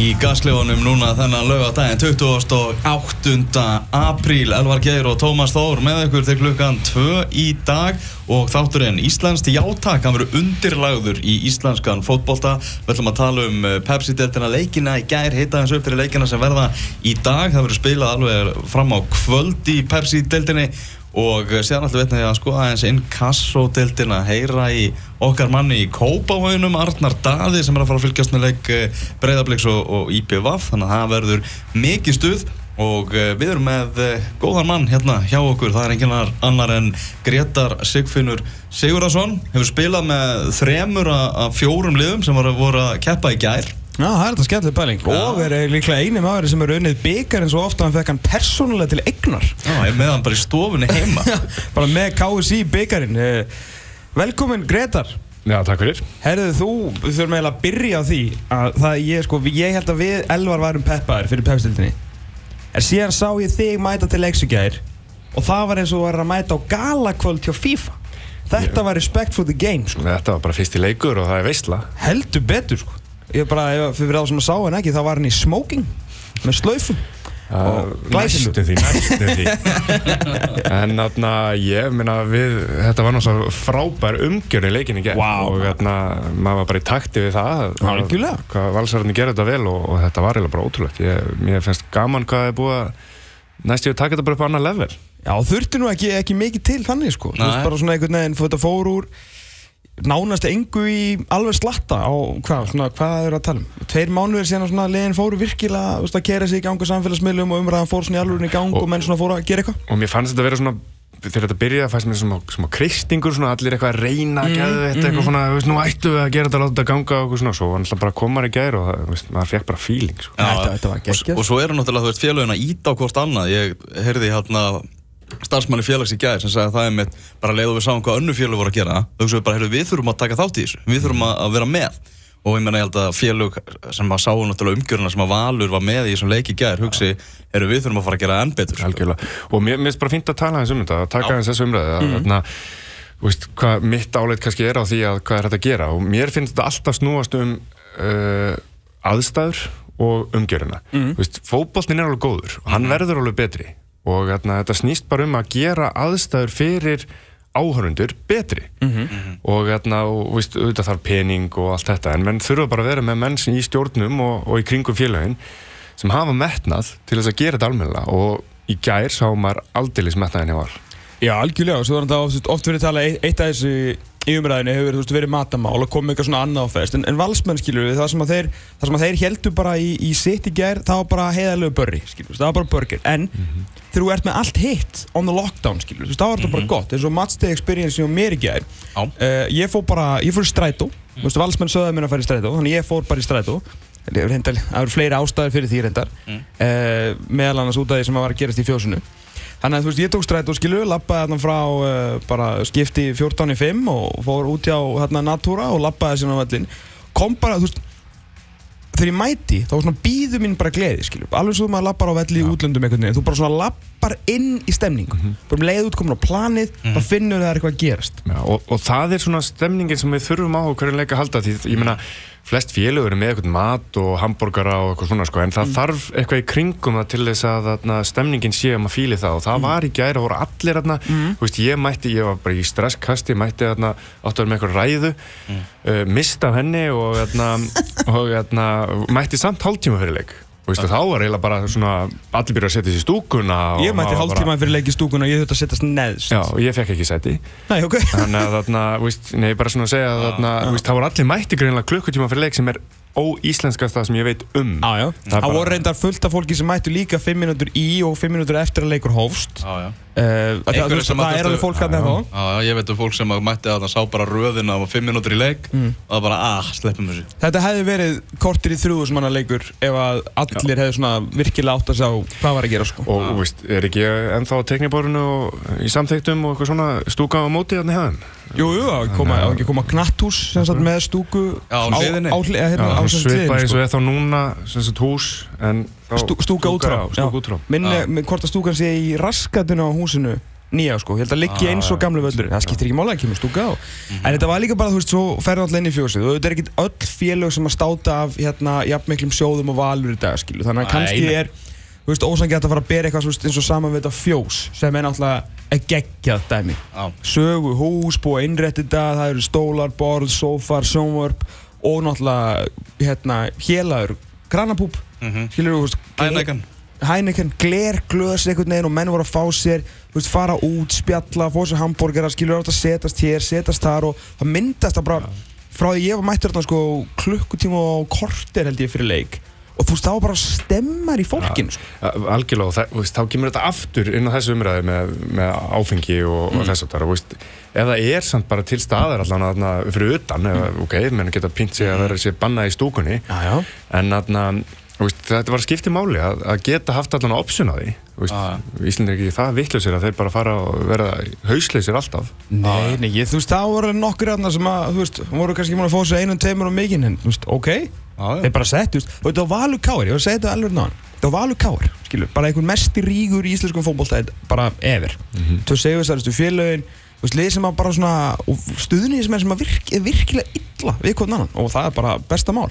Í gaslefunum núna þennan lögadaginn 28. apríl. Elvar Geir og Tómas Þór með ykkur til klukkan 2 í dag. Og þátturinn Íslands játak hann verður undirlagður í íslenskan fótbolta. Við ætlum að tala um eh, Pepsi-deltina leikina í gær, hitta hans upp fyrir leikina sem verða í dag, það verður spilað alveg fram á kvöld í Pepsi-deltinni og séðan alltaf veitna ég að sko aðeins inn kassódeildina heyra í okkar manni í Kópavöginum Arnar Daði sem er að fara að fylgjast með leik Breiðabliks og, og IPVAF þannig að það verður mikið stuð og eh, við erum með eh, góðan mann hérna hjá okkur, það er enginn annar en Gretar Sigfinnur Sigurðarsson hefur spilað með þremur af fjórum liðum sem voru að keppa í gær Já, það er þetta skemmtileg pæling Já. og er líklega eini maður sem er unnið byggar en svo ofta hann fekk hann persónulega til eignar Já, ég er með hann bara í stofunni heima bara með KSI byggarinn Velkomin Gretar Já, takk fyrir. Herðu þú, við þurfum eiginlega að byrja á því að það ég sko, ég held að við Elvar værum peppaðir fyrir pepstildinni en síðan sá ég þig mæta til leiksugæðir og það var eins og var að mæta á galakvöld hjá FIFA Þetta var respect for the game sko. Þetta var bara fyrsti leikur og það er veistla. heldur betur sko. Ég bara, ef- fyrir þá sem að sá hann ekki þá var hann í smoking með slöifum Og glæsilegur. Næstum því, næstum því. en þarna, ég meina við, þetta var náttúrulega frábær umgjörn í leikinni gegn Vá. og þarna, maður var bara í takti við það. að- Algjörlega. Hvað valsararnir gerði þetta vel og, og þetta var eiginlega bara ótrúlegt. Ég, mér finnst gaman hvað það er búið að næstu við taka þetta bara upp á annar level. Já, þurfti nú ekki, ekki mikið til þannig sko. Þú veist bara svona einhvern veginn þetta fór úr nánast engu í alveg slatta á hvað, svona, hvað er að tala um tveir mánuðir síðan að svona liðin fóru virkilega veist, að kera sig í gang á samfélagsmiðlum og umræðan fór svona í alveg í gang og, Og- menn svona fóru að gera eitthvað og mér fannst þetta vera svona þegar þetta byrjaði fannst mér svona, svona kristingur svona allir eitthvað að reyna að geða þetta eitthvað svona, þú veist, nú ættu við að gera þetta láta þetta ganga og svona, svo var náttúrulega bara komar í gær og það, þú veist, maður fekk bara feeling sko. Já, Þetta- þetta var og, geggjað. og svo eru náttúrulega, þú veist, félagin að íta á hvort annað Ég heyrði hérna starfsmanni félags í gær sem sagði að það er mitt bara leiðu við sáum hvað önnu félag voru að gera þau hugsaðu bara, heyrðu, við þurfum að taka þátt í þessu við þurfum að, að vera með. Og ég menna ég held að félag sem að sáu náttúrulega umgjöruna sem að Valur var með í þessum leik í gær hugsi, heyrðu, við þurfum að fara að gera enn betur. Algjörlega, og mér mér finnst bara fínt að tala eins um þetta, að taka eins þessu umræði að, þarna, þú veist, hvað mitt áleit kannski er á því að hvað er þetta að gera. Og mér finnst þetta alltaf snúast um uh, aðstæður og umgjöruna mm. veist, fótboltin er alveg góður og hann verður alveg betri og þarna, þetta snýst bara um að gera aðstæður fyrir áhörundur betri. Og þarna, og, veist, auðvitað þarf pening og allt þetta en menn þurfa bara að vera með menn sem í stjórnum og, og í kringum félagin sem hafa metnað til þess að gera þetta almennilega. Og í gær sá maður aldeilis metnaðin hjá all Já, algjörlega, og svo er þetta oft, verið talað eitt, eitt af þessu í umræðinu hefur veist, verið matamál og komið eitthvað svona annað á fest. En, en valsmenn skilur við, það sem að þeir sem að þeir heldur bara í, í sitt í gær það var bara heiðalegu börri, skilur við, það var bara burger. En þegar þú ert með allt hitt on the lockdown, skilur við, það var þetta bara gott. Eins og matchday experience hjá mér í gær Já. uh, ég fór bara, ég fór í strætó. Þú veist, valsmenn sögðu mér að fara í strætó þannig ég fór bara í strætó. Það eru fleiri ástæður fyrir því reyndar. Mm. meðal annars út af því sem að var að gerast í fjósinu Þannig að þú veist, ég tók strætó skilu, lappaði þarna frá uh, bara skipti 14 í 5 og fór út hjá hérna Natúra og lappaði síðan á völlin. Kom bara, þú veist, þegar ég mæti, þá svona býðu mín bara gleði, skilu. Alveg svo maður lappar á velli í útlöndum einhvern veginn. Þú bara svona lappar inn í stemningu. Bara um leið út komin á planið, þá finnur það er eitthvað að gerast. Já, og, og það er svona stemningin sem við þurfum á hverju leik að halda því ég meina flest félögur með eitthvað mat og hambúrgara og eitthvað svona sko en það þarf eitthvað í kringum það til þess að þarna, stemningin sé um að fíli það og það var í gæri og voru allir þarna þú veist ég mætti, ég var bara í stresskasti mætti þarna, áttu að vera með eitthvað ræðu uh, mista henni og, og mætti samt hálftíma fyrir veist, og þá var eiginlega bara svona allir byrja að setja sér í stúkuna og Ég mætti það var hálftíma fyrir leik í stúkun og ég þurfti að setjast neðst. Já, og ég fekk ekki seti Nei, ok. Þannig að þarna, víst, nei, bara svona að segja að þarna, víst, það voru allir mætti greinlega klukkutíma fyrir leik sem er óíslenskast það sem ég veit um Já, já. Það er Það bara- voru reyndar fullt af fólki sem mættu líka 5 minútur í og 5 minútur eftir að leikur hófst. Já, já Það, Einhverjir það, sem það að er alveg fólk hann eða þá. Já, já, ég veit um fólk sem að mætti að það sá bara röðina og var 5 minútur í leik og það bara, ah, sleppum þessu Þetta hefði verið kortir í þrjúðus manna leikur ef að allir hefði svona virkilega átt að sjá hvað var að gera sko. og víst, er ekki ennþá á tekniborinu og í samþyktum og eitthvað svona stúka á móti hérna hefðan Jú, jú, að koma, á ekki að koma knatthús sem sagt með stúku Já, á hliðinni. á, hlið- hérna, á sem sagt svipa hliðinni, eins sko. og er þá núna sem sagt hús en Stú, stúka út frá. já, stúka út frá. Minni, Já. minn, hvort að stúkan sé í raskatinu á húsinu nýja sko, ég held að liggi eins og gamlu völlurinn, það skiptir ekki mála, það kemur stúka á. En þetta var líka bara, þú veist, svo ferði alltaf inn í fjósið og þetta er ekkit öll félög sem að státa af hérna, jafnmiklum sjóðum og valur í dag, skilu, þannig að kannski er þú veist, ósangið að fara að bera eitthvað veist, eins og saman við þetta fjós sem er náttúrulega að geggjað dæmi. Já. sögu, hús, búið að innrætti þetta það eru stólar, borð, sófar, sjónvörp og náttúrulega hérna, kranapúp Mhm. skilur þú, Heineken. Heineken, glerglös einhvern veginn og menn voru að fá sér þú veist, fara út, spjalla, fá sér hambúrgara skilur átt að setast hér, setast þar og það myndast það bara frá því ég var mættur þarna sko klukkutíma og korter held ég fyrir leik og þú veist, það var bara stemmar í fólkinu sko. algjörlega, það, þú veist, þá kemur þetta aftur inn á þessu umræði með, með áfengi og, og þess að það, það er samt bara til staðar allan fyrir utan, mm. ok, menn geta pínt sig að vera sér bannað í stúkunni Já, já. en þú veist, þetta var skiptið máli að, að geta haft allan option á því. Þú veist, Já. Ísland er ekki það vittlausir að þeir bara fara og verða hausleisir alltaf. Nei, nei, ég, þú veist, það voru nokkur aðna sem að, þú veist, voru kannski múin að fá sér einum, tveimur og mikinn, en, þú veist, ok, þeir bara sett, þú veist, var Valur Káir, ég var að segja þetta alveg náðan, var Valur Káir, skilur, bara einhvern mesti rígur í íslenskum fótbolta, bara ever, mm -hmm. þú segjum þess að félögin, þú veist, sem að bara svona, og stuðnið sem er sem að virk, er virkilega illa við hvern annan, og það er bara besta mál.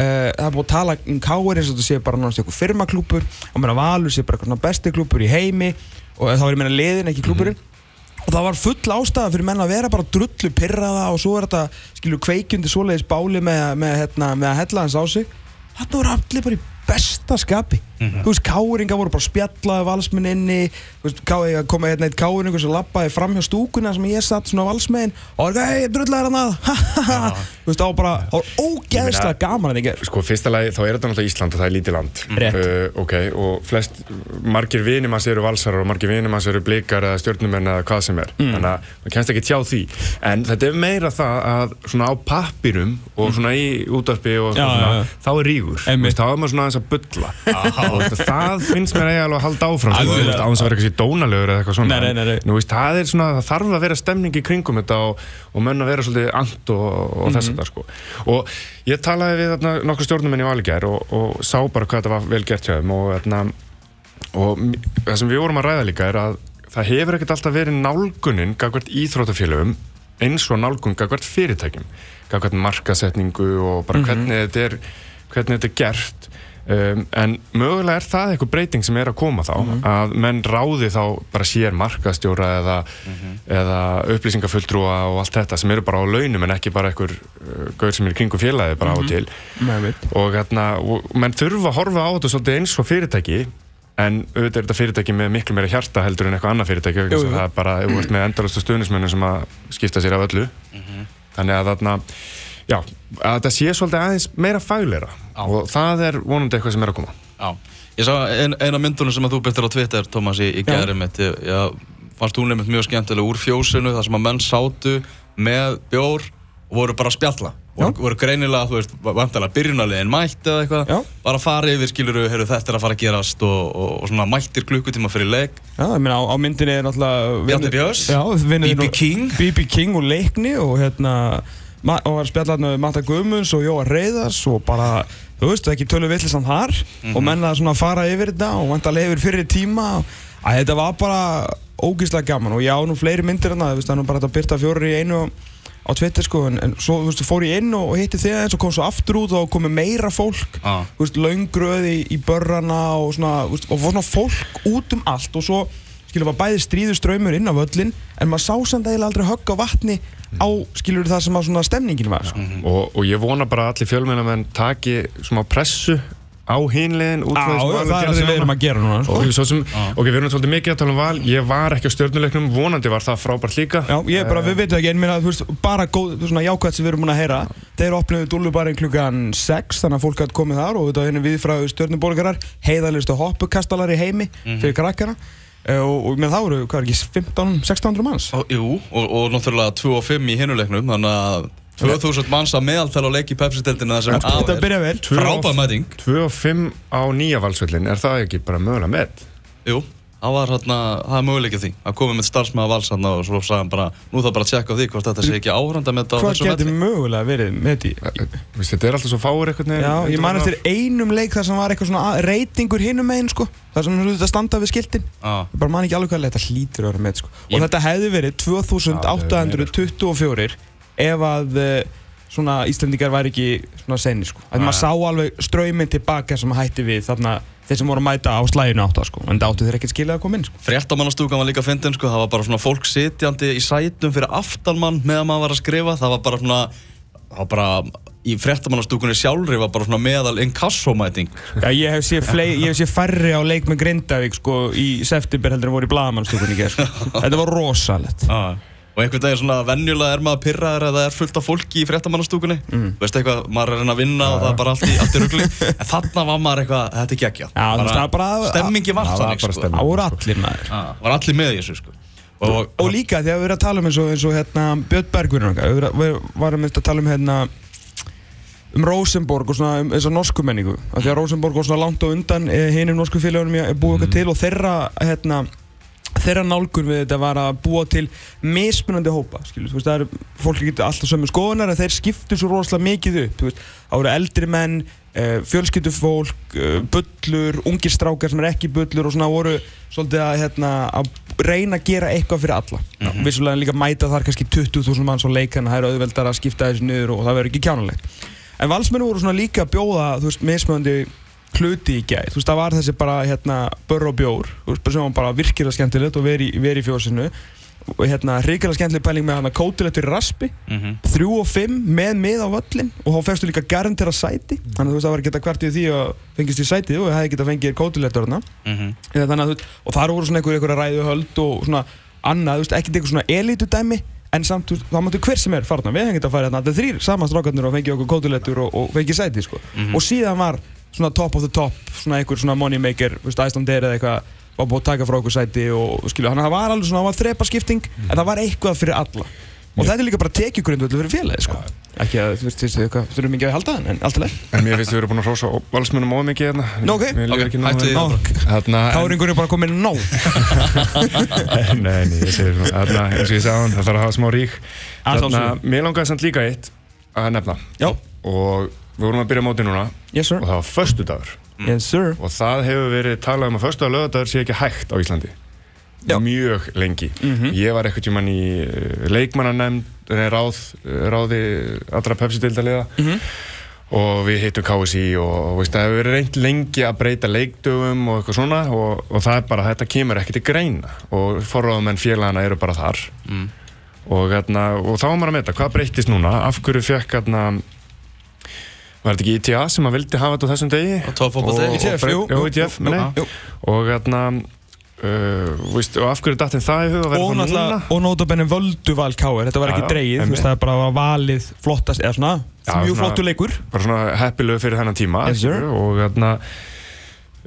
Uh, það er búið að tala um Káir eins og þetta sé bara náttúrulega eitthvað firmaklúpur og meina Valur sé bara eitthvað besti klúpur í heimi og þá er ég meina liðin ekki klúpurinn og það var full ástæða fyrir menn að vera bara drullu pyrraða og svo er þetta skilur kveikjundi svoleiðis báli með, með, hérna, með að hella hans á sig. Þarna voru allir bara í besta skapi. Þú veist, káringa voru bara spjallaði valsmenn inni þú veist, ká, koma hérna eitt káringur sem lappaði fram hjá stúkuna sem ég satt svona á valsmenn. Og það er hei, drullar hann að þú veist, það var bara, það var ógeðslega gaman að þið ger Sko, fyrsta lagi, þá er þetta náttúrulega Ísland og það er lítið land. Uh, Ok, og flest, margir vinum hans eru valsarar og margir vinum hans eru blikar eða stjórnumenn eða hvað sem er. Mm. Þannig að maður kennst ekki tjá því. En þetta er meira það að svona á pappirum og svona í útvarpi og Mm. Svona, já, já. þá er rígur. Þá er maður svona að veist, það finnst mér eiginlega að halda áfram sko, á þess að vera eitthvað dónalegur eða eitthvað svona Nei, nei, nei. Nú, veist, það er svona, það þarf að vera stemning í kringum þetta og, og menn að vera svolítið and og, og Mhm. þess að það sko. Og ég talaði við þarna, nokkur stjórnumenn í Valgjær og, og sá bara hvað þetta var vel gert hjá þeim og, m- það sem við vorum að ræða líka er að það hefur ekkert alltaf verið nálgunin gagvart íþrótafélögum eins og nálgun gagvart fyrirtækjum gagvart markasetningu og bara hvernig þetta er hvernig þetta er gert um, en mögulega er það eitthvað breyting sem er að koma þá að menn ráði þá bara sér markastjóra eða, eða upplýsingafulltrúa og allt þetta sem eru bara á launum en ekki bara einhver uh, gaur sem er í kringum félagi bara á og til. Nei, veit. og, hérna, og menn þurfa að horfa á þetta svolítið eins og fyrirtæki en auðvitað er þetta fyrirtæki með miklu meira hjarta heldur en eitthvað annað fyrirtæki Jú, jú. það er bara, þú ert með endalastu stuðnismönnum sem að skipta sér af öllu. Þannig að þarna já, að þetta sé svolítið aðeins meira fagleira og það er vonandi eitthvað sem er að koma Já, ég sá ein, eina myndunum sem að þú byrtir á Twitter, Tómas, í, í Já. mitt, já, fannst þú nefnt mjög skemmtilega úr fjósinu, þar sem að menn sátu með bjór og voru bara að spjalla. Voru, voru greinilega, þú veist, vantilega byrjunarlegin mætt eða eitthvað, Já. bara fara yfir, skiluru, heyrðu, þetta er að fara að gerast og, og, og svona mættir klukkutíma fyrir leik. Já, ég meina á, á myndinni er náttúrulega Bjarni Björns, Já, BB King. BB King og Leikni og hérna og var spjallað með Matta Guðmunds og Jóa Reyðars og bara, þú veist, ekki tölu villisann þar. Og menna svona að fara yfir þetta og vantarlega yfir fyrir tíma. Að þetta var bara ógíslega gaman. Og ég á nú fleiri myndir en það, þú veist, það er nú bara að byrta fjórir í einu á Twitter sko, en, en svo, þú veist, fór ég inn og, hitti þig eins og kom svo aftur út og komið meira fólk. Já. þú veist, laungröð í, í börrana og svona, þú veist, og fór svona fólk út um allt og svo, skilur, var bæði stríður ströymur inn á völlin, en maður sá samt eiginlega aldrei högg á vatni á, skilur, það sem að svona stemningin var, sko. og, og ég vona bara að allir fjölmennamenn taki smá pressu á hinlegin út Á, frá því sem það er það við erum að gera núna, sko. og sem, ok, við erum svolítið mikið að tala um val. Ég var ekki á stjórnuleiknum, vonandi var það frábært líka. Já, ég bara, við veitum ekki, en minna, þú veist, bara góð, svona jákvæmt sem við erum múin að heyra Þeir opnuðu dúllubarinn klukkan 6, þannig að fólk hætti komið þar og þetta er henni viðfræðu stjórnuborgarar heiðalistu hoppukastalar í heimi fyrir krakkana. Eh, og, og með það voru, hvað er ekki, 15, 1600 manns Og, jú, og, og náttúrulega 2 og 5 í hinuleiknum, þannig að 2000 manns að meðaltala á leik í Pepsi-deltinu það sem Þetta af er. byrja vel og- Frábæð mæting. 2 og 5 á nýja valsvöllin, er það ekki bara mögulega með? Jú, það var hérna, það er möguleikið því að koma með starfsmæða vals hérna og svo hann bara, nú það bara að tjekka á því hvort þetta sé ekki áhranda með þetta á Hvað þessum getur velli. mögulega verið með því? Þetta er alltaf svo fáir einhvern veginn Já, ég man eftir einum leik þar sem var eitthvað svona að- reytingur hinum megin sko þar sem þú þetta standa við skiltin bara man ekki alveg hvað þetta hlýtur að vera með sko. og Ég- þetta hefði verið 2824 ef að eh, svona Íslandingar væri ekki svona senni sko. að maður sá alveg ströyminn tilbaka sem hætti við þarna þeir sem voru að mæta á slæginu átta sko. en það áttu þeir ekkert skilja að koma inn sko. Fréttamannastúkan var líka fyndin sko, það var bara svona fólk sitjandi í sætum fyrir aftanmann meðan maður var að skrifa, það var bara svona, það var bara, í fréttamannastúkunni sjálfri var bara svona meðal inkassomæting. Já, ég hef séð, flei, ég hef séð færri á leik með Grindavík sko, í september heldur en voru í gerð sko. þetta var rosalett Ah. Og einhvern veginn svona venjulega er maður að það er fullt af fólki í fréttamannastúkunni. Mm. Veist eitthvað, maður er að reyna að vinna og það er bara allt í, allt í rugli. En þarna var maður eitthvað, þetta er það er bara- Stemmingi var Það þannig, sko. það voru allir maður Ah, var allir með í þessu, sko. Og, Og líka þegar við erum að tala um eins og, eins og hérna, Björn Bergvin og við varum að tala um hérna um Rosenborg og svona um þessa norsku menningu af því að Rosenborg var svona langt á undan eh, hinum norsku félagunum ég búið eitthvað til og þeirra hérna þeirra nálgun við þetta var að búa til mismunandi hópa, skilur, þú veist, það eru fólk getur alltaf sömu skoðunar en þeir skiptu svo rosalega mikið upp, þú veist, það voru eldri menn uh, fjölskyldufólk uh, bullur, ungir strákar sem er ekki bullur og svona voru svolítið að, hérna, að reyna að gera eitthvað fyrir alla. Mm vissulega líka mæta þar kannski 20.000 manns á leikana, það er auðveldar að skipta þessu niður og það verður ekki kjánulegt en valsmennu voru svona líka að bjóða, þú veist, mismunandi hluti í gæð, þú veist, það var þessi bara hérna, börr og bjór, þú veist, sem var bara virkilega skemmtilegt og veri, veri í fjósinu og hérna, hrigalega skemmtileg pæling með hana kótilettur í raspi, Mhm. þrjú og fimm með mið á völlin og þá fegstu líka garantera sæti, þannig að þú veist, það var geta hvert í því að fengist í sætið og það hefði geta fengið kótilettur þarna Mhm. Eða þannig að þú veist, og þar voru svona einhver, einhver ræðuhöld og svona annað, þú veist, ekkert eitthvað svona elitudæmi en samt, þá máttu hver sem er farna við hengið að fara þarna, þetta er þrýr saman strákarnir og fengið okkur kótulettur og, og fengið sæti sko. og síðan var svona top of the top svona einhver svona money maker, þú Icelandair eða eitthvað var búið að taka frá okkur sæti og, skilja, þannig að það var alveg svona, það var þrepaskipting en það var eitthvað fyrir alla. Og þetta er líka bara tekjugrundvöldu fyrir félagi sko. ekki að, þú veist, þú þurfum ekki að halda en allt er leið En mér finnst við erum búin að hrósa valsmunum ómikið hérna. Nú, ok. Mér líður Ok, ekki nóg hættu því. Káringur er bara komin nóg. Nei, nei, ég segir svona eins og ég sagði hann, það þarf að hafa smá rík. Mér langaði samt líka eitt að nefna. Já, Og við vorum að byrja móti núna. Yes sir, Og það var föstudagur. Yes sir. Og það hefur verið talað um að föstudagur lögadagur sé ekki hægt á Íslandi. Já. Mjög lengi. Mhm. Ég var eitthvað tjóman í eh, leikmannanemnd nei, ráð, eh, ráði allra Pepsi-dildaliða Mhm. og við hittum KSI og, veist, það hefur verið reynd lengi að breyta leikdögum og eitthvað svona og, og það er bara, þetta kemur ekki til greina. Og forráðamenn félagana eru bara þar. Mm. og, hérna, og þá var maður að meta, hvað breytist núna? Af hverju fekk hérna var þetta ekki ITA sem að vildi hafa þetta á þessum degi Og toppfótbolti. Og- ITF, jú, jú, ITF, jú, meni jú. og hérna uh, veist, og af hverju datt þeim það í huga og það náttúrulega, núna og nótabenni völdu val K.R. þetta var ekki já, dreigið, þú veist það er bara var valið flottast, eða svona, Já, mjög svona- flottu leikur bara svona heppilegu fyrir þennan tíma Yes, sir. og hérna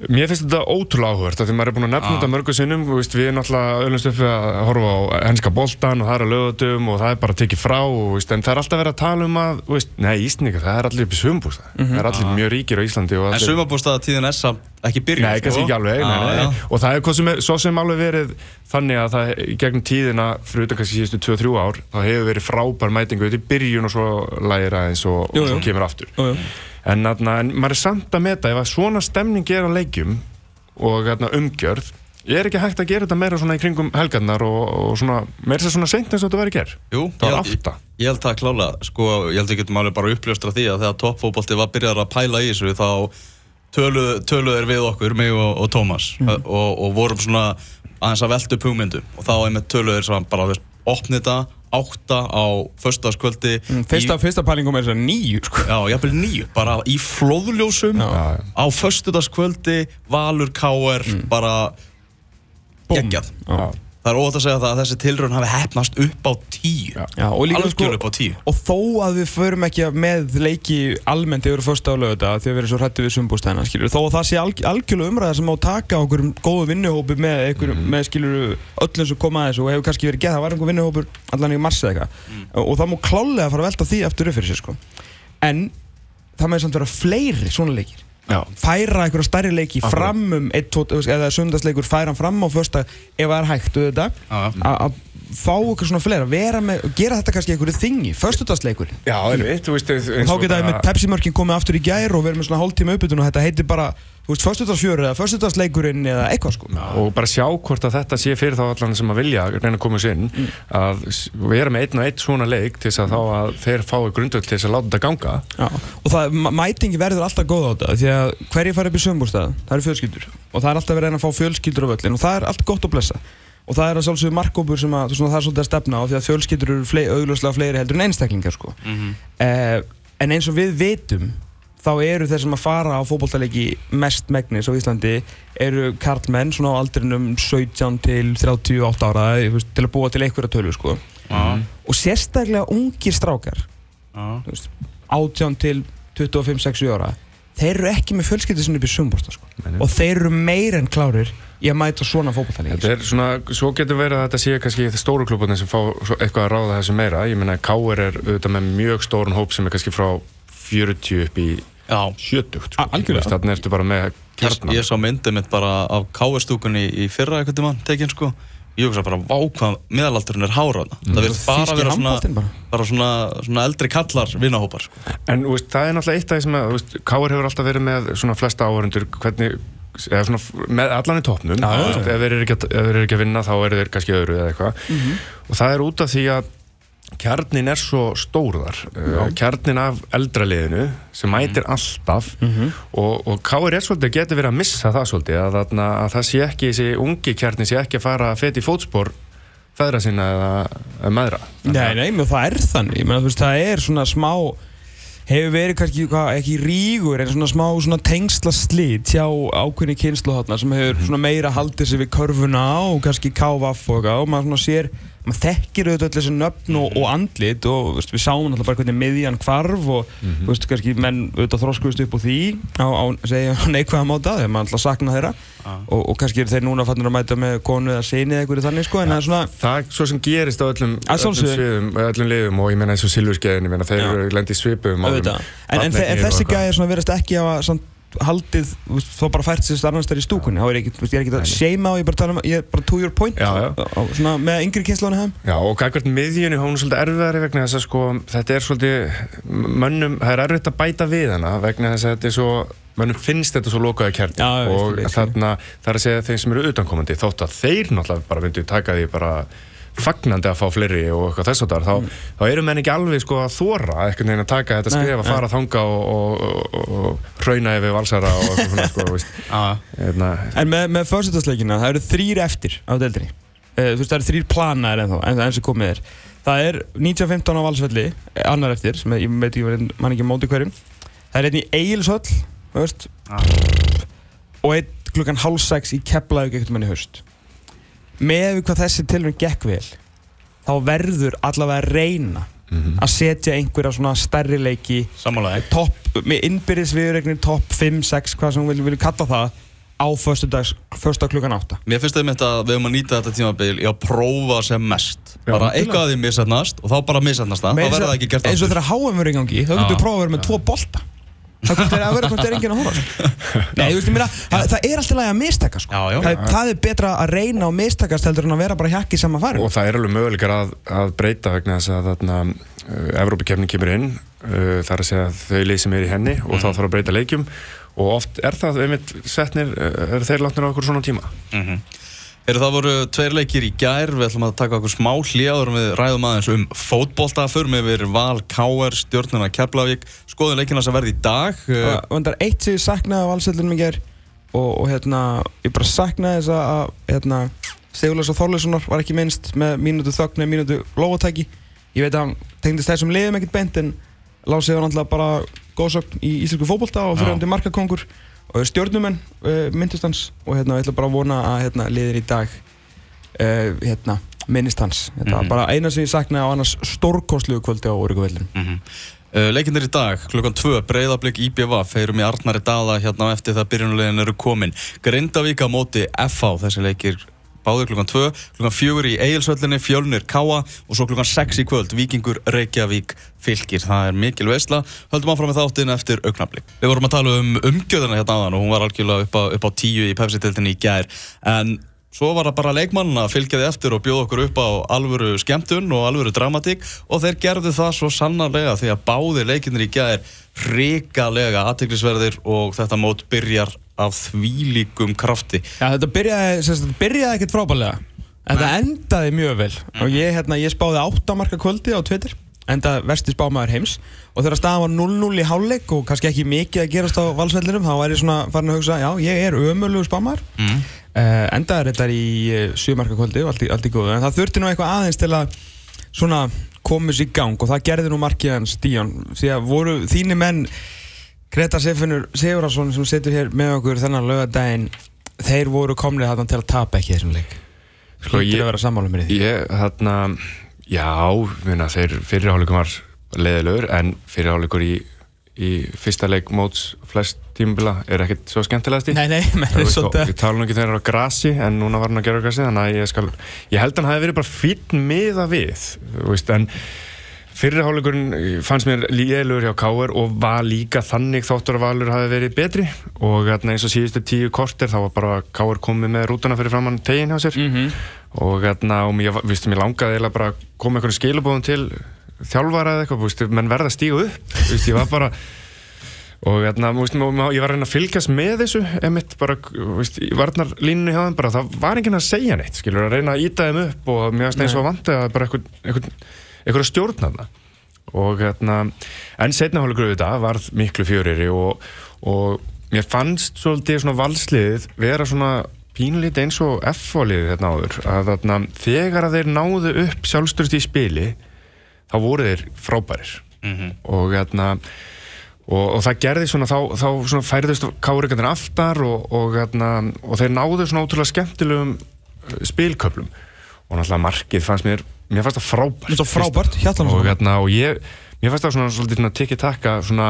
Mér finnst þetta ótrúlega áhugert því maður er búin að nefna Ah. þetta mörgu sinnum veist, við erum náttúrulega öllumst uppi að horfa á henska boltan og það er að lögutum og það er bara að tekið frá og, veist, en það er alltaf verið að tala um að veist, nei, Ísninga, það er allir upp í sumbústa það er allir mjög ríkir á Íslandi En allir, sumabústaðatíðin er samt ekki byrjuð Nei, kannski sko. ekki alveg, nei, Já, nei, nei. og það er sem svo sem alveg verið þannig að það í gegnum tíðina fyrir utan kannski síðustu 2-3 ár þá hefur verið frábær mætingu er en, atna, en maður er samt að meta ef að svona stemning er á leikjum og atna, umgjörð er ekki hægt að gera þetta meira svona í kringum helgarnar og, og svona, meira þess að svona seint eins og þetta verið ger Jú, Það var ég- átta. Ég held það klálega, sko, ég held að getum alveg bara uppljóstra því að þegar toppfótbolti var byrjar að pæla í þessu þá töluðu tölu þeir við okkur, mig og, og Tómas og, og vorum svona aðeins að velta upp hugmyndu og þá einmitt töluðu þeir svona bara, veist, opni þetta átta á föstaskvöldi Mm, Fyrsta, fyrsta pælingum er þess að nýju, sko Já, jafnvel nýju, bara í flóðljósum Já. Já, já. á föstudagskvöldi Valur KR bara Búmm. geggjað. Það er óvægt að segja það að þessi tilraun hafi hefnast upp á tíu. Já. Og líka sko Algjörlega upp á tíu. Og þó að við förum ekki með leiki almennt yfir fyrsta á lögða því að við erum svo hrættu við sumbústæðina, skilur þó að það sé alg, algjörlega umræða sem má taka okkur góðu vinnuhópi með, einhver, með skilur öllum sem koma að þessu og hefur kannski verið gett það var einhver vinnuhópur allan í mars eða eitthvað. Og, og það má klálega fara að velta því aftur upp fyrir sér sko. En það Já. færa einhverja stærri leiki Akkurat. fram um eitt, tvo, eða sundarsleikur færa hann fram á fyrsta ef það er hægt auðvitað, að fá eitthvað svona fleira, vera með, gera þetta kannski einhverju þingi, förstudagsleikur Já, einmitt, þú veist eins þá og geta við með Pepsi-mörkin komið aftur í gær og verið með svona hálftíma uppbytun og þetta heitir bara, þú veist, förstudagsfjöru eða förstudagsleikurinn eða eitthvað sko. Og bara sjá hvort að þetta sé fyrir þá allan sem að vilja reyna að koma sér inn Mm. að vera með einn og einn svona leik til þess að þá að þeir fái grundöld til þess að láta þetta ganga. Já, og það, mætingi verður alltaf góð á þetta því að hverju fara upp í sömbúrstað það eru fjölskyldur. Og það er alltaf verið að reyna að fá fjölskyldur á völlin og það er allt gott að blessa og það er að sjálfsögðu markkópur sem að, veist, það er svolítið að stefna á því að fjölskyldur eru flei, augljóslega fleiri heldur en einstaklingar sko. eh, en eins og við vitum þá eru þeir sem að fara á fótboltaleiki mest megnis á Íslandi eru karlmenn svona á aldrinum 17 til 38 ára veist, til að búa til einhverja tölu sko. Já. og sérstaklega ungir strákar þú veist, 18 til 25-60 ára þeir eru ekki með fjölskyldið sinni upp í sumbúrsta sko. Og þeir eru meir en klárir í að mæta svona er svona, svo getur verið að þetta sé kannski stóru klubbarnir sem fá svo- eitthvað að ráða þessu meira ég meina K.R. er auðvitað með mjög stórun hóp sem er kannski frá 40 upp í Já. 70 A- algjörlega. Þannig ertu bara með Ég, kjarnan ég sá myndið mitt bara af káestúkunni í fyrra eitthvað tíma tekin sko Ég hugsa bara, vá hvað meðalaldurinn er hára þarna Það virðist bara Þýski vera svona, bara. bara svona, svona eldri kallar vinnahópar sko. En þú veist, það er náttúrulega eitt af því sem að veist, K.R. hefur alltaf verið með svona flesta áhörundur hvernig, eða svona með allan í veist, ef þeir eru ekki, að- að vinna þá eru þeir kannski öðru eða eitthvað og það er út af því að kjarnin er svo stór þar. Uh, kjarnin af eldra liðinu sem mætir alltaf. Og, og K.R. er svolítið getur verið að missa það svolítið að, að, að það sé ekki, þessi ungi kjarnin sé ekki að fara að feti í fótspor feðra sinna eða, meðra. Nei, nei, menn það er þannig. Þú veist, það er svona smá hefur verið kannski ekki rígur en svona smá svona tengsla slit hjá ákveðni kynslu sem hefur svona meira haldið sig við körfuna og kannski kávaff og og maður sér maður þekkir auðvitað öll þessi nöfn og, og andlit og veist, við sáum alltaf bara hvernig miðjan hvarf og þú veist, kannski menn auðvitað þróskuðust upp úr því á, á segja neikvæða máta þegar maður alltaf sakna þeirra. Og, og kannski eru þeir núna fannir að mæta með konu eða seni eða eitthvað þannig sko er svona Það er svo sem gerist á öllum, Að öllum sviðum, öllum liðum og ég menna eins og Silvurskeiðin, þeir Já. eru lendið svipum en, en, en þessi gæði svona verðast ekki að samt, haldið, þá bara fært sér annars þar í stúkunni, þá er ég ekki, ég er ekki að seima og ég er bara tala um, ég er bara to your point Já, já. á, svona með yngri kynslónu hefum Já, og gækvært miðjunni, hún er svolítið erfiðari vegna þess að sko, þetta er svolítið, mönnum, það er erfitt að bæta við hana vegna þess að þetta er svo, mönnum finnst þetta svo lokaði kjarni Já, og þarna, það er að segja þeim sem eru utankomandi, þótt að þeir náttúrulega bara myndu taka því bara fagnandi að fá fleiri og eitthvað þess að þar, þá, þá eru menn ekki alveg sko að þóra einhvern veginn að taka þetta Mm. Skrif að fara þanga og, og, og, hrauna yfir valsara og eitthvað svona sko, veist, Já, hérna, en með, með fyrstutarsleikina, það eru þrýr eftir á deildinni, uh, þú veist, það eru þrýr planaðir ennþá, en það eins og komið er. Það er 1915 á Valsvelli annar eftir, sem ég veit ekki, mann ekki móti hverjum. Það er einn í Egilshöll þú veist. Og einn klukkan hálf sex í Keflavík ekkert mann í haust með við hvað þessi tilvæg gekk vel þá verður allavega að reyna að setja einhverja svona stærri leiki. Topp, með innbyrðis viðregnir topp 5, 6, hvað sem við viljum kalla það á föstudag klukkan 8 Mér finnst það með að við höfum að nýta þetta tímabil í að prófa sem mest. Já, bara eitthvað að því misatnast og þá bara misatnast það, þá verður það ekki gert eins og aftur. þegar HM verður í gangi þá getur við prófað að vera með tvo bolta það komst að vera hvort það er enginn að horfa. Nei, þú veist, ég meina, það, það er alltaf lægi að mistaka sko. Já, já. það, það er betra að reyna og mistakast heldur en að vera bara hjakki sama fari og það er alveg möguleikar að, að breyta vegna þess að þarna uh, Evrópakefnin kemur inn uh, það er að segja þau lið sem er í henni og þá þarf að breyta leikjum. Og oft er það einmitt setnir, uh, er þeir látnir á okkur svona tíma Heyrðu, það voru tveir leikir í gær, við ætlum að taka okkur smá hljáður við ræðum aðeins um fótbolta, förum yfir Val, K.R, Stjórnuna, Keflavík, skoðum leikina sem verði í dag. Er eitt sem ég saknaði á valsveldunum í ger og, og hérna, ég bara saknaði þess að- hérna, Sigurlaus og Þorleifssonar var ekki minnst með mínútu þögn eða mínútu lófatæki. Ég veit að hann tengdist þessum liðum ekkert beint en Lási var náttúrulega bara góðsögn í íslensku fótbolta og og stjórnumenn uh, myndist hans. Og hérna, ég ætla bara að vona að hérna, liðir í dag uh, hérna, minnist hans. Hérna, Mhm. bara eina sem ég saknaði á annars stórkostlugu kvöldi á Óryguvellinu mm uh, leikinir í dag, klukkan 2, breyðablík IBVF, heyrum í Arnari Dala hérna eftir það byrjunulegin eru komin. Grindavík á móti FH, þessi leikir báður klukkan 2, klukkan 4 í Egilsöllinni, Fjölnir Káa og svo klukkan 6 í kvöld, Víkingur Reykjavík fylgir. Það er mikil veistla. Höldum áfram með þáttinn eftir augnablík. Við vorum að tala um umgjöðuna hérna aðan og hún var algjörlega upp á, upp á 10 í Pepsi-tiltinni í gær, en Svo var það bara leikmann að fylgja því eftir og bjóða okkur upp á alvöru skemmtun og alvöru dramatík og þeir gerðu það svo sannarlega því að báði leikinnir í gæðir hrikalega aðtiklisverðir og þetta mót byrjar af þvílíkum krafti. Já, þetta byrjaði, þetta byrjaði ekkert frábælega. Þetta endaði mjög vel. Og ég, hérna, ég spáði áttamarka kvöldi á Twitter enda versti spámaður heims. Og þegar staðan var 0-0 í háluleik og kannski ekki mikið að gerast á valsvellinum þá var ég svona farin að hugsa, já, ég er ömölu spámaður. Mm. uh, endaður þetta í uh, sjömarka kvöldi og allt allt í góðu. En það þurfti nú eitthvað aðeins til að svona komast í gang og það gerði nú markið hans Díón því að voru þínu menn Greta Sigurðarsson sem setur hér með okkur þennan lögadaginn þeir voru komnið þarna til að tapa ekki þessum leik. Sko ég, ég, þarna Já, myrna, þeir fyrirháleikum var leðilegur en fyrirháleikur í, í fyrsta leik móts flest tímubila er ekkert svo skemmtilegast í Nei, nei, menn er svolítið Við talum ekki þegar það er á grassi en núna var hann að gera grassi þannig að ég skal ég held að hann hafi verið bara fín miða við veist, en fyrirháleikurinn fannst mér leðilegur hjá Káur og var líka þannig þáttur að Valur hafi verið betri. Og eins og síðustu tíu korter þá var bara Káur komið með rútuna fyrir framann tegin hjá sér. Mm -hmm og og mér, viðstu, mér langaði eða bara koma einhvern skilabóðum til þjálfara eða eitthvað, viðstu, menn verða upp viðstu, ég var bara og ég var að reyna að fylgjast með þessu emitt bara, viðstu, ég varnar línu hjá þeim bara, það var enginn að segja neitt skilur, að reyna að íta þeim upp og mér varst eins og að vanta að bara eitthvað, eitthvað, eitthvað stjórn að það og hérna, en setnahólu gröðu þetta varð miklu fjöriri og, og mér fannst svolítið svona valsliðið vera svona pínlít eins og F-fólið hérna áður. Að þarna, þegar að þeir náðu upp sjálfstörst í spili þá voru þeir frábærir. Mm -hmm. og, hérna, og, og það gerði svona þá, þá svona færðist kárikandir aftar og, og hérna, þeir náðu svona ótrúlega skemmtilegum uh, spilköplum og náttúrulega markið fannst mér mér fannst það frábært, frábært og, hérna, og ég mér fannst það svona svolítið tikið takka svona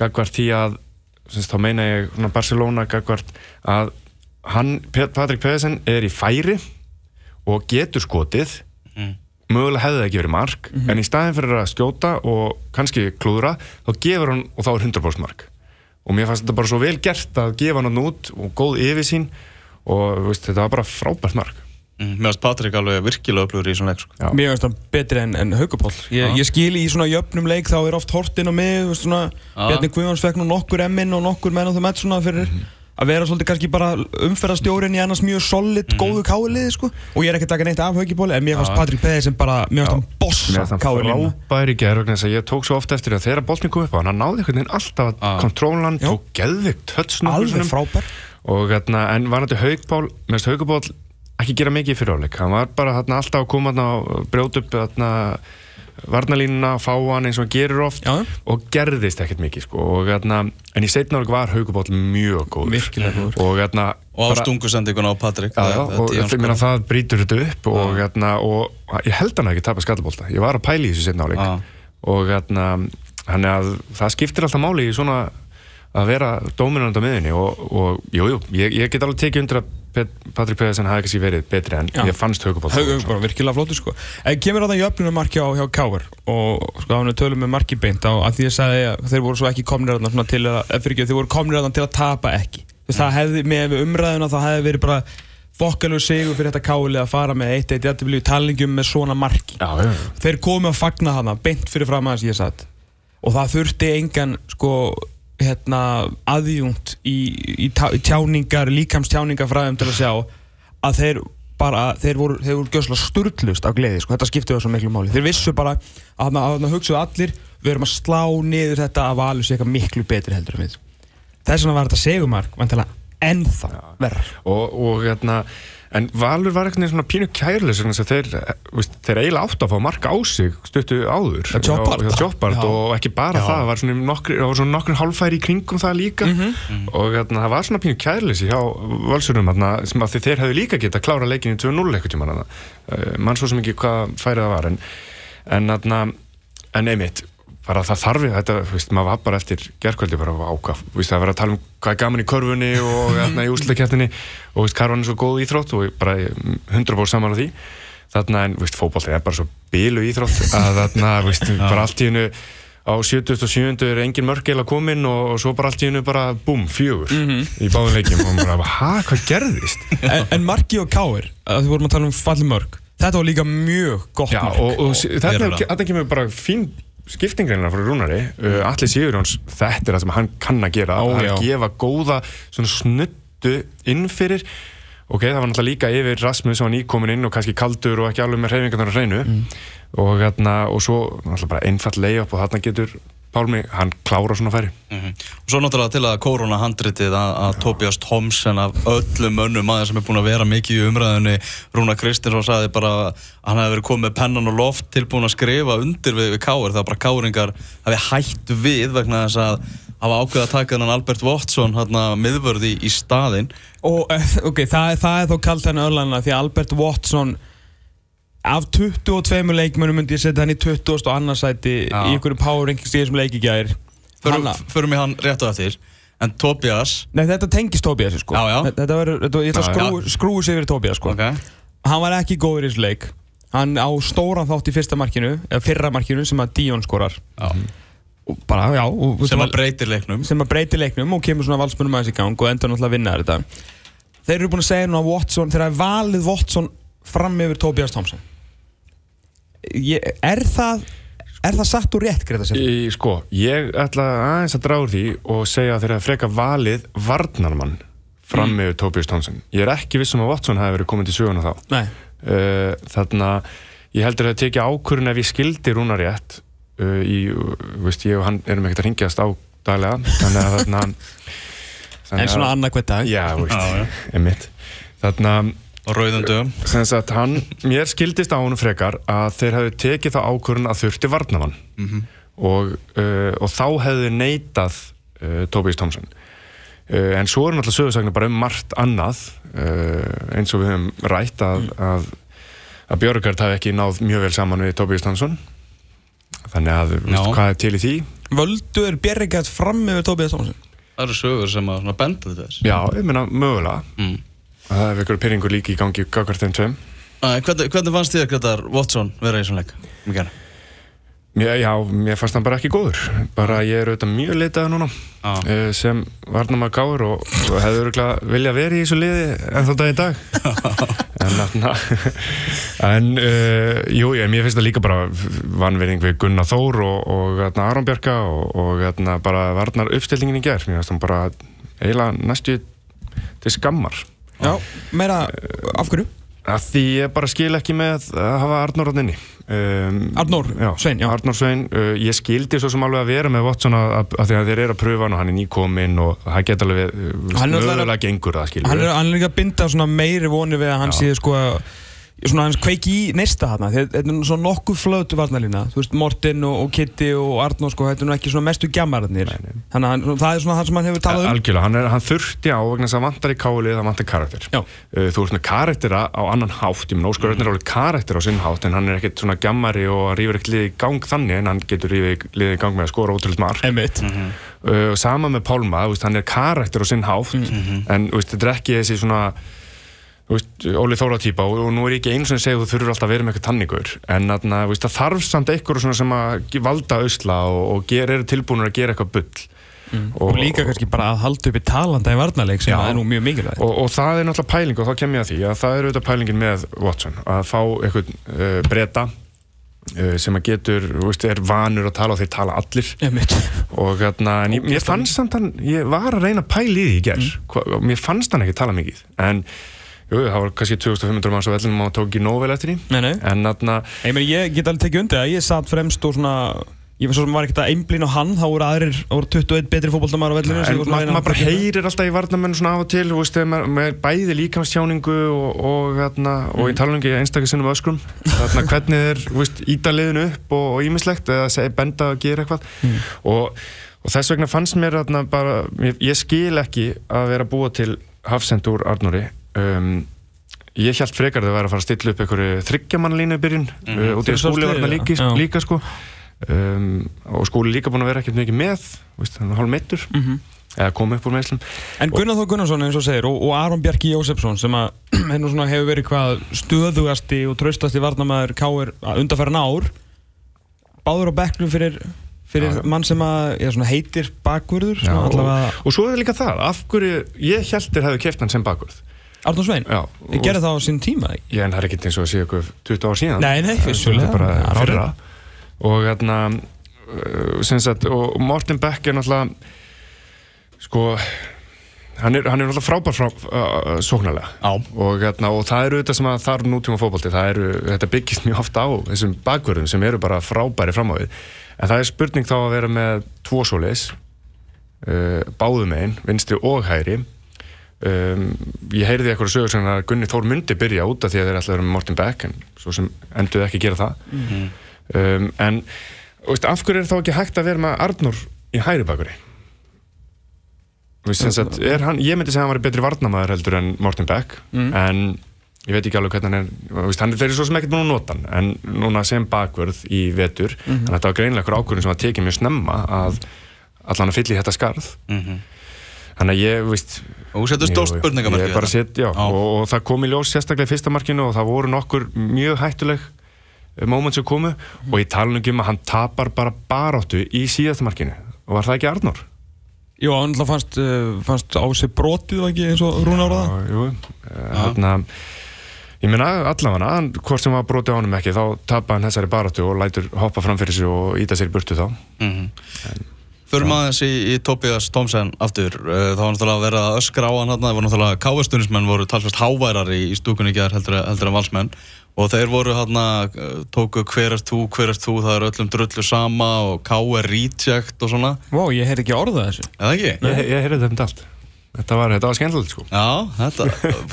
gagvart því að þá meina ég svona Barcelona gagvart að hann, Patrik Pedersen er í færi og getur skotið. Mm. mögulega hefði það ekki verið mark mm -hmm. en í staðin fyrir að skjóta og kannski klúðra, þá gefur hann og þá er 100% mark. Og mér fannst þetta bara svo vel gert að gefa hann út og góð yfir sín og veist, þetta var bara frábært mark mm, Mér finnst Patrik alveg virkilega upplöfur í svona leik sko. Mér finnst það betri enn en Haugapól ég, ég skil í svona jöfnum leik þá er oft hortin á mig Bjarni Guðjóns fekk nú nokkur emmin og nokkur menn á það með svona fyrir -hmm að vera svolítið kannski bara umferðarstjórin í annars mjög solid, mm. góðu káliði sko. og ég er ekki að taka neitt af haugibóli en mér fannst Patrik Peði sem bara, mér fannst hann bossa káliðina. Mér fannst hann frábæri gerð og ég tók svo ofta eftir að þegar boltin kom upp á hann náði einhvern veginn að og hérna, en var þetta haugból mér finnst haugiból ekki gera mikið í fyriráleik hann var bara hérna, alltaf að koma og brjóta upp hérna varnalínuna, fá hann eins og hann gerur oft Já. og gerðist ekkert mikið sko. og, hérna, en í setnáleik var Haugubóll mjög góð og, og á stungusendikun á Patrik og það, það brítur þetta upp og, og ég held hann ekki að tapa skallabólta ég var að pæli í þessu setnáleik og hérna, það skiptir alltaf máli í svona að vera dominant á miðunni og jújú, ég, ég get alveg tekið undir að Patrik Pedersen hafi ekki verið betri en Já. ég fannst Haugubótt Haugubótt, virkilega flottu sko. En kemur á það í öfnumarki á hjá Káver og sko hann tölum við marki beint á að því að sagði að þeir voru svo ekki komnir að til að, ekki, þeir voru komnir að til að tapa ekki. Þess að það hefði, með umræðuna það hefði verið bara fokkalur sigur fyrir þetta Káli að fara með eitt eitt jættibili í talningum með svona marki. Já, þeir komi að fagna hana beint fyrir fram aðeins ég satt og það þurfti engan sko hérna, aðjúnt í, í, tjáningar, líkamstjáningafræðum til að sjá að þeir bara, þeir voru, þeir voru gjöðslega sturglust af gleði, sko, þetta skipti þau svo miklu máli. Þeir vissu bara að það hugsaðu allir við erum að slá niður þetta að valur sér eitthvað miklu betri heldur en við. Þess vegna var þetta segumark vantilega ennþá verður og, og hérna En Valur var eitthvað svona pínu kærleis þeir, þeir eiginlega átt að fá marka á sig stuttu áður hjá Jobbard og ekki bara Já. það, var svona nokkur, nokkur hálfæri í kringum það líka. Mm -hmm. og þarna, það var svona pínu kærleis hjá Valsurum sem að þeir hefðu líka gett að klára leikinu 2-0 eitthvað tíma uh, mann svo sem ekki hvað færið það var en, en, þarna, en einmitt bara það þarfi, þetta, þú veist, maður var bara eftir gerðkvöldi bara ákvað, þú veist, það var að tala um hvað er gaman í körfunni og hérna í úslutakeftinni og þú veist, karvan er svo góð íþrótt og bara 100% saman á því. Þarna en, þú veist, fótballtið er bara svo bilu íþrótt að þarna, þú veist, bara allt í hennu á 77. er engin mörggeila komin og, og svo bara allt í hennu bara búm, fjögur í báðum leikjum. Og maður bara, hæ, hvað gerðist? En, en Marki og Káir, að við vorum að tala um falli mörg Þetta var líka mjög gott Já, mark og, og þetta, þetta kemur bara fín skiptingreina frá Rúnari uh, Allir Sigurjóns, þetta er það sem hann kann að gera. Ó, að gefa góða snuttu inn fyrir. Ok, það var náttúrulega líka yfir Rasmus sem var nýkomin inn og kannski kaldur og ekki alveg með hreyfingarnar að hreinu. Og, hérna, og svo náttúrulega bara einfall layup og þarna getur Pálmi, hann klára svona færi. Mhm. Og svo náttúrulega til að korona handritið að, að Tobias Thompson af öllum önnum maður sem er búin að vera mikið í umræðinni Rúna Kristinsson sagði bara að hann hefði verið komið með pennan og loft tilbúin að skrifa undir við, við Káir það bara Káringar hafi hætt við vegna þess að hafa ákveð að taka þennan Albert Watson hérna miðvörði í, staðinn. Og ok, það, er- það er þó kalt henni örlana því Albert Watson af 22 leikmönum myndi ég setja hann í 20. og annarsæti Já. í einhverju power rankings í þessum leiki gæðir förum, förum í hann rétt á eftir. En Tobias? Nei, þetta tengist Tobias sko. Já, já. Þetta verður, þetta, ég ætla að Já, skrú, skrúi sig yfir Tobias sko. Okay. Hann var ekki góður í þessu leik. Hann á stóran þátt í fyrsta markinu eða fyrra markinu sem að Dion skorar. Já. og bara, já og, sem að breytir leiknum. Sem að breyti leiknum og kemur svona valsmunum aðeins í gang og endur náttúrulega að vinna þetta Þeir eru búin að segja núna að Watson þegar er valið Watson fram yfir Tobias Thompson ég, Er það er það satt og rétt, Greta Sif? Í, sko, ég ætla aðeins að draga úr því og segja að þeir hafa freka valið varnarmann fram með Tobias Thompson. Ég er ekki vissum að Watson hafi verið komin til söguna þá. Nei Uh, þannig að ég heldur að tekja ákvörun ef ég skildi rúna rétt uh, í, uh, veist, ég og hann erum ekkert að ringjast á daglega þannig að þarna En svona annað hvert dag Já, veist, Já, já. einmitt Þannig að og rauðum dögum. Sem sagt, hann, mér skildist á honum frekar að þeir hefðu tekið þá ákvörun að þurfti varnamann og, uh, og þá hefðu þeir neitað uh, Tobias Thompson. Uh, en svo er náttúrulega sögursagnir bara um margt annað uh, eins og við höfum rætt að, að, að Björgard hafi ekki náð mjög vel saman við Tobias Thompson. Þannig að, Já. veistu hvað er til í því? Völdu er Bjerrigat fram yfir Tobias Thompson? Það eru sögur sem að svona benda þess. Já, ég meina mögulega. Mm. Að það er ykkur pyrringur líki í gangi gagvart þeim tveim. Hvernig, hvernig fannst þér Gretar Watson vera í svona leik? Mikið Mér, já, mér fannst hann bara ekki góður. Bara ég er auðvitað mjög leitað núna Já. uh, sem varnamæður gáður og, og hefði örgulega vilja verið í þessu liði en þá dag í dag. En þarna en uh, jú, ég, mér finnst það líka bara vanverðing við Gunnar Þór og, og þarna, Aron Bjarka og, og þarna, bara varnar uppstillingin í gerð mér finnst hann bara eiginlega næstu til skammar Já, meira, af hverju? að því ég bara skil ekki með að hafa Arnór á inni um, Arnór Svein, já. Arnór Svein, uh, ég skildi svo sem alveg að vera með Watson að, að, að því að þeir eru að pröfa hann og hann er nýkominn og það geta alveg uh, mögulega gengur það skilur Hann er, líka að binda meiri voni við að hann Já. sé sko svona hans kveiki í neista Þeir- þetta er svona nokkuð flötu varnalína þú veist Morten og, og Kitty og Arnór sko þetta er nú ekki svona mestu gjammararnir. Þannig að hann, það er svona það sem hann hefur talað um. Algjörlega, hann, er, hann þurfti á vegna þess að vantar í kálið, það vantar karakter. Já. Uh, Þú ert með karaktera á annan hátt ég menn Óskar Örn er alveg karakter á sinn hátt en hann er ekkert svona gammari og rýfur ekkert liðið í gang þannig en hann getur liðið í gang með að skora ótrúlega mark. Einmitt. uh, og sama með Pálma, veist, hann er karakter á sinn hátt en þú veist, þetta er ekki þessi svona veist, Óli Þóra típa og, og nú er ég ekki eins og að segja þú þurfur alltaf að vera með eitthvað tanningur en þú veist, það þarf samt eitthvað sem að valda ausla og, og ger, eru tilbúinur að gera eitthvað bull. Og líka kannski bara að halda upp í talanda í varnarleik sem Já. er nú mjög mikilvægt. Og, og það er náttúrulega pæling og þá kem ég að því að það er auðvitað pælingin með Watson að fá eitthvað uh, breyta uh, sem að getur, veist, er vanur að tala og þeir tala allir. Og hérna, en ég, mér fannst samt hann ég var að reyna að pæla í því í gerð mm. mér fannst hann ekki tala mikið en jú, það var kannski 2500 manns á vellinum og tók ekki nóg vel eftir því. Nei, nei. en þarna, Ég, get alveg tekið undir að ég satt fremst og svona ég var svo sem var ekkert að einblín á hann þá voru aðrir, þá voru 21 betri fótboltamæður á vellinu en maður að ma bara heyrir alltaf í varnamenn svona af og til, þú veist, þegar maður með bæði líkamstjáningu og, og, þarna, og ég tala um ekki einstaklega sinnum öskrum. Þarna hvernig þeir, þú veist, íta liðinu upp og ímislegt eða seg, benda að gera eitthvað. Og, og þess vegna fannst mér þarna bara, ég, ég skil ekki að vera búa til hafsend úr Arnóri um, ég held frekar að það væri að fara að stilla upp einhverju þryggjamannlínu í byrjun mm -hmm. út í Fyrir að skúli var þarna líka, já. líka sko um, og skóli líka búin að vera ekkert mikið með hann er hálf meittur eða kom upp úr meðslum En Gunnar Þór Gunnarsson eins og segir og, og Aron Bjarki Jósefsson sem að hefur verið hvað stöðugasti og traustasti varnamæður Káir undarfæran ár báður á bekknum fyrir, fyrir Já. mann sem að já, heitir bakvörður svona og, allavega og svo er líka það, af hverju ég heldur hefði keft hann sem bakvörð Arnur Svein, Já, og- gerði það á sín tíma ekki? ég en það er ekkert eins og að sé eitthvað 20 ár síðan. Nei, nei, vissulega. Þetta er bara Það fyrra. og hérna uh, sem sagt, og Morten Beck er náttúrulega sko hann er, hann er náttúrulega frábær frá, uh, sóknarlega. Já. og, hérna, og það eru þetta sem að þarf nútíma fótbolti það eru, þetta byggist mjög ofta á þessum bakvörðum sem eru bara frábæri fram á við en það er spurning þá að vera með tvo svoleiðis uh, báðum einn, vinstri og hægri um, ég heyrði eitthvað sögur sem að Gunni Þór myndi byrja út af því að þeir ætlaði að vera með Morten Beck en svo sem enduði ekki að gera það. Um, en veist, af hverju er þá ekki hægt að vera með Arnur í er hann, ég myndi segja að hann var betri varnamaður heldur en Morten Beck en ég veit ekki alveg hvernig hann er veist, hann er þeirri svo sem ekkert búin að nota hann en núna sem bakvörð í vetur þannig að þetta var greinlega einhver ákvörðin sem var tekið mjög snemma að allan að fylla í þetta skarð þannig að ég, veist Og þú setur stórt Jú, jú. spurningamarki Ég bara setja, já, Já. og, og það kom í ljós sérstaklega í fyrsta markinu og það voru nokkur mjög hættuleg eh, moment sem komu. Og ég tala nú ekki um að hann tapar bara baráttu í síðasta markinu. Og var það ekki Arnór? Jú, hann alltaf fannst, uh, fannst á sig brotið og ekki eins og Rúna áraða Já, jú, þarna ég meina allavega, hann, hvort sem var brotið á honum ekki þá tapar hann þessari baráttu og lætur hoppa fram fyrir sig og íta sér í burtu þá Förum aðeins í, í Tobias Thompson aftur. Uh, Það var náttúrulega að öskra á hann þarna. Það var náttúrulega káastunismenn voru talsvægt háværar í, í stúkunni gær heldur, heldur en valsmenn. Og þeir voru hérna tóku hver er þú, hver er þú það er öllum drullu sama og K er reject og svona, Vá, ég heyr ekki orðað þessu. Eða ekki? Ég, ég heyrði þetta um allt Þetta var, þetta var skemmtilegt sko. Já, þetta,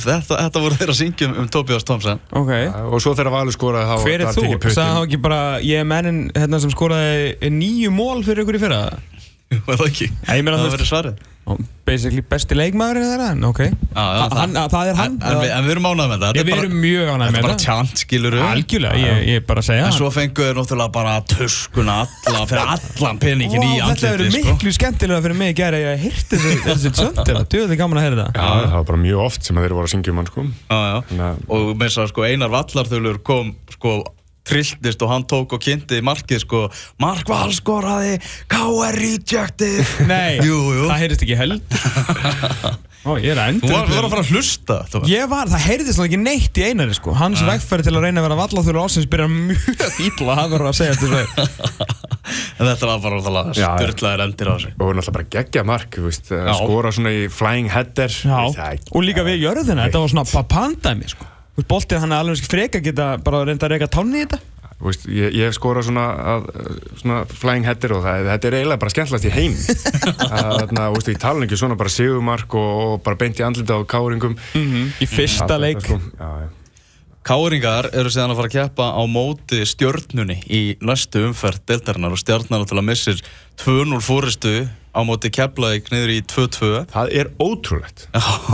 þetta, þetta voru þeir að syngja um, Tobias Thompson Ok. Og svo þegar Valur skoraði þá Hver er þú? Sagði hann ekki bara, ég er mennin hérna, sem skoraði nýju mól fyrir ykkur í fyrra Var það ekki? Nei, ég meina, það verið svarið. Basically besti leikmaður er það, ok. Já, já, Ha- hann- Það er hann En, en, við, en við erum ánægð með Þetta við er erum mjög ánægð þetta er með bara tjant, skilur Algjörlega, ég, ég er bara að segja En svo fengu þeir náttúrulega bara tuskuna alla, fyrir allan peningin í Vá, Þetta verður sko. miklu skemmtilega fyrir mig að gera Ég hirti þessu, þessu tjöndir Djöðu gaman að heyra Já, það var bara mjög oft sem þeir voru að syngja um hann sko. Og með þess að sko Einar Vallarþulur kom sko trilltist og hann tók og kynnti markið sko. Mark Val skoraði K.R. rejected. Nei, Jú, jú. það heyrðist ekki held Ó, ég er að Þú var, þú var endur að fara að hlusta Tómas. Ég var, það heyrðist náttúrulega ekki neitt í einari sko. Hans vegferð til að reyna að vera vallaþjóður ásins byrjar mjög ítla Það verður að segja þetta svo En þetta var bara óþálega Já, já. styrlaðir endir á sig og náttúrulega bara geggja mark þú veist, að skora svona í flying header. Já, Veist, það er- og líka við jörðina, þetta var svona papandæmi sko. Þú veist, boltið hann er alveg freka geta bara reynda að reyka tánni í þetta. Veist, ég, ég hef skorað svona, að, svona flying header og það, þetta er eiginlega bara skemmtilegt í heim. Þannig að ég tala ekki svona bara sigumark og, og bara beint í andlita á káringum. Í fyrsta leik. sko. Káringar eru síðan að fara að keppa á móti stjörnunni í næstu umferð deltarinnar og stjarnar náttúrulega missir 2-0 fóristu á móti Keflavík niður í 2-2 það er ótrúlegt.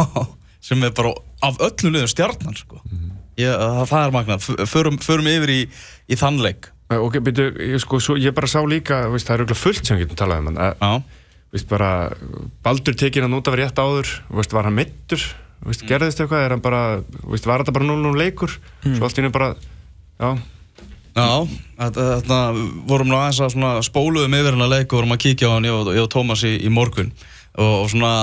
Sem er bara af öllu liðum stjarnan sko. ég, það, er magnað. Förum, förum yfir í, í þann leik. Ok, byrju, ég, sko, svo, ég bara sá líka veist, það er auðvitað fullt sem við getum talað um hann. Að, Já, veist, bara, Baldur tekinn hann út af rétt áður veist, var hann mittur veist, gerðist eitthvað, er hann bara var þetta bara 0-0 leikur? Svo allt í henni bara já, Já, þetta vorum nú aðeins að spóluðum yfir hennar leik og vorum að kíkja á hann ég og, ég og Tómas í, í morgun og, og svona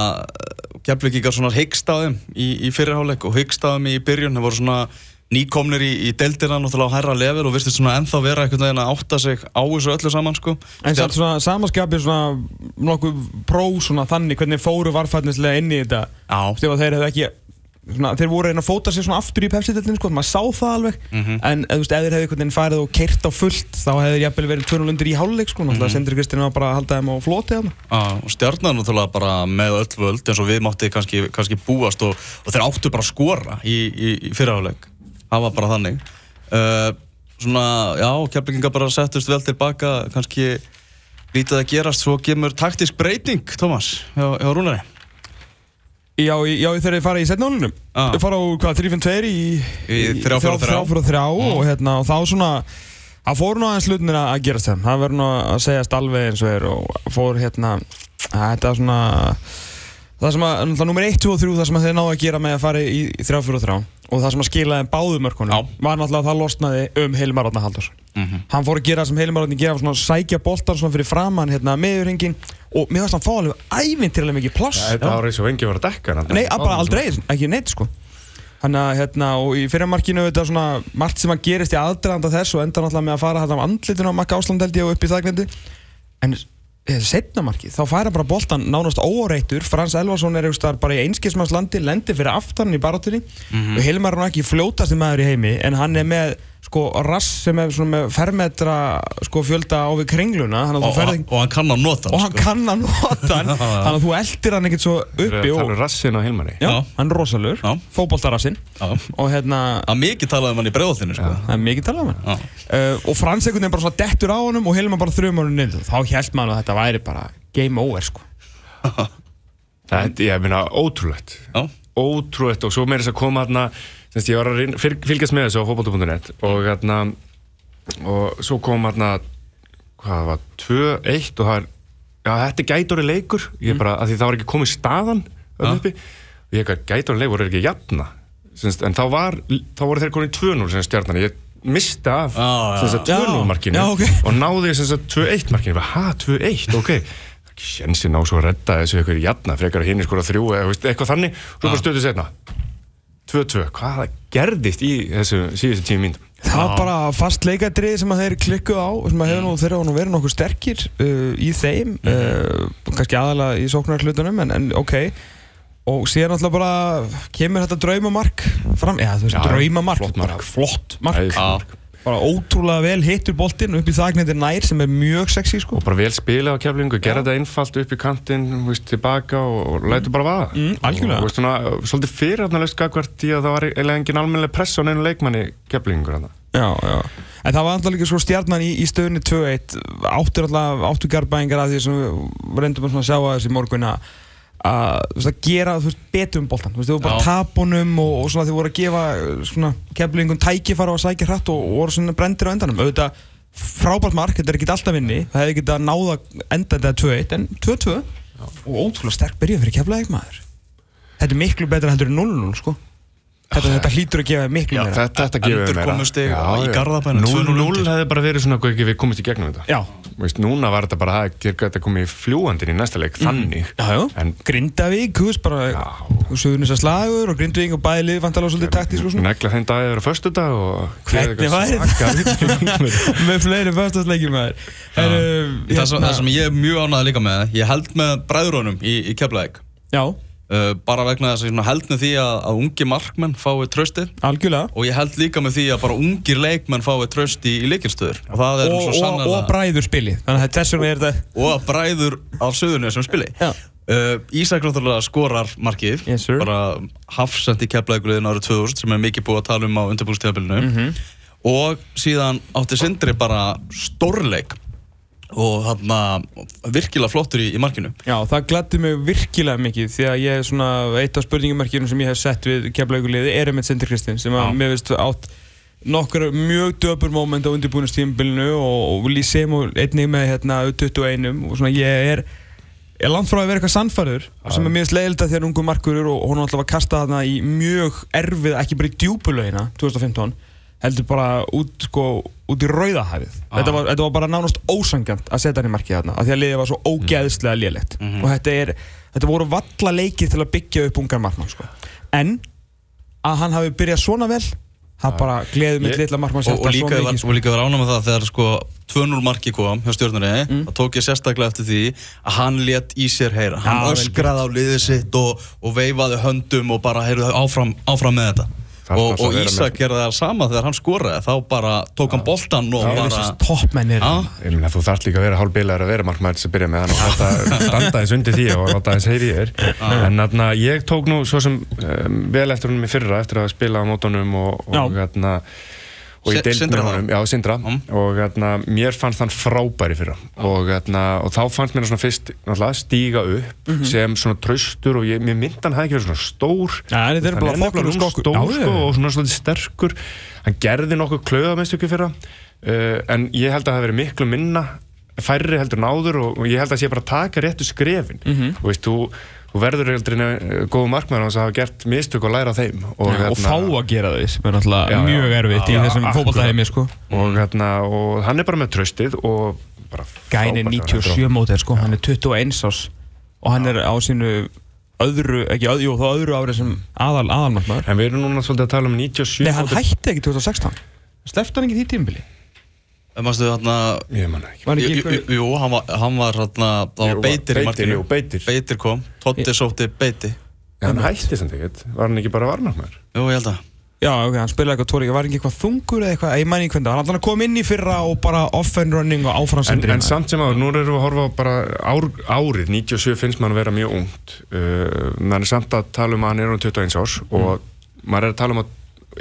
keflingingar svona hyggst á þeim í, í fyrirháleik og hyggst á þeim í byrjun. Það voru svona nýkomnir í, í deildina náttúrulega á herra level og virtist svona ennþá vera einhvern veginn að átta sig á þessu öllu saman sko. En samt svona samanskapið svona nokkuð pró svona þannig hvernig fóru varfætnislega inn í þetta. Já. Stefa þeir hefðu ekki svona, þeir voru reyna að fóta sér svona aftur í pepsi-deltinu sko, maður sá það alveg. En eða, þú veist, ef þeir hefðu einhvern veginn farið og keirt á fullt þá hefðu þeir jafnvel verið 2-0 undir í háluleik sko, náttúrulega Sindri Kristinn var bara að halda þeim á floti Já, og stjarnar náttúrulega bara með öll völd eins og við mátti kannski, kannski búast og, og þeir áttu bara að skora í, í, í fyrirháleik það var bara þannig. Uh, svona, já, keflingingar bara settust vel tilbaka kannski lítið að gerast. Svo kemur taktisk breyting, Tómas, hjá, hjá Rúnari Já, já þeir eru farið í setnálunum Já. Þeir fara úr hvað, 3-5-2 í Í þrjá, fjóra, þrjá. þrjá, fjóra, þrjá og, hérna, og þá svona Það fór nú aðeins hlutinir að gerast þeim, það verður nú að segjast alveg eins og er og fór hérna, þetta svona, það sem að, náttúrulega nummer 1, 2 og 3, það sem að þeir náðu að gera með að fara í, í 3, 4 og 3 og það sem að skilaði báðumörkunum Já. var náttúrulega að það losnaði um Hilmar Átna Halldórs. Mhm. Hann fór að gera það sem Hilmar Átni gera, svona sækja boltan svona fyrir framann hérna meðurhingin og mér varst hann fá alveg ævintýrlega mikið pláss. Þetta árið svo engi var að dekka hann Nei, bara aldrei, ekki neitt sko Þannig að hérna, og í fyrirmarkinu þetta er svona margt sem að gerist í aðdraðanda þess og enda náttúrulega með að fara hérna á andlitinu á Makka Ásland held ég og upp í þakkvendi en setna markið, þá færa bara boltan nánast óáreittur, Frans Elvarsson er bara í einskismannslandi, lendir fyrir aftan í barátunni og Hilmar er ekki fljótasti maður í heimi en hann er með sko rass sem er svona með fermetra sko fjölda á við kringluna að og, þú ferð og, hann kann að nota og hann sko. kann að nota hann. Þannig að þú eldir hann ekkert svo uppi Það og, er rassin á Hilmari. Já, Já. hann er rosalur, Já. og hérna, Það er mikið talað um hann í bregðoltinu sko. það er mikið talað um hann. Uh, og Frans einhvern veginn bara svona dettur á honum og Hilmar bara þrjum honum niður. Þá held maður að þetta væri bara game over sko. Þetta, ég meina, ótrúlegt. Já. Ótrúlegt. Og svo meira þess að koma hérna Þess að ég var að fylg- fylgjast með þessu á fótbolta.net og hérna og svo kom hérna hvað var, 2-1 og það er já, þetta er gætóri leikur. Ég bara, að því það var ekki komið staðan ja. uppi, og ég eitthvað, gætóri leikur er ekki jafna. Semst, en þá var, þá voru þeir konið 2-0 sem stjarnan, ég misti af sagt, já. 2-0 markinu Já, ok. og náði sem sagt 2-1 markinu, ha, 2-1, ok. Er ekki sjensin á svo að redda þessu eitthvað jafna, frekar að hinni skora þrjú eða eitthvað þannig, svo bara stöðu setna 2-2, hvað gerðist í þessu síðustu tíu mín það var bara fast leikadrið sem að þeir klikkuð á sem að hefur nú, þeir hafa nú verið nokkuð sterkir uh, í þeim uh, kannski aðalega í sóknarhlutunum en, en ok. Og síðan alltaf bara kemur þetta draumamark fram, já þú veist, draumamark. flott mark. bara flott mark. Æðislegt Já. Bara ótrúlega vel hittur boltinn upp í þagnendir nær sem er mjög sexy sko og bara vel spila á keflingu, gera þetta einfalt upp í kantinn, tilbaka og, og lætu bara vaða Mm, algjörlega. og svona, svolítið í að það var eiginlega engin almennileg press á neinu leikmanni keflingur þarna. Já, já. En það var alltaf líka sko stjarnan í, í stöðunni 2-1 áttur alltaf áttu garbæðingar að því sem við reyndum að sjá að þessi morgun að að veist, að gera þú veist, betur um boltan þú veist, þau voru bara tapunum og, og svona þau voru að gefa svona keflingum tækifara og sækja hratt og, og voru svona brendir á endanum. Auðvitað frábært mark, þetta er ekki alltaf vinni það hefði getað náða enda þetta 2-1 en 2-2 og ótrúlega sterk byrjað fyrir keflaðið maður. Þetta er miklu betra heldur en 0-0 sko. Þetta, þetta hlýtur að gefa miklu meira. þetta, þetta gefur Endur meira. komust þig Já, í já. Garðabænum, 2-0 0-0 undir. hefði bara verið svona ekki við komist í gegnum þetta. Já, Veist, núna var þetta bara að þetta komið fljúandinn í næsta leik þannig. Já, já, En- Grindavík, þú veist bara Já. Suðunis að slagur og Grindavík og bæði lið vantalega svolítið taktísk og svona. Negla þeim dagið eru förstu dag og Hvernig væri þetta? með fleiri Heru, það, sem, það sem ég er mjög ánægð líka með ég held með bræðurónum í, í Keflavík. Já, uh, bara vegna þess að ég held með því að, að ungi markmenn fái tröstið algjörlega. Og ég held líka með því að bara ungir leikmenn fái tröst í, leikilstöður og og, og, og bræður spili. Og bræður af söðunni sem spili. Uh, Ísak náttúrulega skorar markið. Yes, bara hafsend í keflaugurliðin árið 2000 sem er mikið búið að tala um á undirbúrstíðabilinu Mhm. og síðan átti Sindri bara stórleik og hann virkilega flottur í, í markinu. Já, það gladdi mig virkilega mikið því að ég er svona eitt af spurningumarkjunum sem ég hef sett við keflauguliði er með Sindri Kristinn sem að mér veist átt nokkur mjög döpur moment á undirbúinustímbilinu og, og Lísem og einnig með hérna U21 og svona ég er er langt frá að vera eitthvað sannfærður sem er mjög slegilegt að þér ungu markurur og hún alltaf var kastað þarna í mjög erfið, ekki bara í djúpulögina 2015 heldur bara út, sko, út í rauðahæfið þetta, var, þetta var bara nánast ósangjant að setja hann í markið þarna af því að liðið var svo ógeðslega lélegt. Og þetta, er, þetta voru valla leikir til að byggja upp ungar markmann sko. en að hann hafi byrjað svona vel það bara gleður mitt litla markmann og, og, líka, var, sko. og líka var ánægð með það þegar sko 2-0 marki kom hjá stjórnari Mm. þá tók ég sérstaklega eftir því að hann let í sér heyra. Hann öskraði á liðið sitt og, og veifaði höndum og bara heyrðu áfram, áfram með þetta og, og Ísak gerði það sama þegar hann skoraði. Þá bara tók hann boltan og bara toppmennir Ég þú þarft líka að vera hálfbilaður að vera markmaður sem byrja með hann og standa eins undir því og láta eins heyri í þér. En þarna, ég tók nú svo sem um, vel eftir honum í fyrra eftir að spila á mótunum og, og þarna og ég deilt með honum, já, Sindra Mm. og þarna, mér fannst hann frábæri fyrra og, þarna, og þá fannst mér hann svona fyrst náttúrulega, stíga upp Mhm. sem svona traustur og ég, mér myndi hann hafi ekki verið svona stór er Hann nú skokkur. stór sko, já. og svona svolítið sterkur hann gerði nokkuð klöða með stykki fyrra uh, en ég held að það hafi verið miklu minna færri heldur en áður og, og ég held að það sé bara taka réttu skrefin Mhm. þú veist, þú, þú verður aldrei uh, góðu markmaður hans að hafa gert mistök og læra þeim. Og, og fá að gera því sem er náttúrulega Já, já. mjög erfitt í Já, þessum fótballtaheimi sko. og, hérna, og hann er bara með tröstið og bara Gæni frábært að 97 mótið sko, hann er 21 ás og hann er á sínu öðru, ekki öðru, jú, þá öðru árið sem aðal, aðalmarkmaður. En við erum núna svolítið að tala um 97 Nei, hann mótið- hætti ekki 2016 Slefti hann ekki því tímbili? Mástu þarna Ég man ekki. Var Jú, ekki jú, ykkur jú, hann var, hann var þarna, það var beitir í Beitir, markinu. jú, Beitir. Beitir kom, Totti sótti beiti. En hann hætti samt ekkert, var hann ekki bara varnarmæður? Jú, ég held að Já, ok, hann spilaði eitthvað tóri, var ekki eitthvað þungur eða eitthvað, ég mæni ekki hvernig, hann alltaf kom inn í fyrra og bara off and running og áfram En, en samt sem áður, nú erum við að horfa á bara ár, árið, 97 finnst mann að vera mjög ungt. Uh, mann er samt að tala um að hann er um 21 árs og maður er að tala um að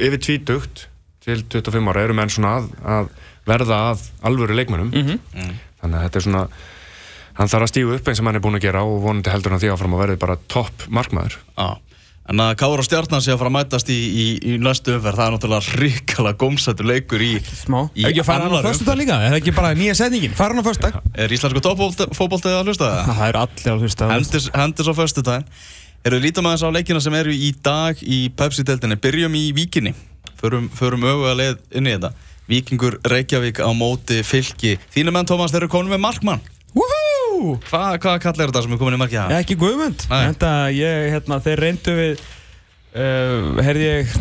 yfir tvítugt til 25 ára eru menn svona að, að verða að alvöru leikmönnum. Mhm. þannig að þetta er svona hann þarf að stígu upp eins og hann er búin að gera og vonandi heldur hann því áfram að verði bara topp markmaður. Já. En að Káur og Stjarnan sé að fara að mætast í, í, í næstu umferð, það er náttúrulega ríkala gómsættu leikur í Smá, Í ekki að fara hann á förstu dag líka, er það ekki bara nýja setningin, fara hann á förstu dag Er íslensku toppfótboltið að hlusta? Það? Það er allir að hlusta Hendis, hendis á förstu daginn Eru lítum aðeins á leikina sem eru í dag í Pepsi-deltinni Byrjum í Víkinni. Förum, förum ögu að leið inn í þetta Víkingur Reykjavík á móti fylki Þínu menn Tómas, þeir eru komin með markmann Woohoo! Hva, Hvað kall er þetta sem er komin í markið? Já, ekki guðmund. Þetta, ég, hérna, þeir reyndu við uh, Herði ég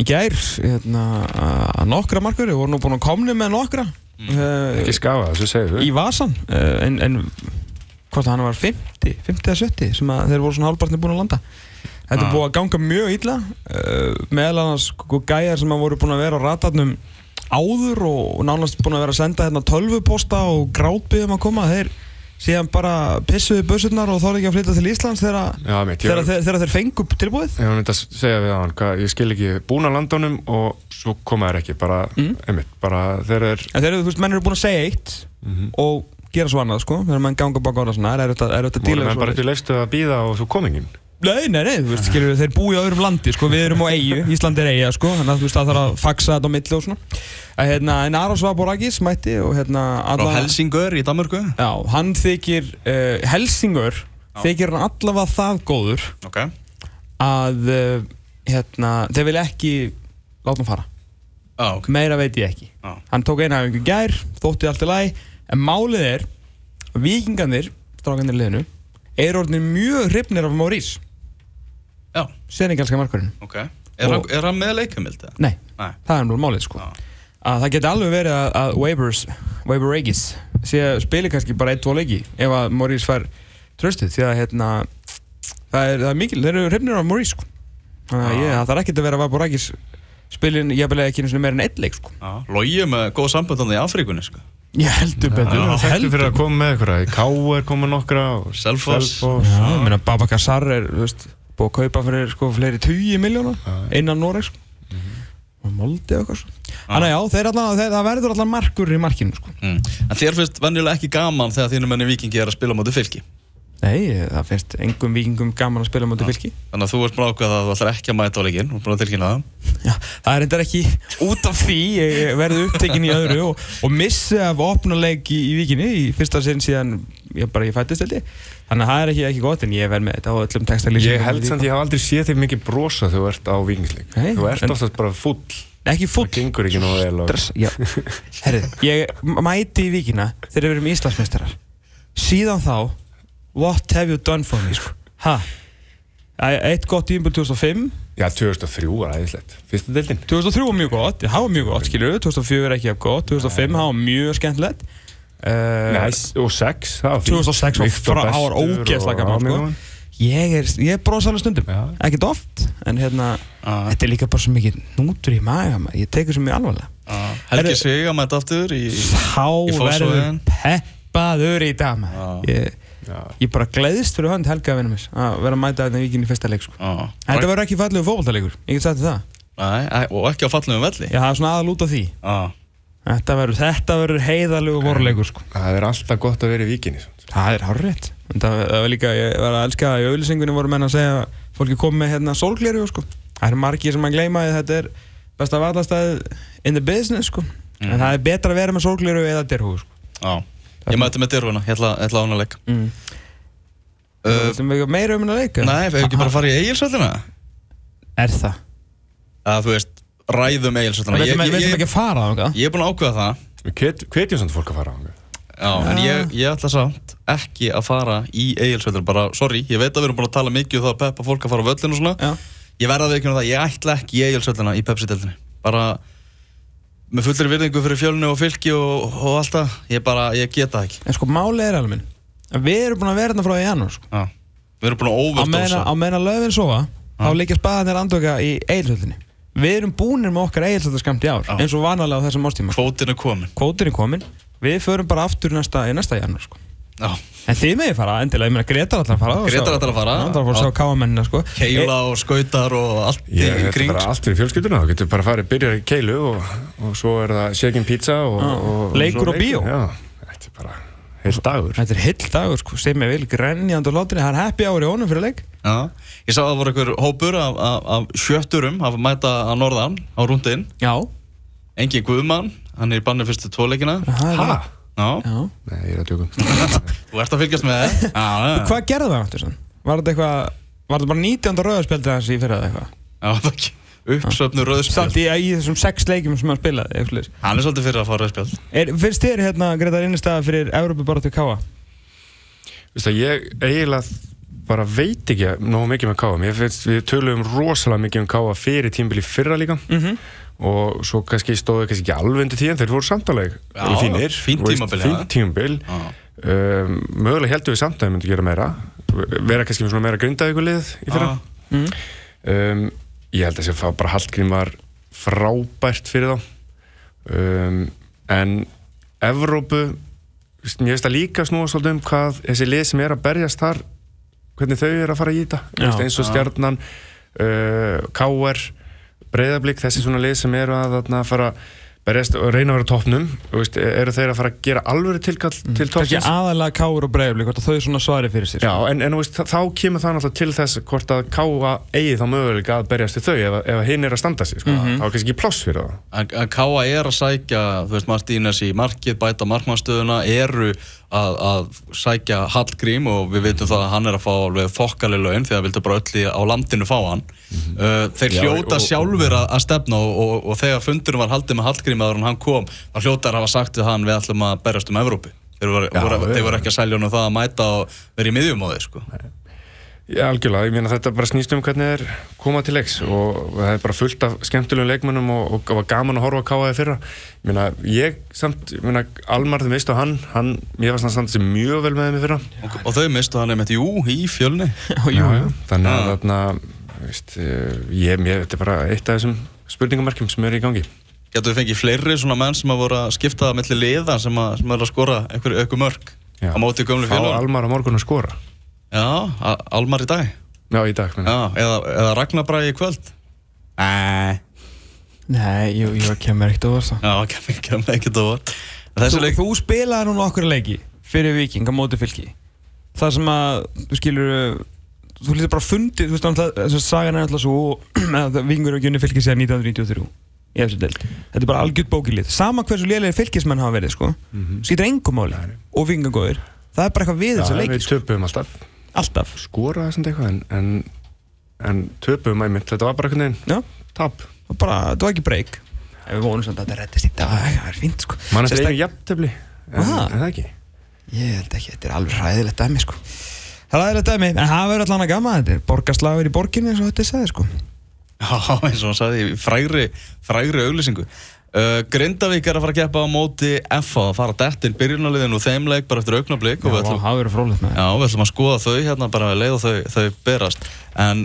í gær hérna, að nokkra markur Við vorum nú búin að komni með nokkra uh, ekki skafa þessu segðu Í vasan uh, En, en hvort hann var 50 50 eða 70 sem að þeir voru svona hálfpartni búin að landa Þetta er Ah. búið að ganga mjög illa uh, meðal annars sko, gæjar sem að voru búin að vera á ratarnum áður og, nánast búin að vera að senda hérna tölvuposta og grátbyðum að koma þeir síðan bara pissuði bussurnar og þóðu ekki að flytja til Íslands þegar, Já, mitt, þegar, þegar, þegar þeir fengu tilbúið Ég var myndi að segja við hann, hvað, ég skil ekki búin að landunum og svo koma þær ekki, bara, Mm. einmitt, bara þeir er, en þeir eru, þú veist, menn eru búin að segja eitt Mhm. og gera svo annað, sko þegar menn ganga baka orða svona, er þetta, díla menn bara ekki leifstu að býða og svo komingin. Nei, nei, nei, þú veist, skilur, þeir búi á öðrum landi, sko, við erum á eigu, Ísland er eiga, sko, þannig að þú veist, það þarf að faxa þetta á milli og svona. Að, hérna, en Aros Vaborakis mætti og hérna, Frá Helsingör í Danmörku Já, hann þykir, uh, Helsingur, þykir hann allavega það góður Ok að, uh, hérna, þeir vilja ekki láta hann fara. ah, ok Meira veit ég ekki. Já. Hann tók eina af einhver gær, þótti allt í lagi, en málið er, vikingarnir, strákanir liðinu, er orðinir mjög hrifnir af Maurice, Já, senegalska markurinn. ok Er, Og- hann, er hann með leikamild? eða? Nei, Nei það er nú málið sko Já. að það geti alveg verið að, að Wabers Waber Regis sé að spili kannski bara eitt, tvo leiki ef að Maurice fær tröstið því að hérna það er, það er mikil, þeir eru hrifnir af Maurice sko þannig að ég, það þarf ekki að vera að Waber Regis spilin, ég belega ekki eins og meira en eitt leik sko Já, Logi með góð samböndandi í Afríkunni sko. ég heldur betur Já, já, þekktu fyrir að koma með eitthvað, í K er koma nokkra og Selfoss. já, ég meina Baba Kassar er, þú veist, búið að kaupa fyrir sko fleiri 20 miljóna innan Noreg sko og moldi og eitthvað svo Þannig að já, þeir allan, þeir, það verður allan markur í markinu sko. Mm. En þér finnst venjulega ekki gaman þegar þínu menni vikingi er að spila móti fylki? Nei, það finnst engum vikingum gaman að spila mútið fylki. Þannig að þú ert búin að þú ætlar ekki að mæta á leikinn og búin að tilkynna það. Já, það er endar ekki út af því ég verði upptekinn í öðru og, og missi af opnuleik í, í vikinni í fyrsta sinn síðan ég bara ég fættist held ég þannig að það er ekki, ekki gott en ég verð með þetta á öllum textalýsingum Ég held samt ég hafa aldrei séð þig mikið brosa þegar þú ert á vikingsleik. Þú ert oftast bara full, ekki það fúll gengur ekki nógu vel og... Dress, já. Herri, ég mæti í vikina þegar við erum Íslandsmeistarar. Síðan þá what have you done for me sko? ha? Æ- eitt gott tímpil 2005 Já, 2003 var æðislegt. Fyrsta deildin. 2003 var mjög gott, það var mjög gott skilur 2004 er ekki af gott, 2005 það var mjög skemmtilegt uh, Nei, og 6, það var fínt. 2006 var það bestur ógeðslega gaman, Já, sko. ég er, ég bros alveg stundum Já. ekkert oft, en hérna Ah, þetta er líka bara svo mikið nútur í maga maður. ég tekur svo mjög alvarlega ah. Helgi sig að mæta aftur í þá verður peppaður í. Já. ég, Já. ég bara gleðist fyrir hönd Helga að vera að mæta þetta víkinn í fyrsta leik sko. ah. þetta verður ekki fallegu fókbaltalegur, ég get sagt það Nei, og ekki á fallum velli ég hafa svona aðal út af því ah. Þetta verður, þetta verður heiðalegu voruleikur sko. Það er alltaf gott að vera í vikinni. Það er hárrétt það, það var líka, ég var að elska að í auðlýsingunni voru menn að segja að fólki kom með hérna sólgleru sko. það er margir sem að gleyma að þetta er besta vallastæð in the business sko. en það er betra að vera með sólgliru eða derhú sko. Já, ég mæti með dyrfuna, ég ætla, ég ætla á hana leik mm. uh, sem við meira um hennar leika Nei, við hefum ekki bara að fara í eigilsöldina er það? að ræðum við eigilsöldina ég, veitum ekki að fara þangað. ég er búin að ákveða það. Við hvetjum samt fólk að fara á hann. Já, en ég, ég ætla samt ekki að fara í eigilsöldina bara, sorry, ég veit að við erum búin að tala mikið um það að peppa fólk að fara á völlinu og svona. Já. ég verða að veikjum það, ég ætla ekki í eigilsöldina í Pepsi-deltinni bara með fullri virðingu fyrir fjölnu og fylki og, og allt það, ég bara, ég geta það ekki. En sko málið er alveg minn við erum búin að vera hérna frá í janúar sko. Já, við erum búin að á meðan overdósa á meðan löfin sofa þá leikja spaðanir andöka í eigilsöldinni við erum búinir með okkar eigilsöldaskamt í ár Já. eins og vanalega á þessum ástíma sko. Kvótin er komin kvótur er komin við förum bara aftur næsta, í næsta janúar sko. Já, en þið meði fara endilega, ég meina Gretar ætlar að fara og Grétar sjá- ætlar að fara. Já, ætlar að fara að sjá káamennina sko. keila og skautar og allt í, Ég í þetta er kring bara allt fyrir fjölskylduna, þú getur bara farið, byrjar í keilu og, og svo er það shaking pizza og, og Leikur og bíó. Já, þetta er bara heilt dagur. Þetta er heill dagur sko, sem ég vil, grenjand og látri, það er happy hour í honum fyrir leik. Já, ég sá að það voru einhver hópur af, af, af sjötturum að mæta að norðan á rúndin Já. Engi Guðmann, hann er í banni fyrstu tvoleikina er Ha? það. Já, Já. Nei, ég er að tjóka. þú ert að fylgjast með það Já, já, Hvað gerðu það áttur sann? Var þetta eitthvað, var þetta bara 19. rauðarspjaldið hans í fyrir eða eitthvað? já, það er ekki uppsöfnu rauðspjald Samt í, í þessum sex leikjum sem hann spilaði, eitthvað. Hann er svolítið fyrir að fá rauðspjald Er, finnst þér hérna, Gretar, innistæða fyrir Európa bara til Káa? Þú veist að ég eiginlega bara veit ekki nógu mikið með Káa. Finnst við töluðum rosalega mikið um Káa fyrir tímbili fyrra líka Mhm. og svo kannski stóðu kannski ekki alveg undir tíðan, þeir voru samtaleg Já, fínir. veist, tímabil, ja. Fínt tímabil. Um, mögulega heldur við samt að við myndum gera meira vera kannski meira grindavíkulið í fyrra Mm. um, ég held að þessi að fá bara Hallgrím var frábært fyrir þá um, en Evrópu veist, mér finnst það líka snúa svolítið um hvað þessi lið sem er að berjast þar hvernig þau eru að fara í þetta. Veist, eins og stjarnan uh, KR, breyðablík þessi svona lið sem eru að þarna, fara berjast og reyna að vera á toppnum veist, eru þeir að fara að gera alvöru tilkall til Kannski toppsins aðalega Káur og Breiðablik, hvort að þau svona svari fyrir sér. Já, en, en þú veist, þá kemur það náttúrulega til þess hvort að Káa eigi þá möguleika að berjast við þau ef, ef hinn er að standa sig, sko. þá er kannski ekki pláss fyrir það. En, en Káa er að sækja, þú veist, Martínes í markið, bæta markmannstöðuna, eru að, að sækja Hallgrím og við veitum það að hann er að fá alveg þokkali laun því að vildu bara öll í, á landinu fá hann. uh, þeir Já, hljóta og- sjálfur að, að stefna og, og, og þegar fundurinn var haldið með Hallgrím aður hann kom, þá hljóta að hafa sagt við hann við ætlum að berjast um Evrópi. Þeir voru, Já, voru, já. þeir voru ekki að selja hann um það að mæta og vera í miðjum á þeir, sko. Já, algjörlega, ég meina þetta bara snýst um hvernig er koma til leiks og það er bara fullt af skemmtilegum leikmönnum og, og það var gaman að horfa að Káa fyrra. Ég meina, ég samt, ég meina, Almar þau veistu hann, hann, ég var svona standið sem mjög vel með í fyrra. Og, og þau mistu hann einmitt, jú, í fjölni. jú, jú. Þannig að Já. þarna, veist, eh, ég, ég, þetta er bara eitt af þessum spurningamarkjum sem eru í gangi. Getur við fengið fleiri svona menn sem að voru að skipta milli liða sem að, sem að, að skora einhver, einhver mörg Já. á móti gömlu Fá félagum? Almar á morgun að skora. Já, Almar í dag? Já, í dag. Já, eða, eða Ragnar Bragi í kvöld? Nei. Nei, jú, jú, kemur ekkert over það. Já, kemur kem ekki það Þessi Þú, leik þú spilaði núna okkur leiki fyrir Viking á móti fylki. Það sem að, þú skilur Þú hlýttir bara fundið, þú veist náttúrulega þess að sagan er alltaf svo að Vikingur og Gunni fylki sér 1993 í eftir deild. Þetta er bara algjört bókilið. Sama hversu lélegir fylkismenn hafa verið, sko. Skýtur engum máli. Og Vikingagóður Það er bara eitthvað við þessa Já, leiki, við sko. töpum alltaf. Alltaf. Skora þessum eitthvað en, en, en töpum æmitt, þetta var bara einhvern veginn Já, tap. það var bara, það var ekki breyk Við vonum samt að þetta reddist í dag, það er fínt, sko. Mann eftir Sérstak- einu jafntöfli en, það ekki? Ég held ekki, þetta er alveg ræðilegt dæmi sko. Það er ræðilegt dæmi, en það verður allan að gama. Þetta er borgarslagur í borginni eins og þetta er sagði sko. Já, eins og hann sagði í frægri, frægri auglýsingu uh, Grindavík er að fara að keppa á móti FA að fara dettin byrjunarliðin og þeim leik bara eftir augnablík og við ætlum, með já, við ætlum að skoða þau hérna bara leið og þau, þau berast en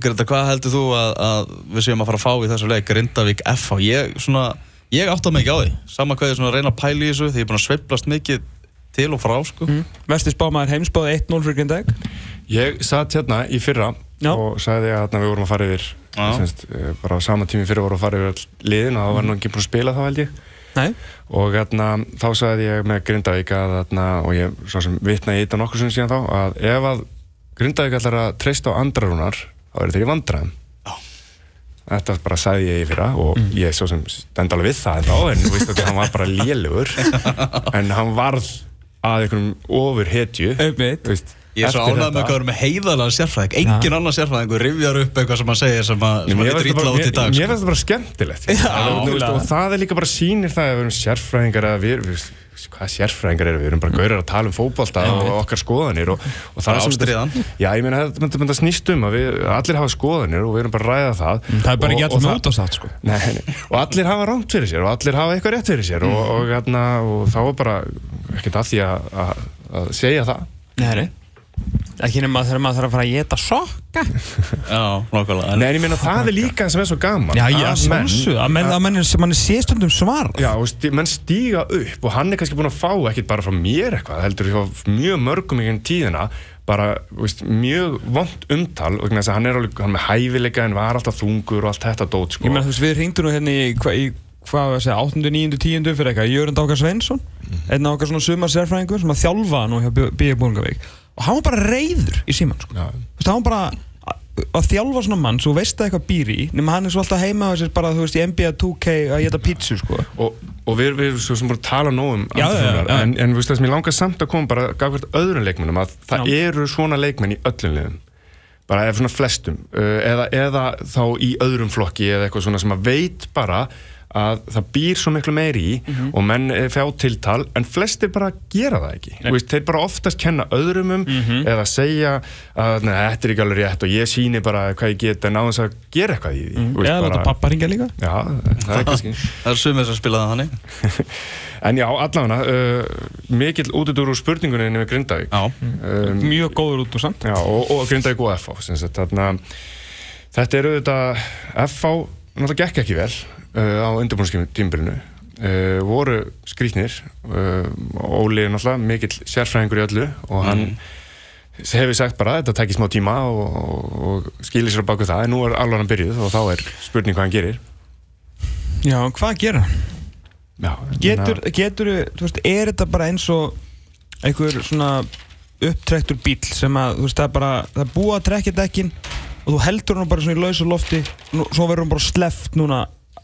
Grinda, hvað heldur þú að, að við séum að fara að fá í þessu leik Grindavík FA? Ég, svona, ég átta mig ekki á því sama hvað ég svona reyna að pæla í þessu því ég er búin að sveiflast mikið til og frá sko. mm. Vesti spámaður heimsbáði 1-0 fyrir Grindag ég satt hérna í fyrra Já. og sagði að hérna, við vorum að fara yfir. Semst, eh, bara á sama tími fyrir vorum að fara yfir liðin og það var nú ekki búin að spila þá held ég. Nei, og hérna, þá sagði ég með Grindavík að hérna, og ég svo sem vitnaði í þetta nokkur sem síðan þá að ef að Grindavík ætlar að treysta á andrarúnar þá eru þeir í vandræðum. Já. þetta bara sagði ég í fyrra og ég svo sem stend alveg við það þá en þú veist að hann var bara lélugur en hann varð að einhverjum ofur hetju Einmitt. Ég er svo ánægð með þetta. hvað er með heiðalega sérfræðing. Engin annar sérfræðingur rifjar upp eitthvað sem hann segir sem, að, að lítur bara- út í dag mér- mér sko. finnst það bara skemmtilegt. Og það er líka bara sýnir það að við erum sérfræðingar að við, við hvað sérfræðingar eru, við erum bara gaurar að tala um fótbolta og okkar skoðanir og, og það þetta- ástríðan. Já, ég meina, þetta þetta- þetta snýst um að við, allir hafa skoðanir og við erum bara að ræða það Það er bara ekki allir með út á státt sko. Nei, nei, og allir hafa rámt fyrir sér og allir hafa eitthvað rétt fyrir sér og, og, hérna, og þá er bara ekkert að því að, að, að segja það. Nei, nei Ekki nema þegar maður þarf að fara að geta sokka Já, nákvæmlega En Nei, en ég meina, það er líka sem er svo gaman Já, ég að að sjálfsög Að menn, að menn, sem mann er séstundum svar Já, og stí, menn stíga upp og hann er kannski búin að fá ekkert bara frá mér eitthvað, heldur hjá mjög mörgum í gegnum tíðina, bara veist, mjög vond umtal og þess að hann er alveg, hann er með hæfileika en var alltaf þungur og allt þetta dót, sko. Ég meina þú veist, við hringdum nú hérna í, hva, í hvað var að segja, 8. 9. 10. fyrir eitthvað Jörund Ákar Sveinsson, einn af okkar svona sumar sérfræðingur sem að þjálfa nú hjá B.I. Og hann var bara reyður í síman sko. Hann var bara að- að þjálfa svona mann svo veist það eitthvað býr í nema hann er svo alltaf heima á sér bara, þú veist, í NBA 2K að geta pítsu, sko Og, og við, við svo sem að tala nóg um Já, já, já. en, en veist það sem ég langar samt að koma bara gafkvært öðrum leikmennum að það eru svona leikmenn í öllum liðum bara ef svona flestum uh, eða, eða þá í öðrum flokki eða eitthvað svona sem að veit bara að það býr svo miklu meiri í Mhm. og menn eh, fjá tiltal en flestir bara gera það ekki. Þú veist, þeir bara oftast kenna öðrum um Mhm. eða segja að "Nei, þetta er ekki alveg rétt og ég síni bara hvað ég get en á þess að gera eitthvað í því. Þú veist, Eða láta bara- pappa ringja líka? Já, það er kannski það er sumir sem spilaði þannig. En já, allavega, uh, mikill útudur úr spurningunni með Grindavík. Já, um, Mjög góður út og samt. Já, og, og Grindavík og FH sem sagt, þarna, Þetta eru þetta FH náttúrulega gekk ekki vel á undirbúinsktímbilinu uh, voru skrýtnir. Uh, Óli er náttúrulega mikill sérfræðingur í öllu og hann hefur sagt bara að þetta tekir smá tíma og, og, og skilir sér á baku það. En nú er alvaran byrjuð og þá er spurning hvað hann gerir. Já, hvað gera hann? Já, Getur, getur, þú veist, er þetta bara eins og einhver svona upptrektur bíl sem að, þú veist, það er bara, það er búið að trekja dekkin og þú heldur hann bara svona í lausu lofti nú, svo verður hann bara sleft núna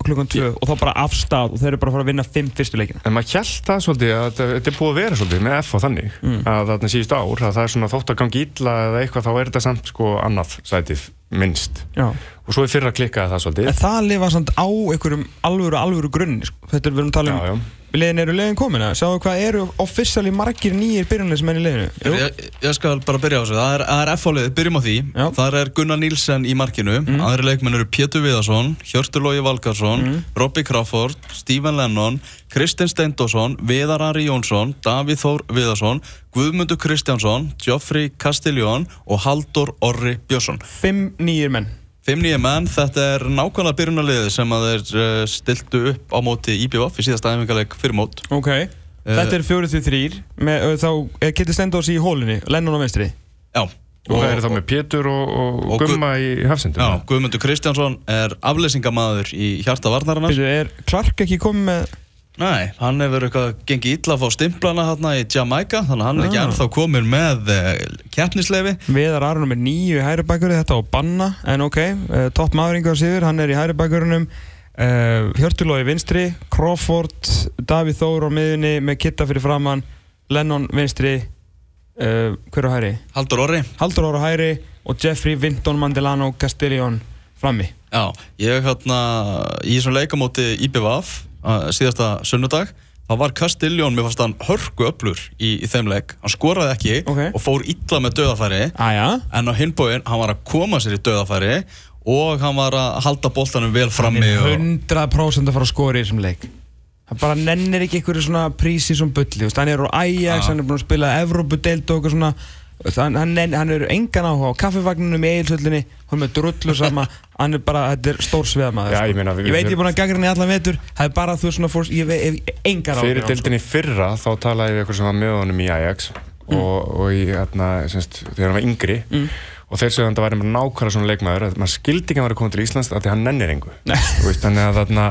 klukkan tvö og þá bara afstað og þeir eru bara að fara að vinna fimm fyrstu leikina. En maður held það svolítið að þetta- er búið að vera svolítið með F á þannig að þarna síðust ár að það er svona þótt að gangi illa eða eitthvað þá er þetta samt sko annað sætið minnst. Já. og svo er fyrra klikkaði það svolítið. En það lifa samt á einhverjum alvöru, alvöru grunni sko. Þetta er við erum að tala um Liðin eru liðin komin að sjáu hvað eru officially margir nýjir byrjunleismenn í liðinu? Jú. ég, ég skal bara byrja á þessu. Það er, er F-fálið, byrjum á því. Já. Það er Gunnar Nílsen í markinu. Aðri leikmenn eru Pétur Viðarsson, Hjörtur Lógi Valgarsson Robby Crawford, Stephen Lennon Kristinn Steindósson, Viðar Ari Jónsson Davíð Þór Viðarsson Guðmundur Kristjánsson, Geoffrey Castiljón og Haldur Orri Björnsson. Fimm nýjir menn Fimm nýja menn, þetta er nákvæmlega byrjunarliðið sem að þeir uh, stiltu upp á móti IBVF í síðasta æfingarleik fyrir mót. Ok. Þetta er fjórið því þrýr með, uh, Þá er Kitty Stendós í hólunni Lennon á vinstri. Já. Og það er þá með Pétur og, og, og Gu- Gumma í hafsendum? Já, Guðmundur Kristjánsson er afleysingamæður í hjarta varnarinnar. Byrju, Er Clark ekki komið með Nei, hann hefur eitthvað gengið illa að fá stimplana hérna í Jamaica þannig að hann er ekki Ah. ennþá komin með uh, keppnisleifi Viðar Aron með nýju í hæri bakverði Þetta á banna En ok uh, Topp maður yngur sigur Hann er í hæri bakverðunum uh, Hjörtulói vinstri Crawford Davíð Þór á miðunni Með Kitta fyrir framann Lennon vinstri Hver á hæri? Haldur Orri Haldur Óra hæri Og Jeffrey Vinton Mandelano Castellón frammi Já, ég hérna í þessum leikamóti uh, síðasta sunnudag þá var Castiljón, mér fannst hann hörku öflur í, í þeim leik, hann skoraði ekki Ok. og fór illa með döðafæri Æja en á hinbóin, hann var að koma sér í döðafæri og hann var að halda boltanum vel Hann frammi er og, 100% að fara að skora í þessum leik. Hann bara nennir ekki einhverju svona prísi sem bulli, hann er á Ajax hann er búinn að spila Evrópudeild og eitthvað svona Veist, hann, hann, er engan áhuga á kaffivagninum í eilsöllinni er með drullu sama. Hann er bara, þetta er stór sveðamaður Já, ég meina, við- ég veit ég er búinn að gaggra hann í allan vetur. Það er bara þú svona fórst, ég veit engan áhuga Fyrir deildinni fyrra þá talaði við eitthvað sem var með honum í Ajax og, og í, hérna, semst, þegar hann var yngri. Og þeir sögðu að það væri bara nákvæmlega svona leikmaður að maður skildi ekki að að koma til Íslands af því að hann nennir engu. Þannig að þarna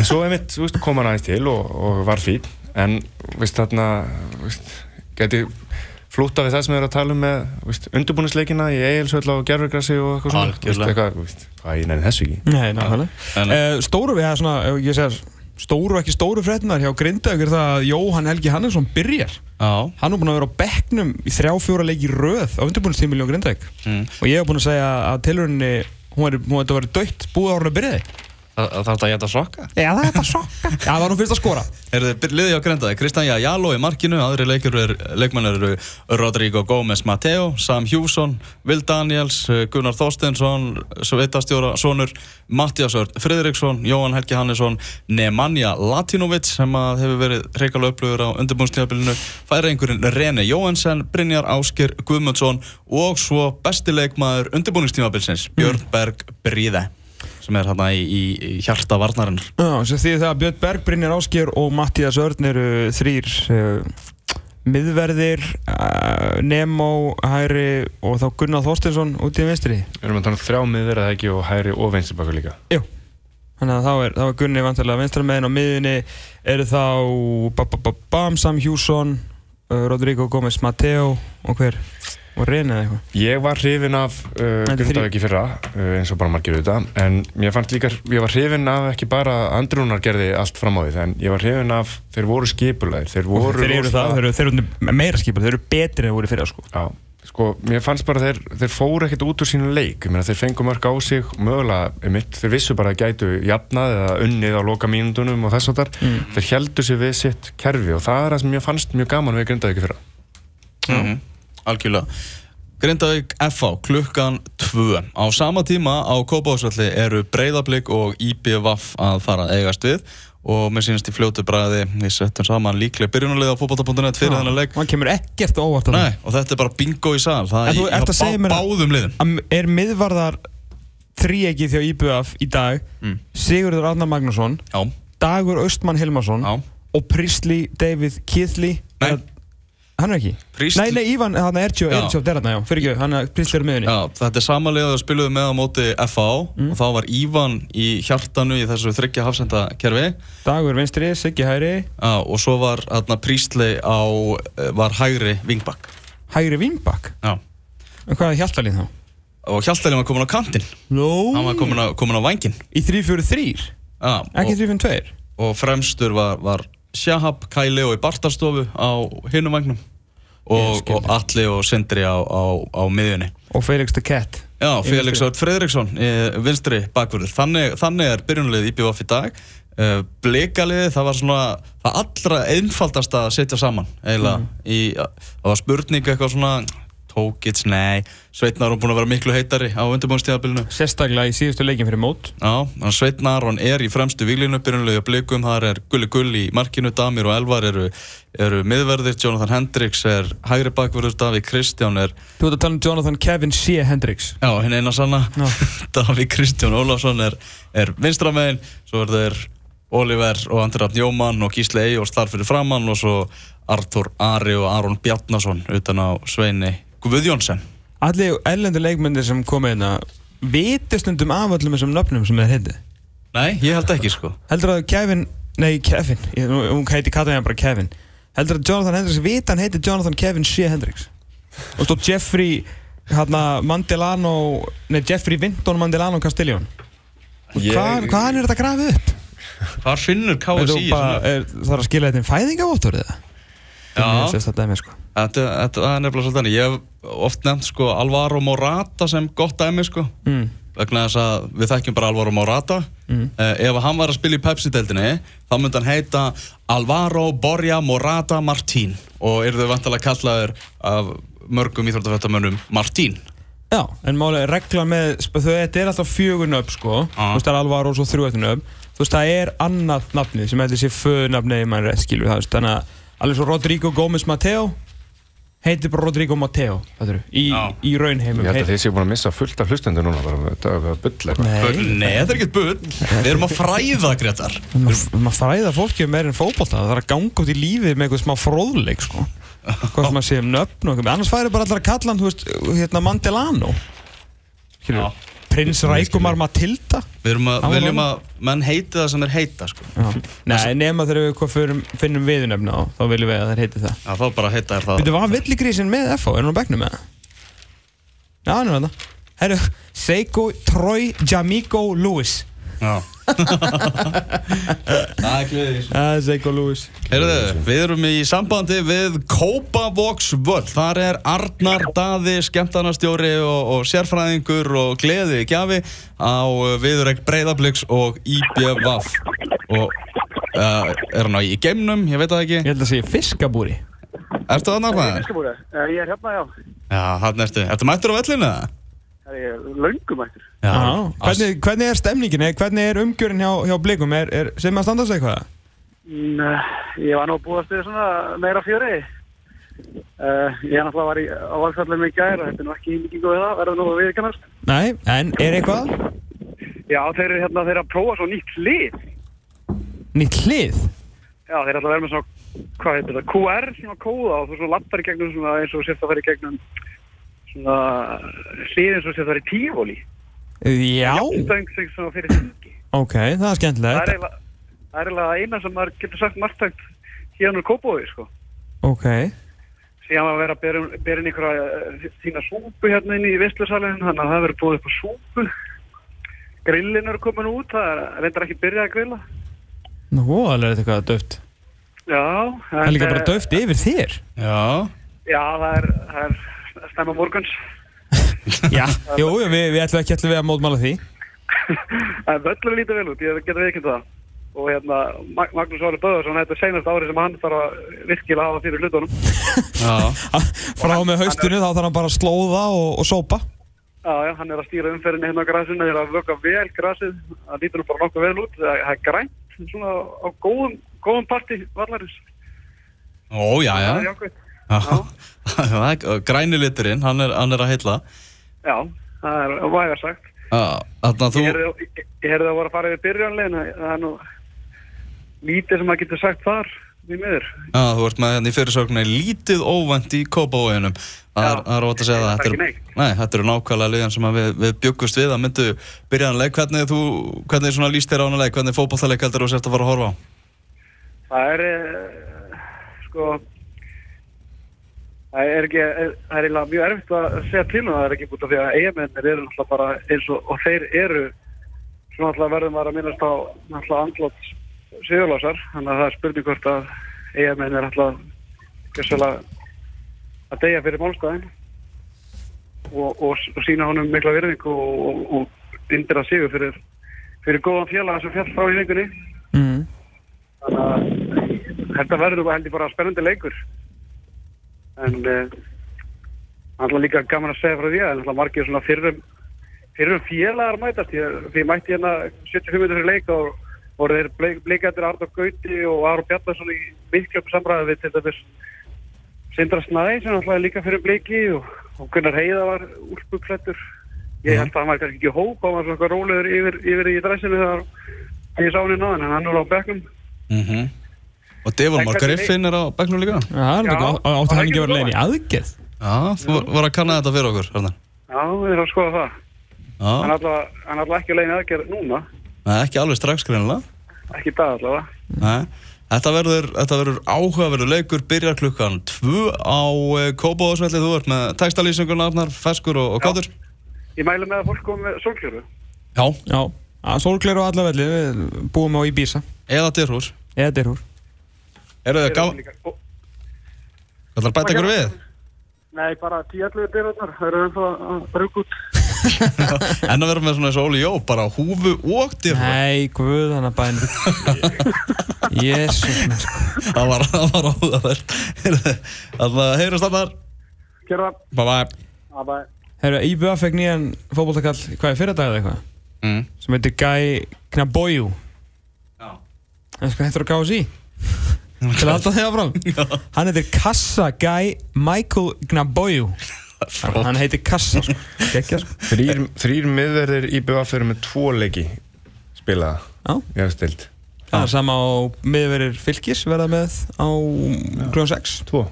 en svo einmitt, veist, kom hann aðeins til og, og var fín en, veist, þarna veist, geti flúta við það sem við erum að tala um með veist, undirbúnisleikina í Egilsvöld á gerfugrassi og eitthvað svona Algjörlega. Eitthvað, veist, hvað ég nefnir þessu ekki Nei, nákvæmlega. Uh, stóru við það svona, ég segja, stóru og ekki stóru fréttinar hjá Grindavík er það að Jóhann Helgi Hannesson byrjar. Já, Hann er búinn að vera á bekknum í þrjá fjóra leiki í röð á undirbúinistímili á Grindavík. mm. Og ég hef búinn að segja að tilhörinni, hún er búin að vera dött búið árun að byrjaði. Það þarf að geta sokka Já, það er þetta sokka. Já, það var nú fyrst að skora. Er þið liðið á Grendaði? Kristján Jáló í markinu, aðri er, leikmenn eru Rodrigo Gómez Mateo, Sam Hjússon, Will Daniels, Gunnar Þorsteinsson, Sveitastjóra, sonur, Mattias Örn Friðriksson, Jóhann Helgi Hannesson, Nemanja Latinovic sem að hefur verið reykjala upplöfur á undirbúinstíðabilinu, færeingurinn Rene Jóhansen, Brynjar Áskir Guðmundsson og svo besti leikmaður undirbúinstíðabilsins, Björn Berg Bríði sem er hérna í, í, hjarta varnarinnar. Já, sem því það að Björn Berg, Brynjar Ásker og Mattías Örn eru þrýr uh, miðverðir, uh, Nemo, Hæri og þá Gunnar Þorstinsson út í vinstri. Við erum að tala um þrjá miður eða ekki og hæri og vinstibakku líka Jú. Þannig að þá er, þá er Gunni vantilega vinstra meginn á miðinni eru þá ba, ba, ba, Bam, Sam Hjússon, uh, Rodrigo Gómez Mateo og hver? Og Reyni eða eitthvað. Ég var hrifin af uh, Þetta Grindavík í fyrra, uh, eins og bara margir auðvitað, en mér fannst líka, ég var hrifin af ekki bara að Andrúnar gerði allt fram á því, en ég var hrifin af, þeir voru skipulegir, þeir voru... Þeir eru það, þeir eru, þeir eru meira skipur, þeir eru betri en þeir voru fyrir sko. Já, sko, mér fannst bara þeir, þeir fóru ekkert út úr sínu leik, ég meina þeir fengu mörg á sig, mögulega, einmitt, þeir vissu bara að gætu jafnað eða unnið á loka mínundunum og þess að þar, Mm. þeir heldu sig við sitt kerfi og það er það sem mér fannst mjög gaman við Grindavík í fyrra. mm Algjörlega. Grindavík FH klukkan 2 Á sama tíma á Kópáðsvalli eru Breiðablík og IBVF að fara að eigast við. Og mér sínast í fljótu bræði við settum saman líklega byrjunarlið á fótbolta.net fyrir þennan leik. Man kemur ekkert óvart að Nei, og þetta er bara bingo í sal. Það er í- að- báðum það. Er miðvarðar þríegið þjá IBF í dag Mm. Sigurður Arnar Magnússon Já, Dagur Östmann Hilmarsson já. og Prisley David Keithley Nei. Hann er ekki? Priestley- Nei, nei, Ívan, hann er Ertjó, Já. Ertjó, er hann, já, fyrir ekki, hann er Prisley er miðunni Já, þetta er sama lið að spiluðu með á móti FH Mm. og þá var Ívan í hjartanu í þessu þryggja hafsenda kerfi Dagur vinstri, Siggi hægri, Já, og svo var hérna Prístley á eh, var hægri vingbakk hægri Vingbakk Já, En hvað er hjaltalín þá? og Hjaltalinn var komin á kantinn. No hann var komin á, komin á vangin Í 3-4-3, Já, ekki og, 3-5-2 og fremstur var, var Shahab, Kæli og í Bartarstofu á hinum vagnum og, og Alli og Sindri á, á, á miðjunni. Og Felix the Cat. Já, Í Felix. Ört Fredriksson í vinstri bakvörður. Þannig, þannig er byrjunalið IBVF í dag. Uh, Blikaliði, það var svona það allra einfaldast að setja saman eiginlega, í, það var spurning eitthvað svona Tókits, nei, Sveitnar er búin að vera miklu heitari á undirbúinstíðabilinu Sérstaklega í síðustu leikin fyrir mót. Já, Aron er í fremstu víglinu byrjunlega blikum, þar er Gulli Gull í markinu, Damir og Elvar eru, eru miðverðir, Jonathan Hendricks er hægri bakverður, Davík Kristján er Þú ert að tala um Jonathan Kevin C. Hendricks. Já, hinn eina sanna. Davík Kristján Ólafsson er, er vinstramegin, svo er þeir Oliver og Andri Raffn Jómann og Gísli Eyjóls þar fyrir framann og svo Artur Ari og Aron Bjarnason utan á Sveini Guðjónsson. Allir ellendur leikmyndir sem komið hérna Viti stundum af öllum þessum nöfnum sem þeir heiti Nei, ég held ekki sko. Heldur að Kevin, nei Kevin. Hún heiti hann bara Kevin. Heldur að Jonathan Hendricks vita hann heiti Jonathan Kevin C. Hendricks. Og stóð Jeffrey hérna, Mandelano Nei, Jeffrey Vinton Mandelano Castellón. Ég- Hvað hvaðan er þetta grafið upp? Hvar finnur Er KSI þú bara, er, það er að skila þetta um fæðingavóttur eða? Dæmi sko Þetta, þetta það er nefnilega svolítið þannig. Ég hef oft nefnt sko Alvaro Morata sem gott dæmi sko. mm. Vegna þess að við þekkjum bara Alvaro Morata. Mm. Eh, ef hann var að spila í Pepsi-deldinni, þá myndi hann heita Alvaro Borja Morata Martín. Og eru þau vantilega kallaður af mörgum íþróttafættamönnum Martín. Já, en málega regla með, þau, þetta er alltaf fjögur nöfn sko, Já. þú veist það er Alvaro og svo þrjú eftir nöfn, þú veist það er annað nafnið sem heldur sér föðnafnið í mann rétt skilur það, þannig að alveg svo Rodrigo Gómez Mateo heitir bara Rodrigo Mateo, þetta eru, í, í raunheimum. Ég held að þið séu búin að missa fullt af hlustendur núna bara, þetta er bull eitthvað. Nei, Nei, þetta er ekkert bull. Við erum að fræða, Gretar. maður ma fræða fólki meir en fótbolta, það er að ganga út í lífið með eitthvað smá fróðleik sko. Hvað sem að sé um nöfn og eitthvað, annars færi bara allar að kalla hann, þú veist, hérna Mandelano. Já. Prins Rækumar Matilda Við erum að, viljum að menn heiti það sem er heita sko. Nei, nema þegar við hvað finnum viðunöfna á þá viljum við að þeir heiti það. Já, þá bara heita er það. Veitu, var villigrísin með FH? Er hann á bekknum með það? Já, hann er þetta Herru, Seiko Troy Jamigo Lewis Það er kliðið Það er Seiko Lewis Heyrðu, við erum í sambandi við Kópavogs völl. Þar er Arnar Daði, skemmtarnastjóri og, og sérfræðingur og gleði gjafi á viðurregt Breiðabliks og IBVF. Og uh, er hann á í geimnum, ég veit það ekki. Ég held að segja fiskabúri Ertu það náttúrulega? Fiskabúri? Ég er hérna, já. Já, hann ertu. Ertu mættur á vellinu það? Það er löngumættur. Já, hvernig, hvernig er stemningin? eða Hvernig er umgjörinn hjá, hjá blikum? Er, er, sem að standa sig eitthvað? Mm, ég var nú að búast við svona meira fjöri. Uh, ég er náttúrulega var í, á valsallinu í gær og þetta er nú ekki mikið góðið það, verður nú að viðkannast. Nei, en er eitthvað? Já, þeir eru hérna, þeir eru að prófa svo nýtt lið. Nýtt hlið? Já, þeir ætla að vera með svona, hvað heitir það, QR, svona kóða og þú svona lappar í gegnum svona eins og sérst að fara í gegnum svona hlið eins og sérst að fara í tífóli. Já, ok, það er Það er skemmtilegt það er eiginlega eina sem maður getur sagt margtækt hérna úr Kópói, sko. Ok, síðan að vera að bera, bera inn einhverja eh, þína súpu hérna inn í vistlusalinn þannig að það verður búið upp á súpu. Grillin eru komin út það er reyndar ekki byrjað að grilla. Nú, alveg er þetta eitthvað döft já Það er líka bara döft yfir þér. Já. já það er, það er stemma morguns. Já, jú, jú, við, við ætlum ekki allir við að mótmála því. Það völlur lítið vel út, ég geta viðkynnt það. Og hérna Mag- Magnús Ári Böðarsson þetta er seinast ári sem hann þarf að virkilega hafa fyrir hlutunum. Já. Frá með haustinu þá þarf hann bara að slóða og, og sópa. Já, já, hann er að stýra umferðinni hérna á grasinu þeir eru að vöka vel grasið. Það lítur nú bara nokkuð vel út það það er grænt svona á góðum, góðum parti vallarins. Ó, já, það er já. Jákvæmt Já. Græni liturinn, hann er, hann er að heilla. Já, það er væga sagt. Þannig að þú... Ég heyrði að voru að fara yfir byrjanlegin, það er nú lítið sem maður getur sagt þar, við miður. Já, þú ert með hérna í fyrirsögninni lítið óvænt í Kópavóginum. Það er, er óvænt að segja það. Er Þetta eru- Nei, þetta eru nákvæmlega liðan sem að við, við byggust við að myndu byrjanleik. Hvernig þú, hvernig svona líst þér á hana leik? Hvernig fótballtaleik heldur þú sért að fara að horfa á? Það er, eh, sko, það er ekki, er- það er eiginlega mjög erfitt að segja til um það, það er ekki búin að því að eigamennir eru náttúrulega bara eins og, og þeir eru, svo náttúrulega verðum að minnast á náttúrulega andlót sigurlásar, þannig að það er spurning hvort að eigamenn er náttúrulega gjössalega að deyja fyrir málstæðin og, og, og sína honum mikla virðing og, og, og indira sigur fyrir, fyrir góðan félaga sem fjall frá í vikunni. Mm. þannig að þetta verður bara spennandi leikur en uh, alltaf líka gaman að segja frá því að alltaf margir svona fyrrum fyrrum félagar mætast. Því mætti hérna 75 minnur fyrir leik og voru þeir bleik, bleikaðir Arnur Gauti og Aron Bjarnason í miklum samræði við til dæmis Sindra Snæ sem alltaf líka fyrir bleiki og, og Gunnar Heiða var úlpuklættur ég held að hann var kannski ekki í hóp hann var svona rólegur yfir, yfir í dressinu þegar ég sá hann í náðan en hann er á bekknum. Mm Og Devon En Mar hvernig- Griffin er á bekknum líka? Já, það er ekki, átti var hann ekki að svo leiðin í aðgerð Já, þú voru að kanna þetta fyrir okkur, Arnar. Já, við erum að skoða það Já, Hann er alltaf, hann alltaf ekki legin aðgerð núna, Nei, ekki alveg strax greinilega. ekki í dag allavega. Nei, þetta verður, þetta verður áhugaverður leikur, byrjar klukkan tvö á Kópavóðsvelli, þú ert með textalýsingun Arnar, Feskur og, og. Kátur. Ég mælu með að fólk komi með sólkjöru. Já. Já, að sólgleru á alla velli Við búum á Ibiza Eða dyrhús. Eða dyrhúr Eru þið Þeir eru gá... líka- Ó, Hvað er bæta ykkur við? Nei, bara 10-11 dyrarnar, það eru ennþá að brúka út. En að vera með svona eins og Óli Jó, bara húfu og dyrhús. Nei, guð hann að bæn Jésús minn sko Það var, það. Þannig að heyrast Arnar. Gerða, Bye bye. að bæ. Herru, IBF fekk nýjan fótboltakall Hvað er fyrir dag eða eitthvað? Mm. Sem heitir Guy Knaboyu Já. En sko hættur að gáða sí Til að halda þegar fram Hann heitir Kassa Guy Michael Knaboyu Hann heitir Kassa sko. Sko. Þrýr, þrýr miðverðir í BVF eru með tvo leiki spilaða. Já. í aðstild Það er sama á miðverir fylgis verða með á kljóðan 6 Tvo.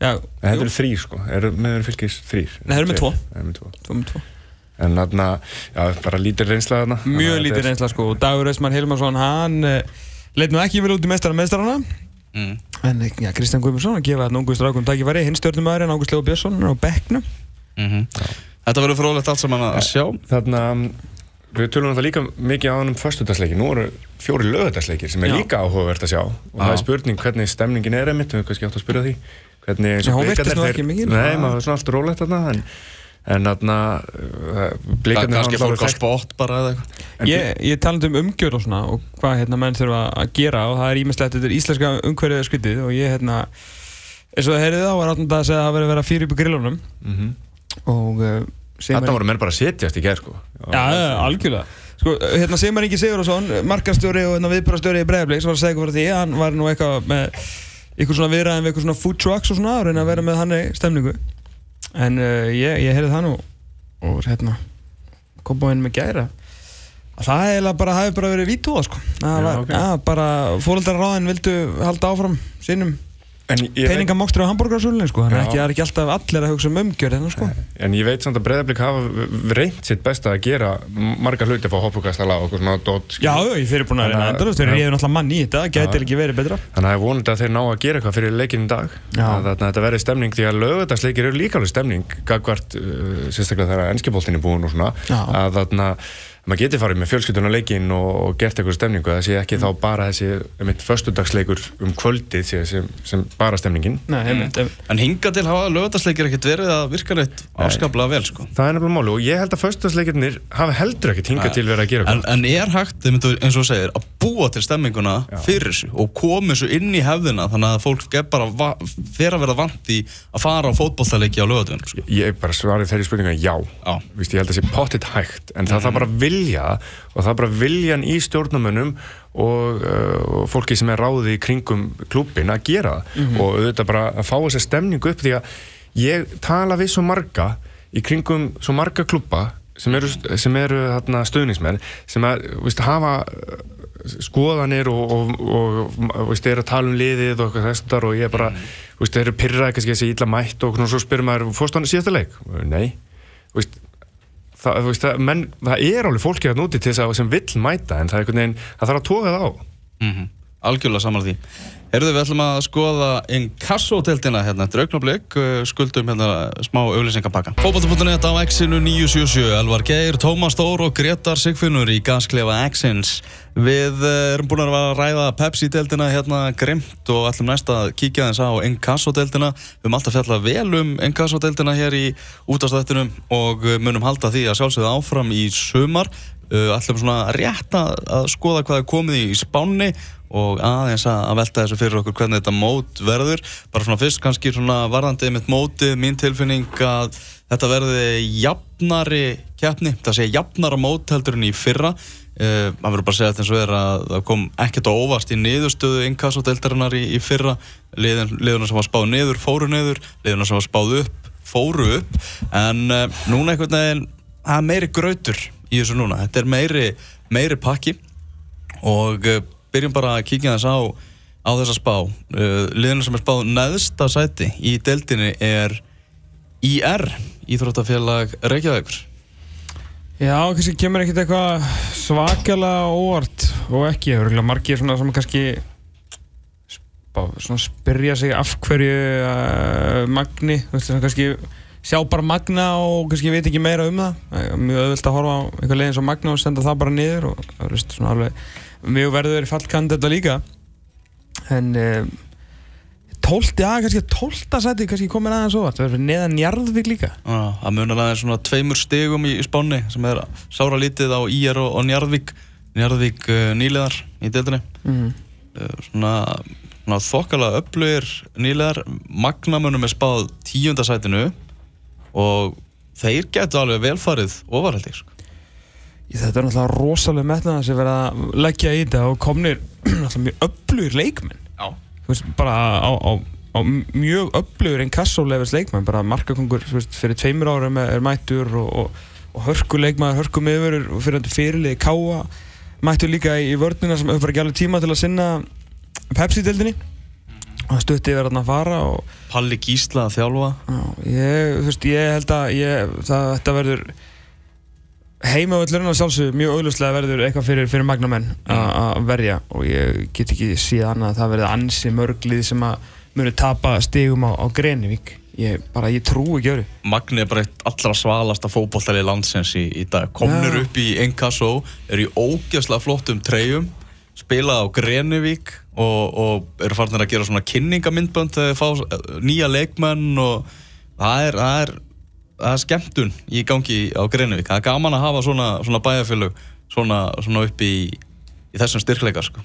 Já, Þetta jú, eru þrýr sko, eru miðverðir fylgis þrýr Nei, þeir eru með tvo. Tvo. Tvo með tvo. En þarna, já, bara lítið reynsla þarna. Mjög er- reynsla sko. Dagur Eismann Hilmarsson hann uh, leit nú ekki vel út í meistara meistarana mm. en já, Kristján Guðmundsson að gefa þetta ungu strákum tækifæri hinn stjórnumæðurinn Ágúst Leo Björnsson á bekknum Mm Þetta verður frólægt allt saman að sjá Þarna, við tölum það líka mikið á hann um föstudagsleiki, nú eru fjóri lögudagsleikir sem er Já. líka áhugavert að sjá og það Já. er spurning hvernig stemningin er einmitt, við höfum kannski átt að spyrja því hvernig eins og hún virtist blikarnir, nú þeir- ekki mikil. Nei, maður er svona allt rólegt þarna en, en þarna uh, blikarnir Kannski fólk á spott bara eða eitthvað. Ég, ég talandi um umgjörð og svona og hvað hérna menn þurfa að gera og það er ímislegt þetta er íslenska umhverfið skryttið og ég hérna eins og það heyrið þá var það að segja að það verið að vera fyrir upp í grillunum. Mhm. og uh, Þarna voru menn bara að setjast í gerð sko. Já, já, algjörlega. Sko, hérna Sigmar Ingi Sigurðarsson, markastjóri og hérna viðbrastjóri í Breiðablíks var að segja eitthvað frá því að hann var nú eitthvað með eitthvað svona viðræðin við eitthvað svona food trucks og svona að reyna að vera með hann stemningu en uh, ég, ég heyrði það nú. Og hérna kompáinn með gæra. Að það eiginlega bara hafi bara verið vítóða sko. Það Já, var, ok. ja, bara fóröldarráðin vildu halda áfram sínum Ég, peningamókstur á hambúrgarsölunni sko þannig að það er ekki alltaf allir að hugsa um umgjörð hérna sko. En ég veit samt að Breiðablík hafa reynt sitt besta að gera marga hluti að fá hoppukastala og svona dot Já, ég fyrir búin að reyna Þannig endalust ég hef náttúrulega mann í þetta, gæti ekki verið betra. Þannig að er vonandi að þeir ná að gera eitthvað fyrir leikinn í dag. Já. að þetta verði stemning því að lögadagsleikir eru líka alveg stemning gagvart, uh, sérstaklega þegar ennskiboltin er búin og svona að maður geti farið með fjölskylduna leikinn og, og gert eitthvað stemningu það sé ekki þá bara þessi mitt föstudagsleikur um kvöldið sé, sem, sem bara stemningin. Nei, einmitt, einmitt. En hinga til hafa lögadagsleikir ekkert verið að virka reitt afskaplega vel sko. Það er nefnilega máli og ég held að föstudagsleikirnir hafi heldur ekkert hingað til verið að gera En, en er hægt, einmitt, eins og þú segir, að búa til stemminguna fyrir þessu og koma þessu inn í hefðina þannig að fólk er bara fer að verða vant í að fara á fótbolltaleiki á lögadunum sko. Ég bara svarið þeirri spurninga já. Já. Vist, ég held að það sé pottitt hægt en það þarf bara vilja og það er bara viljan í stjórnumönnum og, uh, og fólki sem er ráðið í kringum klúbbin að gera það og auðvitað bara að fá þessa stemningu upp því að ég tala við svo marga í kringum svo marga klúbba sem eru, sem eru þarna, stuðningsmenn sem að, vist, hafa uh, skoðanir og, og, og, og veist, er að tala um liðið og þess þar og ég bara, mm. veist, þeir eru pyrraði kannski þessi illa mætt og svona, svo spyrir maður fórst hann síðasta leik? Nei veist, það, veist, það, menn, það er alveg fólki að núti til þess að sem vill mæta en það er einhvern veginn, það þarf að toga það á mm Algjörlega saman því. Herðu, við ætlum að skoða inkassoteltina hérna eftir augnablik uh, skuldum hérna smá auðlýsingapakka Fótbolta.net á X-inu 977 Elvar Geir, Tómas Stór og Gretar Sigfinnur í gasklefa X-ins. Við uh, erum búin að ræða Pepsi-deltina hérna grimt og ætlum næst að kíkja þess á inkassoteltina Við höfum alltaf fjallað vel um inkassoteltina hér í útastættinum og uh, munum halda því að sjálfsögða áfram í sumar. Uh, ætlum svona rétt að skoða hvað er komið í spánni og aðeins að velta þessu fyrir okkur hvernig þetta mót verður. Bara svona fyrst kannski svona varðandi mitt mótið, mín tilfinning að þetta verði jafnari keppni, það sé jafnara mót heldur en í fyrra. Uh, maður verður bara að segja þetta eins og er að það kom ekkert á óvart í niðurstöðu inkassodeldarinnar í, í fyrra. Liðin, liðuna sem var spáð niður, fóru niður liðuna sem var spáð upp, fóru upp. En uh, núna einhvern veginn það er meiri grautur í þessu núna. Þetta er meiri, meiri pakki og uh, byrjum bara að kíkja þess á á þessa spá. Uh, liðinu sem er spáð neðsta sæti í deildinni er IR Íþróttafélag Reykjavíkur. Já, kannski kemur ekkert eitthvað svakalega óvart og ekki, það eru margir svona sem kannski spá, svona spyrja sig af hverju uh, Magni, þú veist kannski sjá bara Magna og kannski veit ekki meira um það. Mjög öðvöld að horfa á eitthvað leiðin svo Magna og senda það bara niður og það er svona alveg mjög verður fallkand þetta líka. En uh, tólti, já kannski tólta sæti kannski komin aðeins óvart, það er fyrir neðan Njarðvík líka. Já, Það munar aðeins svona tveimur stegum í, í spánni sem er sára lítið á IR og, og Njarðvík. Njarðvík uh, nýleðar í deildinni. Mm. uh, svona, svona þokkalega öflugir nýlegar Magnamunum er spáð tíundasætinu og þeir getur alveg velfarið ofarhaldi sko. Þetta er náttúrulega rosalega metnaða sem verða að leggja í þetta og komnir náttúrulega mjög öflugir leikmenn. Já. Þú veist, bara á, á, á mjög öflugur en kassólefis leikmenn bara markakongur fyrir tveimur árum er, mættur og, og, og hörku leikmaður, hörku miður fyrir þetta fyrirliði káa mættur líka í, vörnina sem hefur bara ekki alveg tíma til að sinna Pepsi-dildinni og það stutti verið að fara og Palli Gísla að þjálfa. Já, ég, þú veist, ég held að ég, það, þetta verður heimavöllurinn að sjálfsög mjög auglustlega verður eitthvað fyrir, fyrir magnamenn að verja og ég get ekki síðan annað að það verði ansi mörglið sem að munu tapa stigum á, á Grenivík. Ég, bara, ég trú ekki öru Magni er bara eitt allra svalasta fókbóltæli landsins í, í dag. Komnir Já. upp í Enkasso eru í ógeðslega flottum treyjum spila á Grenivík og, og eru farin að gera svona kynningamindbönd þegar þeir fá eh, nýja leikmenn og það er, það er, það er skemmtun í gangi á Grenivík það er gaman að hafa svona, svona bæjarfélög svona, svona upp í, í þessum styrkleika sko.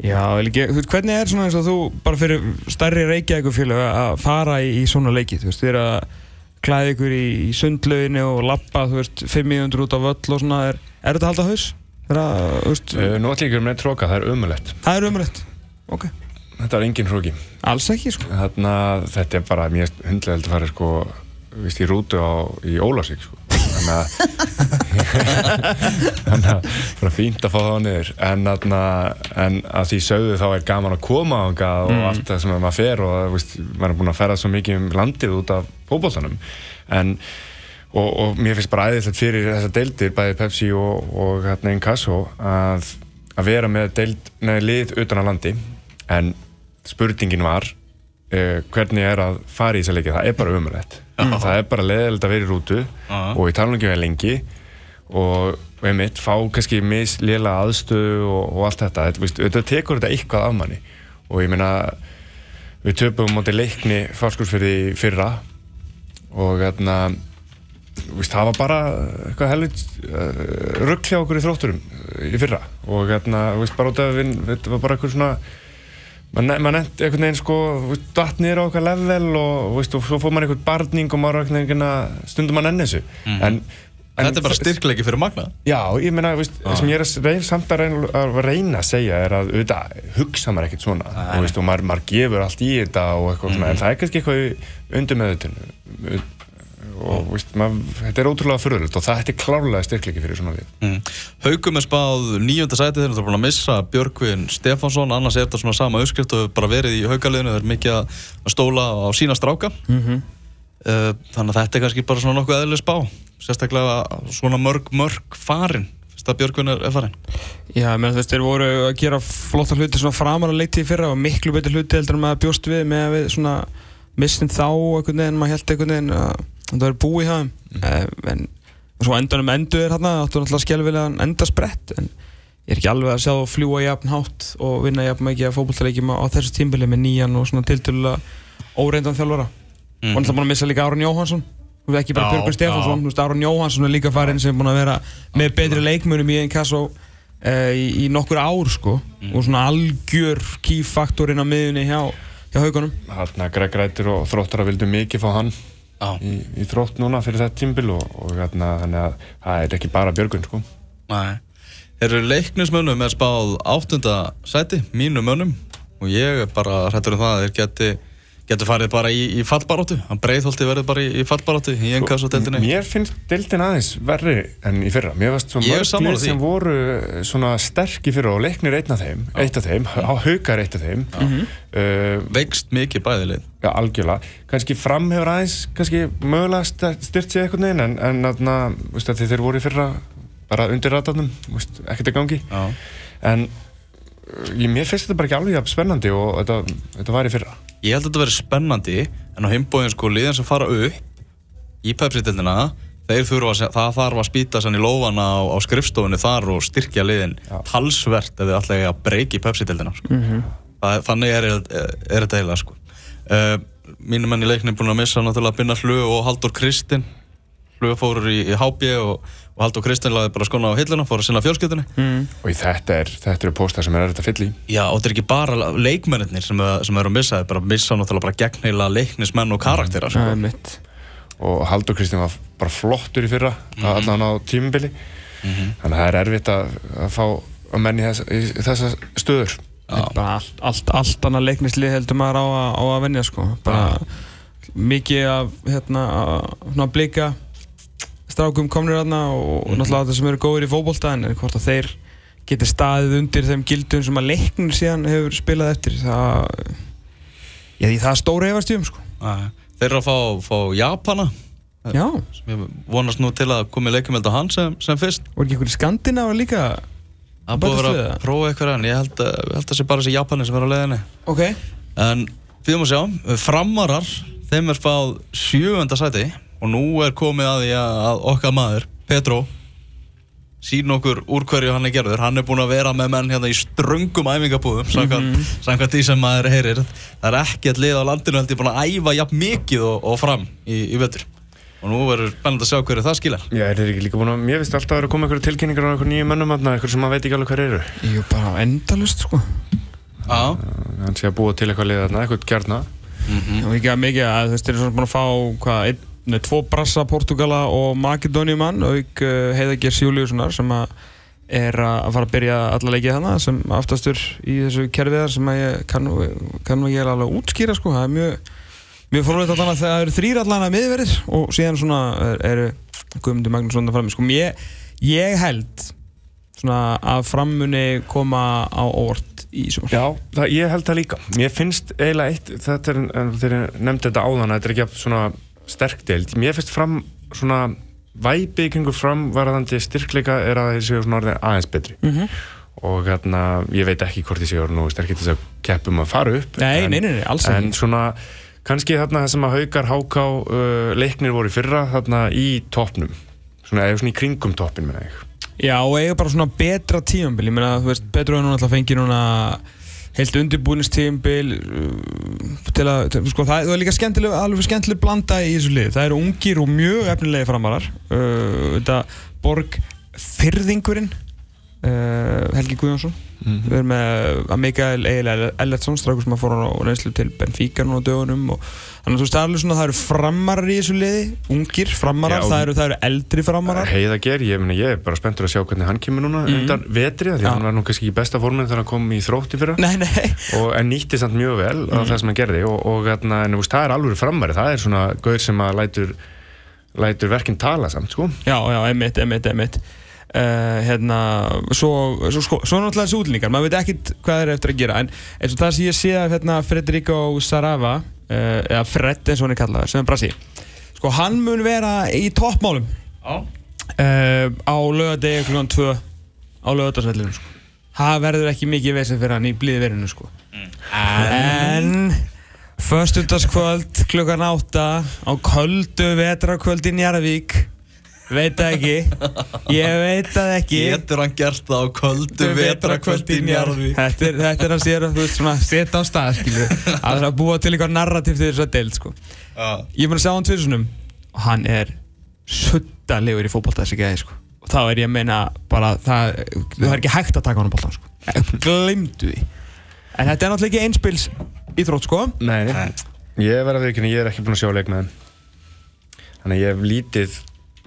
Já, veist, hvernig er svona eins og þú bara fyrir stærri reykjavíkufélag að fara í, í svona leiki, þú veist, þið er að klæða ykkur í, í sundlauginu og lappa, þú veist, 500 út á völl og svona, er, er þetta að halda haus? Er Uh, nú ætlum ég ekki um neitt tróka, það er umulett. það er umrætt, ok, Þetta er engin hróki. alls ekki, sko. Þarna, þetta er bara mjög hundlega að fara sko, víst, í rútu á, í Ólásík sko. þannig að þannig að bara fínt að fá það á niður. En, þarna, en að því sögðu þá er gaman að koma og allt það sem maður fer og víst, maður er búin að ferða svo mikið um landið út af fótboltanum. En og, og mér finnst bara æðislegt fyrir þessar deildir bæði Pepsi og, og hérna Inkasso að, að vera með deild, neði lið utan á landi. En spurningin var uh, hvernig er að fara í þessa leiki? Það er bara umrætt það er bara leðilegt að vera í rútu Já. og ég tala nú ekki með lengi og, og einmitt fá kannski misléla aðstöðu og, og allt þetta. Þetta, tekur þetta eitthvað af manni. Og ég meina við töpum móti leikni fárskursfyrði fyrra og Vist, það var bara eitthvað helvit uh, rugg hjá okkur í þrótturum uh, í fyrra. Og vist, bara út af við, þetta var bara eitthvað svona maður nefndi einhvern veginn sko datt niður á okkar level og, vist, og svo fór maður einhvern barning og maður einhvern veginn stundum maður nenni þessu. En, en Mhm. Þetta er bara styrkleiki fyrir Magna Já, ég meina, veist, það sem ég er reyna, samt að reyna, að reyna að segja er að auðvitað hugsa maður ekkert svona. Og, veist, og maður, maður gefur allt í þetta og eitthvað svona, en það er kannski eitthvað undir með og veist, maður, þetta er ótrúlega fyrirlut og það þetta er klárlega styrkleiki fyrir svona við. Mm. Haugum er spáð nýjönda sæti þegar það er búin að missa Björgvin Stefánsson annars er þetta svona sama uppskrift og hefur bara verið í haugaliðinu það er mikið að að stóla á sína stráka. Mm Uh, þannig að þetta er kannski bara svona nokkuð eðlileg spá sérstaklega svona mörg mörg farin að Björgvin er, farin Já, menn þú veist, þeir voru að gera flotta hluti svona framar að leikti í fyrra og miklu betur hluti heldur en maður bjóst við með að við svona missin þá einhvern veginn, maður held einhvern veginn að það er búið hjá þeim. Mm. en svo endanum endur er hérna áttu náttúrulega skelvilegan endasprett en ég er ekki alveg að sjá þá fljúa jafn hátt og vinna jafn mikið að fótbolltaleikjum á þessu tímbili með nýjan og svona tiltölulega óreyndan þjálfara. Mm. og náttúrulega búin að missa líka Aron Jóhansson Þú veist, ekki bara Björgur Stefánsson, þú veist, Aron Jóhansson er líka farin sem er búin að vera með betri leikmunum í Enkasso uh, í, í nokkur ár sko. Mm. og svona algjör keyfaktorinn á miðunni hjá, hjá haugunum Hérna Greg Rættir og þróttar að vildu mikið fá hann í, í þrótt núna fyrir þetta tímbil og, og hérna, þannig að það er ekki bara Björgun sko. nei Þeir eru leiknismönnum er spáð áttunda sæti, mínu mönnum og ég er bara hrættur um það að þeir geti getur farið bara í, í fallbaróttu að breiðholti verður bara í, í fallbaróttu í engas og deildinni Mér finnst deildin aðeins verri enn í fyrra Mér varst svo Ég er mörg sammála lið því. sem voru eh, svona sterk í fyrra og leiknir einn af þeim, eitt af þeim, á haukar eitt af þeim uh, veikst mikið bæðilið Já, algjörlega. Kannski fram hefur aðeins, kannski mögulega styrt sig eitthvað neginn, en, en þarna, veist að þeir voru í fyrra bara undir ratarnum, veist, ekkert að gangi. Já. En uh, ég, mér finnst þetta bara ekki alveg spennandi og þetta, þetta var í fyrra. Ég held að þetta verði spennandi en á heimbóðin sko liðan sem fara upp í Pepsi-dildina þeir þurfa að, það þarf að spýta sann í lófana á, á skrifstofunni þar og styrkja liðin talsvert ef þið ætla að breyki Pepsi-dildina sko. Það- þannig er, er, er þetta eiginlega sko. uh, mínum menn í leikni er búin að missa náttúrulega Binna Hlu og Haldur Kristinn Hlu fóru í, í HB og, og Haldur Kristinn laði bara skona á hilluna fóru að sinna fjölskyldunni mm. Og þetta er, þetta eru póstar sem er erfitt að fylla í. Já, og þetta er ekki bara leikmennir sem, sem eru að missa, þeir bara að missa náttúrulega bara gegnheila leiknismenn og karaktera sko. Það er mitt Og Haldur Kristinn var bara flottur í fyrra, allan á tímubili. Þannig að það er erfitt að, að fá að menn í þessa, í þessa stöður. bara allt, allt, allt annað leiknislið heldur maður á að, á að venja sko bara mikið af hérna að svona blika strákum komnir þarna og Mhm. náttúrulega það sem eru góðir í fótbolta en hvort að þeir geti staðið undir þeim gildum sem að leiknir síðan hefur spilað eftir það já því það er stóra efast í um sko. Þeir eru að fá, fá Japana Já, sem ég vonast nú til að komi leikjumeld á hann sem, sem fyrst. Voru ekki ykkur skandinára líka Það búið að vera að prófa eitthvað en ég held að, það sé bara þessi Japani sem er á leiðinni. Ok. En við erum að sjá, framarar, þeim er spáð sjöunda sæti og nú er komið að því að, að okkar maður, Petro, sín okkur úr hverju hann er gerður. Hann er búinn að vera með menn hérna í ströngum æfingabúðum, samkvæmt, samkvæmt því sem maður heyrir. Það er ekkert lið á landinu held ég búinn að æfa jafn mikið og, og fram í, í vetur. Og nú verður spennandi að sjá hverju það skilar. Já, er þeir ekki líka búin að, mér finnst alltaf að vera að koma einhverju tilkynningar á einhverju nýju mönnum aðna, einhverju sem maður veit ekki alveg hver eru. Jú, bara endalust sko Já, Hann sé að búa til eitthvað lið ekki nei, tvo brassa Portugala og Makedóniumann auk uh, Heiðagers Júliussonar sem er að fara að byrja alla leikið hana sem aftastur í þessu kerfiðar sem ég kann, kann ég alveg útskýra sko, það er mjög mjög fórlega þannig að það eru þrýr allan að miðverðir og síðan svona er- eru Guðmundur Magnússon að frammi sko, ég, ég held svona að frammunni koma á óvart í sumar. Já, það, ég held það líka. Mér finnst eiginlega eitt, þetta er, en þeir nefndi þetta áðan, þetta er ekki jafn svona sterk deild. Mér finnst fram svona væpi í kringu fram varðandi styrkleika er að þeir séu svona orðið aðeins betri. Mhm. Og hérna, ég veit ekki hvort þeir séu orðið nú sterkir þess að keppum að fara upp. Nei, en, nei, nei, nei, alls En svona, kannski þarna það sem að haukar háká uh, leiknir voru fyrra þarna í toppnum. Svona, eða svona í kringum toppin, menna ég. Já, og eiga bara svona betra tímambil Ég meina, þú veist, Petru er núna alltaf fengið núna heilt undirbúinistímambil uh, til að, sko, það, það er líka skemmtileg, alveg skemmtileg blanda í þessu lið. Það eru ungir og mjög efnilegi framarar. Uh, Þetta Borg Fyrðingurinn uh, Helgi Guðjónsson. Við erum með að Mikael Egil Ellertsson strákur sem að fór á reynslu til Benfica núna á dögunum og þannig að þú veist, það er alveg svona, það eru framarar í þessu liði ungir framarar, Já, það, eru, það eru eldri framarar. Heiða ger, ég, meni, ég er bara spenntur að sjá hvernig hann kemur núna undan vetri því Já. hann var nú kannski ekki í besta formin þegar hann kom í þrótti fyrra. Nei, nei. Og, en nýtti samt mjög vel á það sem hann gerði og, og hérna, en, veist, það er alveg framari það er svona gaur sem að lætur lætur verkinn tala samt sko. Já, já, emitt, emitt, emitt uh, hérna, svo, svo, sko, svo náttúrulega þessi útlendingar, maður veit ekkert hvað þeir eru eftir að gera, en eins og það sem ég sé af hérna, Federico Sarava uh, eða Fred eins og hann er kallaður, sem er brasi sko, hann mun vera í toppmálum já. uh, á lögadegi kl. 2 á lögadagsvellinu sko. það verður ekki mikið vesið fyrir hann í blíði verinu sko. en Föstudagskvöld klukkan átta á köldu vetrakvöld í Njarðvík Veit það ekki. Ég veit það ekki. Getur hann gert það á köldu vetrakvöld í Njarðvík? Þetta er, þetta er að sér að þú veist svona setja á stað skilju að það er að búa til eitthvað narrativ til þess að deild sko. Já. Ég er búin að sjá hann tvisunum og hann er suttalegur í fótbolta þessi gæði sko. Og þá er ég að meina bara það, það er ekki hægt að taka hann á boltan sko. Glimtu því. En þetta er náttúrulega ekki einspils íþrótt sko. Nei, ég verð að veikina, ég er ekki búin að sjá leik með þeim þannig að ég hef lítið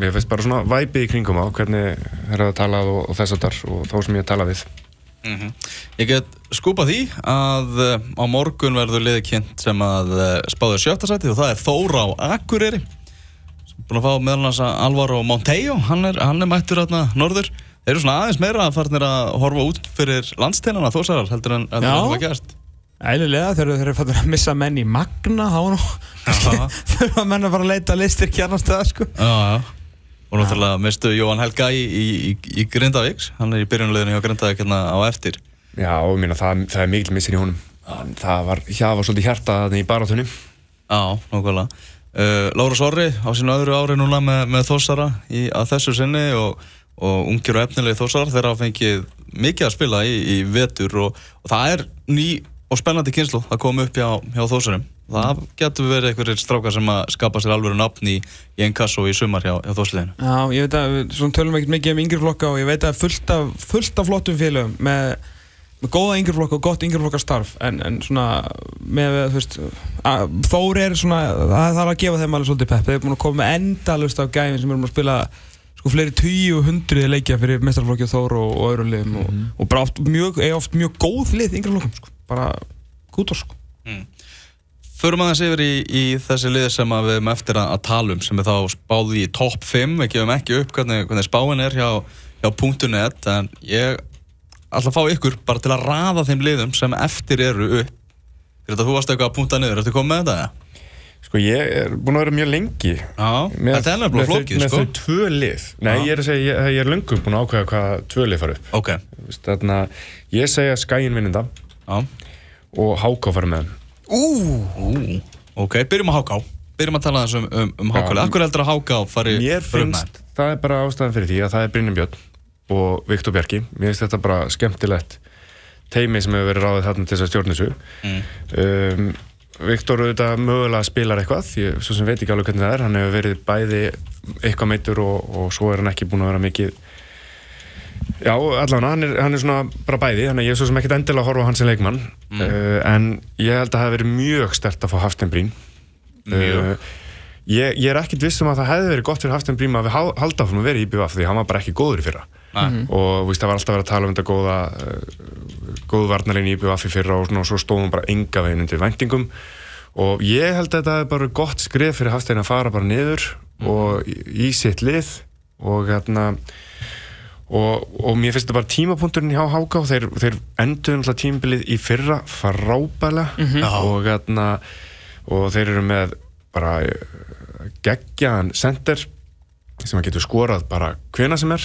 ég finnst bara svona væpið í kringum á hvernig þeir eru að tala og, og þess að þar og þá sem ég tala við. Ég get skúpað því að uh, á morgun verður liðið kynnt sem að uh, spáður sjötta sæti og það er Þóra á Akureyri sem er búin að fá meðal hans að Alvaro Montejo. Hann er, hann er mættur hérna norður. Þeir eru svona aðeins meira að farnir að horfa út fyrir landsteinana þósarar heldur en það var gæst Ælilega þegar þeir eru fattur að missa menn í Magna þá nú Já. þurfa menn að fara að leita listir kjarnastöða sko. Já, já og náttúrulega mistu Jóhann Helga í, í, í, Grindavíks hann er í byrjunleginu hjá Grindavík hérna á eftir. Já, og mína, það, það er mikil missir í honum. Það var, það var svolítið hjarta þarna í barátunni Já, nákvæmlega. Uh, Lára Sorri á sínu öðru ári núna með, með Þósara í, að þessu sinni og, og ungir og efnilegi Þósarar þeirra fengið mikið að spila í, í vetur og, og það er ný og spennandi kynslu að koma upp hjá, hjá Þósarum það getur verið einhverjir strákar sem að skapa sér alveg nafn í, í Enkasso í sumar hjá, hjá Þósliðinu Já, ég veit að við svona tölum ekkert mikið um yngri flokka og ég veit að fullt af, fullt af flottum félögum með, með góða yngri flokka og gott yngri flokka starf. En, en svona með, þú veist Þóri er svona, það þarf að gefa þeim alveg svolítið pepp, þeir eru búin að koma með endalust af gæfin sem eru að spila sko fleiri tíu og hundruði leikja fyrir mestarflokki Þór og, og öðrum liðum og, og bara oft mjög, Förum aðeins yfir í, í þessi lið sem að við erum eftir að, að tala um sem er þá spáði í topp 5 við gefum ekki upp hvernig, hvernig spáin er hjá, hjá .net en ég ætla að fá ykkur bara til að raða þeim liðum sem eftir eru upp. Greta, þú varst eitthvað að punta niður, ertu komið með þetta? Sko ég er búin að vera mjög lengi með, þetta er nefnilega með flókið, með sko. þau tvö lið. Nei, Já. ég er að segja, ég, ég er löngu búin að ákveða hvað tvö lið fara upp. Ok, Þú veist, Þarna, ég segja skæin vinnenda já. og háká fara með þeim. Ú, ok, byrjum að háká. Byrjum að tala þessum um, um hákáli Akkur heldur að háká fari Mér finnst, það er bara ástæðan fyrir því að það er Brynjum Björn og Viktor Bjarki. Mér finnst þetta bara skemmtilegt teimi sem hefur verið ráðið þarna til þess að stjórna þessu. Um, Viktor auðvitað mögulega spilar eitthvað. Ég svo sem veit ekki alveg hvernig það er. Hann hefur verið bæði eitthvað meittur og, og svo er hann ekki búin að vera mikið Já, allavega, hann er, hann er svona bara bæði, þannig að ég er svo sem ekkert endilega að horfa á hans sem leikmann. Uh, en ég held að það hefði verið mjög stert að fá Hafstein Brín Mjög. ég, ég er ekkert viss um að það hefði verið gott fyrir Hafstein Brín að við hal- halda áfram að vera í IBVF því hann var bara ekki góður í fyrra. Nei. og víst, það var alltaf verið að tala um þetta góða uh, góðu varnarlegin í IBVF í fyrra og, svona, og svo stóðum bara enga veginn undir væntingum. Og ég held að þetta er bara gott skrif fyrir Hafstein að fara bara niður og í, í sitt lið og hérna og, og mér finnst þetta bara tímapunkturinn hjá Háká þeir, þeir endur náttúrulega tímabilið í fyrra frábælega og, hérna, og þeir eru með bara eh, geggjaðan center sem að getur skorað bara hvena sem er.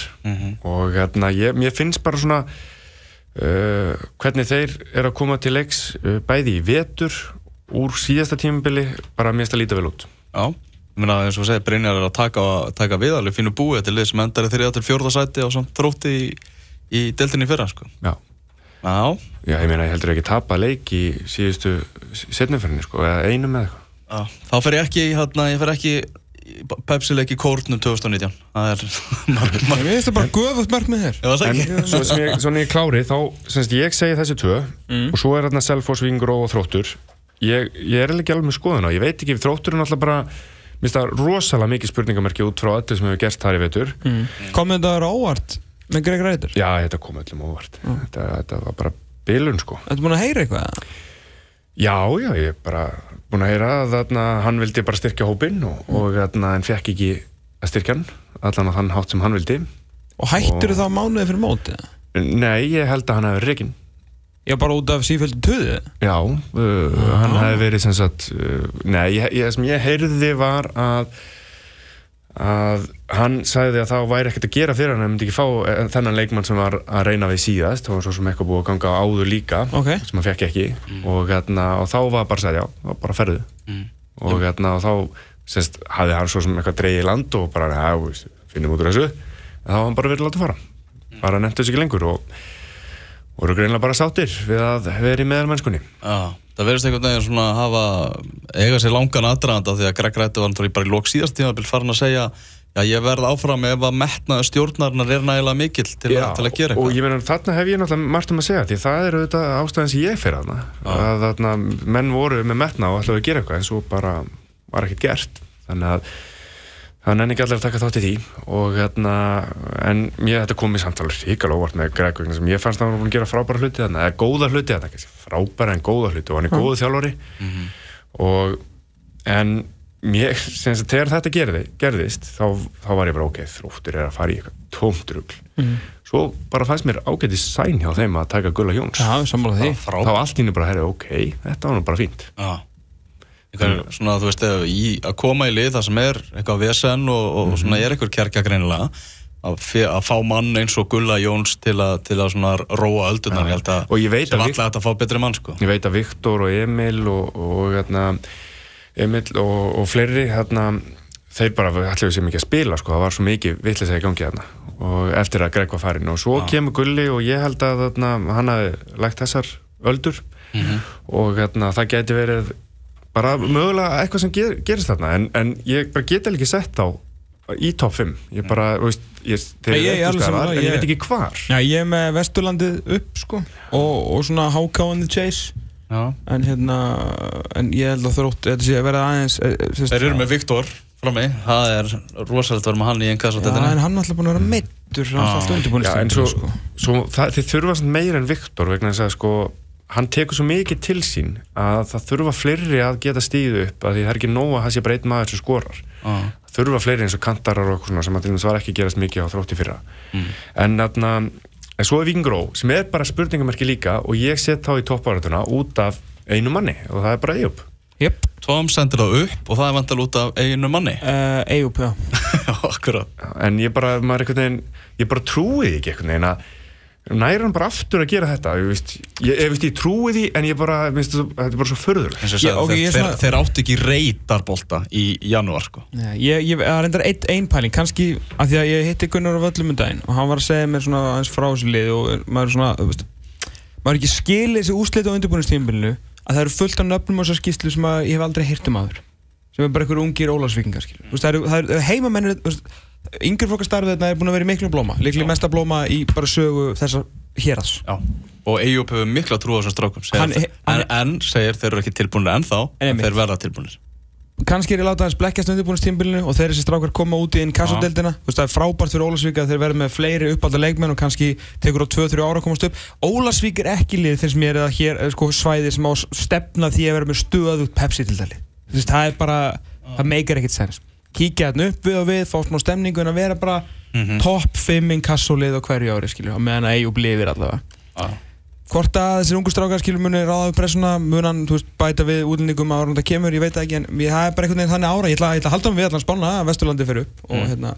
Og hérna, ég, mér finnst bara svona uh, hvernig þeir eru að koma til leiks uh, bæði í vetur úr síðasta tímabili bara finnst það lítið vel út. Já, ég meina eins og segir Brynjar er að taka, taka við alveg fínu búið til lið sem endar í þriða til fjórða sæti og samt þrótti í, í deltinni í fyrra sko. Já, Já, Já ég meina ég heldur ekki tapa leik í síðustu setnumferðinni sko, eða einum eða eitthvað. Já. Þá fer ég ekki hérna, ég fer ekki Pepsi-leik í kórnum 2019 Það er Mér finnst það bara göfuð mark með þér. Já, það ekki. svo sem ég, svona ég klári þá, semst ég segi þessi tvö og svo er þarna Selfoss, Vingur og Þróttur. Ég, ég er ekki alveg með skoðun á ég veit ekki, Þróttur er náttúrulega bara minnst það rosalega mikið spurningamerki út frá öllu sem hefur gerst þar í vetur. Komið þetta að vera óvart með Greg Ræður Já, þetta kom öllum óvart. Þetta, þetta var bara bilun sko. Þetta búin að heyra eitthvað? Já, já, ég er bara búin að heyra að þarna, hann vildi bara styrkja hópinn og, og þarna, en fekk ekki að styrkja hann allan á þann hátt sem hann vildi. Og hættur þá mánuði fyrir móti? Nei, ég held að hann hefði reygin Já, bara út af sífældu töði? Já, uh, hann hefði verið sem sagt, uh, nei, ég, ég, sem ég heyrði var að að hann sagði að það væri ekkert að gera fyrir hann, hann myndi ekki fá eh, þennan leikmann sem var að reyna við síðast, þá var svo sem eitthvað búið að ganga á áður líka, Ok. sem hann fekk ekki. Og, hérna, og þá var bara að segja, já, þá bara ferðu. Og, hérna, og þá semst, hafði hann svo sem eitthvað dreigið í land og bara, já, finnum út úr þessu. En þá var hann bara verið látið fara. Bara nefndi þessu ekki lengur og voru greinlega bara sáttir við að vera í meðalmennskunni. Já, það verðist einhvern veginn svona að hafa eiga sér langan aðdraðanda því að Greg Rætti var náttúrulega bara í lók síðast tímabil farin að segja Já, ég verð áfram ef að metnaðu stjórnarnar er nægilega mikill til, Já, að, til að gera og eitthvað. ég meina þarna hef ég náttúrulega margt um að segja því það er auðvitað ástæðan sem ég fyrir þarna. Að þarna menn voru með metna og ætlaðu að gera eitthvað en svo bara var ekkert gert. Þannig að það nenni ekki allir að taka þátt í því og hérna en mér þetta komið samtalur ríkala óvart með Greg sem ég fannst að hann var búin að gera frábæra hluti þarna. Eða góða hluti þarna, ekki frábæra en góða hluti og hann er góðu þjálfari. Og en mér, sem sagt, þegar þetta gerði, gerðist þá, þá var ég bara ok, þróttur er að fara í eitthvað tómtrugl svo bara fannst mér ágæti sæn hjá þeim að taka Gulla Jóns. Frá, þá allt inni bara, herri, ok, þetta var nú bara fínt. Já. Eitthvað, svona, þú veist, ef, í, að koma í lið það sem er eitthvað vesen og, og svona er eitthvað kjarkja greinilega að, að fá mann eins og Gulla Jóns til að, til að svona róa öldunar ég held að Og ég sem að alltaf þetta að fá betri mann sko. ég veit að Viktor og Emil og, og hérna, Emil og, og fleiri hérna, þeir bara ætlaðu sem ekki að spila sko, það var svo mikið vitlega í gangi hérna og eftir að Greg var farin og svo kemur Gulli og ég held að hérna, hann hafi lagt þessar öldur. Og hérna, það geti verið bara mögulega eitthvað sem ger, gerist þarna en, en ég bara geti ekki sett á í top 5 ég bara, þú veist, ég, þeir Ég- ég er staðar, en ég ég- veit ekki hvar. Já, ég er með Vesturlandið upp sko og, og svona HK on the chase. Já. en hérna en ég held að þrótt þetta sé að vera aðeins e, e, sérst, Þeir eru með Viktor frammi það er rosalegt að vera með hann í Já, en hann er alltaf búin að vera meittur hann er alltaf undirbúin Já, en svo, svo það, þið þurfa meira en Viktor vegna þess að sko hann tekur svo mikið til sín að það þurfa fleiri að geta stíðu upp að því það er ekki nóg að það sé bara einn maður sem skorar. Það þurfa fleiri eins og kantarar og svona sem að til dæmis var ekki gerast mikið á þrótti fyrra. En þarna en svo er Víkingur Ó sem er bara spurningamerki líka og ég set þá í toppáratuna út af einu manni og það er bara Eyjup. Jöp, Tom sendir það upp og það er vantal út af eiginu manni. Uh, Eyjup, já. Akkurat. En ég bara, maður ég bara trúi því ekki einhvern veginn að næra hann bara aftur að gera þetta? Ég, veist, ég, ég, veist, ég trúi því en ég bara, minnst, þetta er bara svo ok, þeir, átti ekki reytarbolta í janúar sko. Ég, ég það er reyndar ein, ein pæling, kannski af því að ég hitti Gunnar á völlum um daginn og hann var að segja mér svona aðeins frá þessu lið og maður er svona, þú veist, maður er ekki skilið þessi úslit á undirbúinustímbilinu að það eru fullt af nöfnum á þessar skýslu sem að ég hef aldrei heyrt um aður sem er bara einhver ungir veist, það eru, heimamennir þú veist, yngri fólk að starfa þetta er búin að vera miklu blóma. Líklega mesta blóma í bara sögu þessar héraðs. Já. og Eyjup hefur mikla trú á þessum strákum segir Hann- þeir- hann- en, en segir þeir eru ekki tilbúinir ennþá en Einmitt. þeir verða tilbúinir kannski er ég láta hans blekkjast undirbúinustímbilinu og þeir þessi strákar koma út í inkassodeldina þú veist það er frábært fyrir Ólasvík að þeir verða með fleiri uppálda leikmenn og kannski tekur á 2-3 ára að komast upp. Ólasvík er ekki lið finnst mér eða hér er sko svæði sem á stefna því að vera með stöðugt Pepsi til dæli það er bara það meikar ekkert sens kíkja hérna upp við og við fá smá stemningu en að vera bara topp 5 inkassolið á hverju ári skilju á meðan að Eyjup lifir allavega Já. Hvort að þessir ungu strákar skilur muni ráða við pressuna, mun hann þú veist, bæta við útlendingum að það kemur, ég veit það ekki en ég, það er bara einhvern veginn þannig ára, ég ætla, ég ætla að halda mig við allan spána að Vesturlandi fyrir upp og hérna,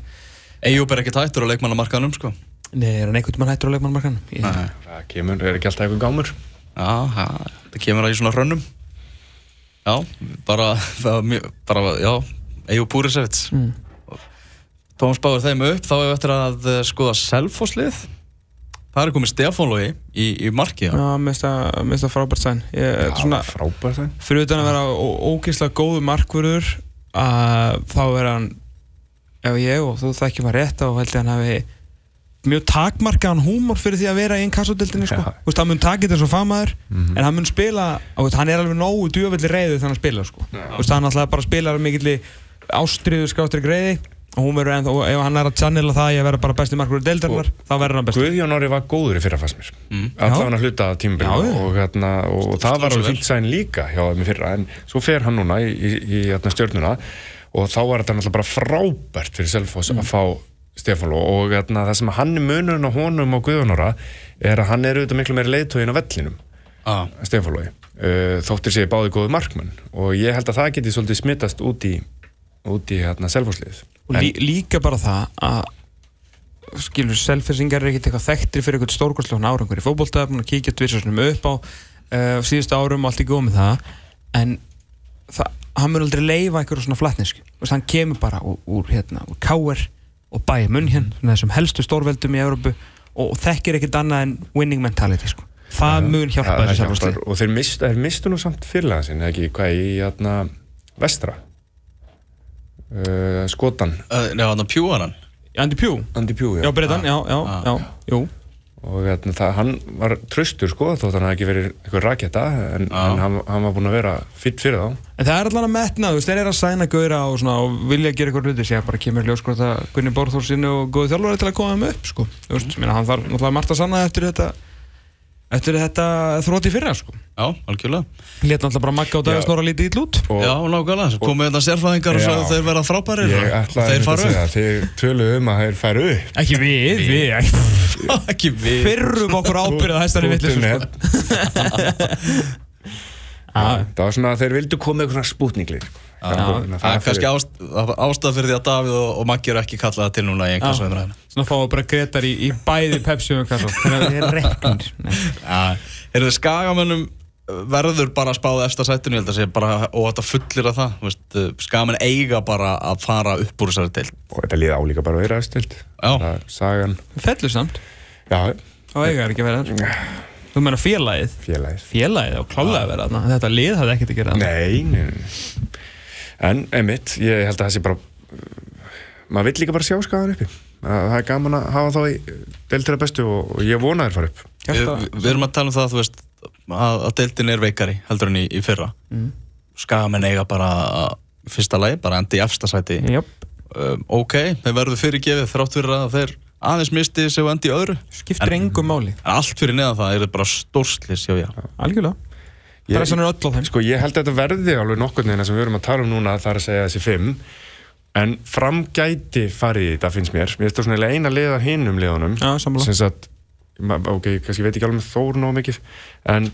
Eyjup er ekki tættur á leikmannamarkaðanum sko. nei, er hann einhvern mann hættur á leikmannmarkan? Ég, Nei. það kemur, er ekki alltaf eitthvað gámur Já, það kemur að í svona hrönnum Já, bara, bara já, Eyjup Púrisevits Mm. Tómas báður þeim upp þá hefur eftir að eh, skoða selfosslið Það er komið Stefán Lógi í, í marki já. Minnst það frábært sæn Já, frábært það fyrir utan að vera ó- ógeðslega góðu markvörður að þá er hann ef ég og þú þekkjum að rétta og held ég hann hafi mjög takmarkaðan húmor fyrir því að vera í einn kassodildinni sko. Veist, hann mun taka þetta svo famaður en hann mun spila, og veist, hann er alveg nógu djöfelli reyðu þegar hann spila sko. Þú veist, hann alltaf bara spilar mikill ástriðu skáttur greiði og hún verður ennþá, og ef hann er að channela það í að vera bara besti markvörður deildarinnar, þá verður hann besti Guðjón Orri var góður í fyrra fannst mér Mm. allavega að hluta Já, tímabilið já. og, hérna, og, og það var alveg fínt sæn líka hjá þeim í fyrra en svo fer hann núna í, í, í hérna, stjörnuna og þá var þetta náttúrulega bara frábært fyrir Selfoss Mm. að fá Stefán og hérna, það sem hann er munurinn á honum og Guðjón Orra er að hann er auðvitað miklu meiri leiðtógin á vellinum Ah, Stefán Lói uh, þóttir sér báði góði markmann og ég held að það geti svolítið smittast út í út í hérna, Selfosslið. Og lí, líka bara það að skilur, selfisingar er ekkert eitthvað þekktri fyrir eitthvað stórkostlóðan árangur í fótbolta búin að kíkja tvisarsunum upp á uh, síðustu árum og allt í góð með það. En það, hann mun aldrei leifa eitthvað svona flatnisk hann kemur bara úr, úr, hérna, úr Káer og bæja munn hérna þessum helstu stórveldum í Európu og, og þekkir ekkert annað en winning mentality sko. það mun hjálpa selfosli og þeir mistu, nú samt fyrirlega sinni ekki hvað í hérna, vestra uh, skotan Nei, hann pjúaran Andy Pugh, Andy Pugh já Breitan, já, já, Ah. já, jú og hérna, það, hann var tröstur sko þótt hann hafi ekki verið eitthvað raketa en, Já. en hann, hann var búinn að vera fitt fyrir þá En það er allan að metna, þú veist, þeir eru að sæna gauðra og, svona, og vilja gera eitthvað hluti sér bara kemur ljós hvort að Gunni Borþór sinni og góði þjálfari til að koma þeim upp, sko. Þú veist, minna, hann þarf náttúrulega margt að sanna eftir þetta eftir þetta þróti fyrra, sko. Já, algjörlega. Lét náttúrulega bara Davíð Já. Snorra lítið ítl út. og Já, nákvæmlega, komið þetta sérfræðingar og Já. svo þeir verða frábærir og þeir segja þeir töluðu um að þeir upp. Ekki við, við, Ekki við. Fyrrum okkur ábyrða þessari vitlis, Punktur sko. net. Já, það var svona að þeir vildu koma með eitthvað svona spútningli Það er kannski ást, ástæð fyrir því að Davíð og, og Maggi eru ekki kallaða til núna í einhvers Já. veðra svona fáum við bara Gretar í, í bæði Pepsi og hvað svo. Þannig að þeir er reknir. Skagamönnum verður bara að spáða eftir sættinu, ég held að sé bara og þetta fullir að það, þú veist, uh, skagamenn eiga bara að fara upp úr þessari til og þetta líða álíka bara að vera Já. sagan, Fellur samt. já, Og eiga er ekki að vera þar. Þú meina félagið. félagið Félagið og klálega að vera þarna. Þetta lið hafði ekkert að gera þarna. Nei, nei, nei. En einmitt, ég held að það sé bara maður vill líka bara sjá skagan uppi Að það er gaman að hafa þá í deiltir að bestu og, ég vona þér fara upp Við, við erum að tala um það, þú veist að, að deildin er veikari heldur en í, í fyrra Mm. skagamenn eiga bara að- fyrsta lagi, bara endi í efsta sæti Jöp, um, ok, þeir verður fyrirgefið þrátt fyrir að þeir aðeins misti sig og endi öðru. Skiptir En- engum máli. en allt fyrir neðan það er bara stórslis hjá ég Algjörlega. Ég- Pressan er öll á þeim. Sko ég held að þetta verði alveg nokkurn veginn sem við erum að tala um núna það er að segja þessi fimm. En framgæti farið þetta finnst mér. Mér finnst það svona eina liða hinum liðunum. Já, sammála. Sem sagt, ok, kannski veit ekki alveg með Þór nóg mikið. En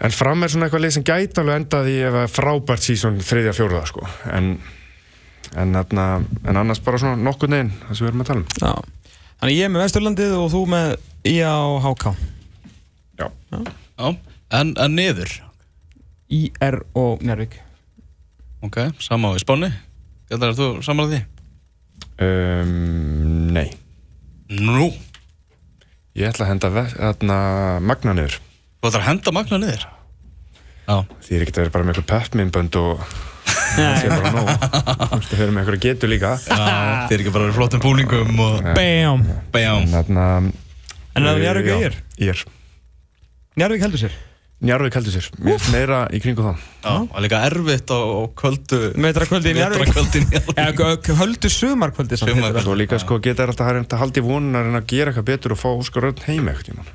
En fram er svona eitthvað lið sem gæti alveg endað í ef að frábært sísón þriðja fjóruða sko. En, en, þarna, en annars bara svona nokkur neginn það sem við erum að tala um. Já. Þannig ég er með Vesturlandið og þú með IA og HK. Já. Já, en, en niður IR og Njárvík. Ok, sama á í spáni Gætlar, er þú saman að því? Um, nei. Nú, Ég ætla að henda magna niður. þú ætlar að henda magna niður Já, Því er ekkert að vera bara með eitthvað peppminnbönd og það sé bara nóg. Þú veist, þau eru með eitthvað getur líka. Já þið er ekki bara flottum búningum og BAM! bæjám En. En er það Njarðvík og Já, IR? IR. Njárvík heldur sér. Njarðvík heldur sér. Meira í kringu það. Og líka erfitt á, á kvöldu Vetrarkvöldi í Njarðvík. Vetrarkvöldi í Njarðvík Eða k- höldu sumarkvöldi það. Svo líka sko geta þær alltaf að reynda að halda í vonun að að gera eitthvað betur og fá sko raun heim eitthvað.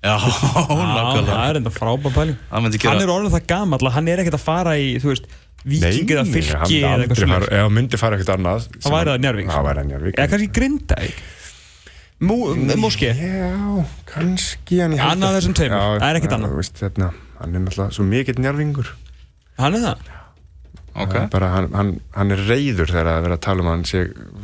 Já, Já, það er enda frábær pæling. Það myndi Hann er orðin það gamall að hann er ekkert að fara í, þú veist, viking eða fylki eða eitthvað svona. Ef hann myndi fara eitthvað annað Það væri það Njarðvík. Það væri það Njarvík Eða kannski Grindavík. Móski. Já, kannski Annað að- þessum. Já, Það er ekkert annað. hérna, Hann er náttúrulega svo mikill Njarvíkur Hann er það. Ok, Það er bara, hann, hann, hann er reyður þegar að vera að tala um hann sé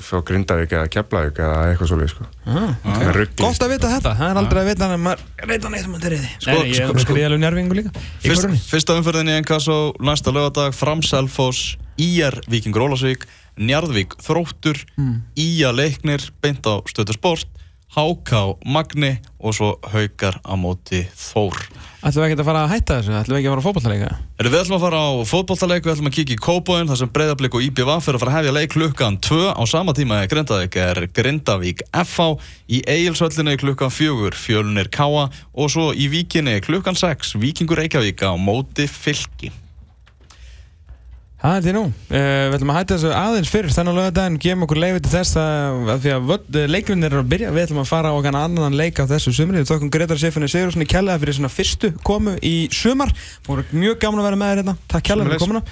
frá Grindavík eða Keflavík eða eitthvað svolítið sko. Ah, Hann er ruggli Gott að vita þetta, það er aldrei að vita hann en maður veit hann eitthvað maður er Sko, Nei, ég sko, sko. njárvingu líka. Fyrst, fyrsta umferðin í Enkasso næsta lögadag, Fram Selfoss IR Víkingur Ólasvík Njarðvík Þróttur Hmm. IA Leiknir, beint á stöðu sport HK Magni og svo Haukar á móti Þór Ætlum við ekki að fara að hætta þessu, ætlum við ekki að fara að fótballleika Erum við ætlum að fara á fótbolltaleik, við ætlum að kíkja í Kópóin þar sem Breiðablík og IBV fyrir að fara að hefja leik klukkan 2 á sama tíma er Grindavík er Grindavík FH í Egilshöllinni klukkan 4 Fjölnir Káa og svo í Víkinni klukkan 6 Víkingur Reykjavík á móti Fylki Það er nú, uh, við ætlum að hætta þessu aðeins fyrir þennan lögadaginn, gefum okkur leiði til þess að, að því að völd- leikvinnir eru að byrja, við ætlum að fara á okkar annan leik á þessu sumri, við tókum Gretar Seifinni Sigurðssoni kjallaði fyrir svona fyrstu komu í sumar, voru mjög gaman að vera með þér hérna, takk kjallaði fyrir komuna,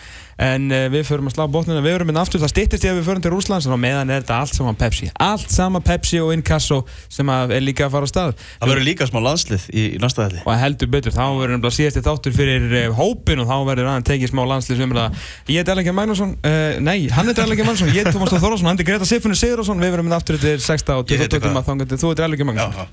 en uh, við förum að slá botnina, við verum hérna aftur, það styttist ég að við förum til Rúslands, en á meðan er þetta allt saman Pepsi, allt sama Pepsi og Inkasso sem að er líka að fara á stað. Það verður líka smá landslið í, í næsta helli og heldur betur, þá verður nefnilega síðasti þáttur fyrir uh, hópin og þá verður hann tekið smá landsliðsumræða. Ég heit Erlengi Magnússon, uh, nei, hann heit Erlengi Magnússon, ég heit Tómas Þór Þórðarsson, hann heit Greta Siffunni Sigurðarsson, við verðum með aftur til 6 og Ég heiti 22 tíma þú heit Erlengi Magnússon.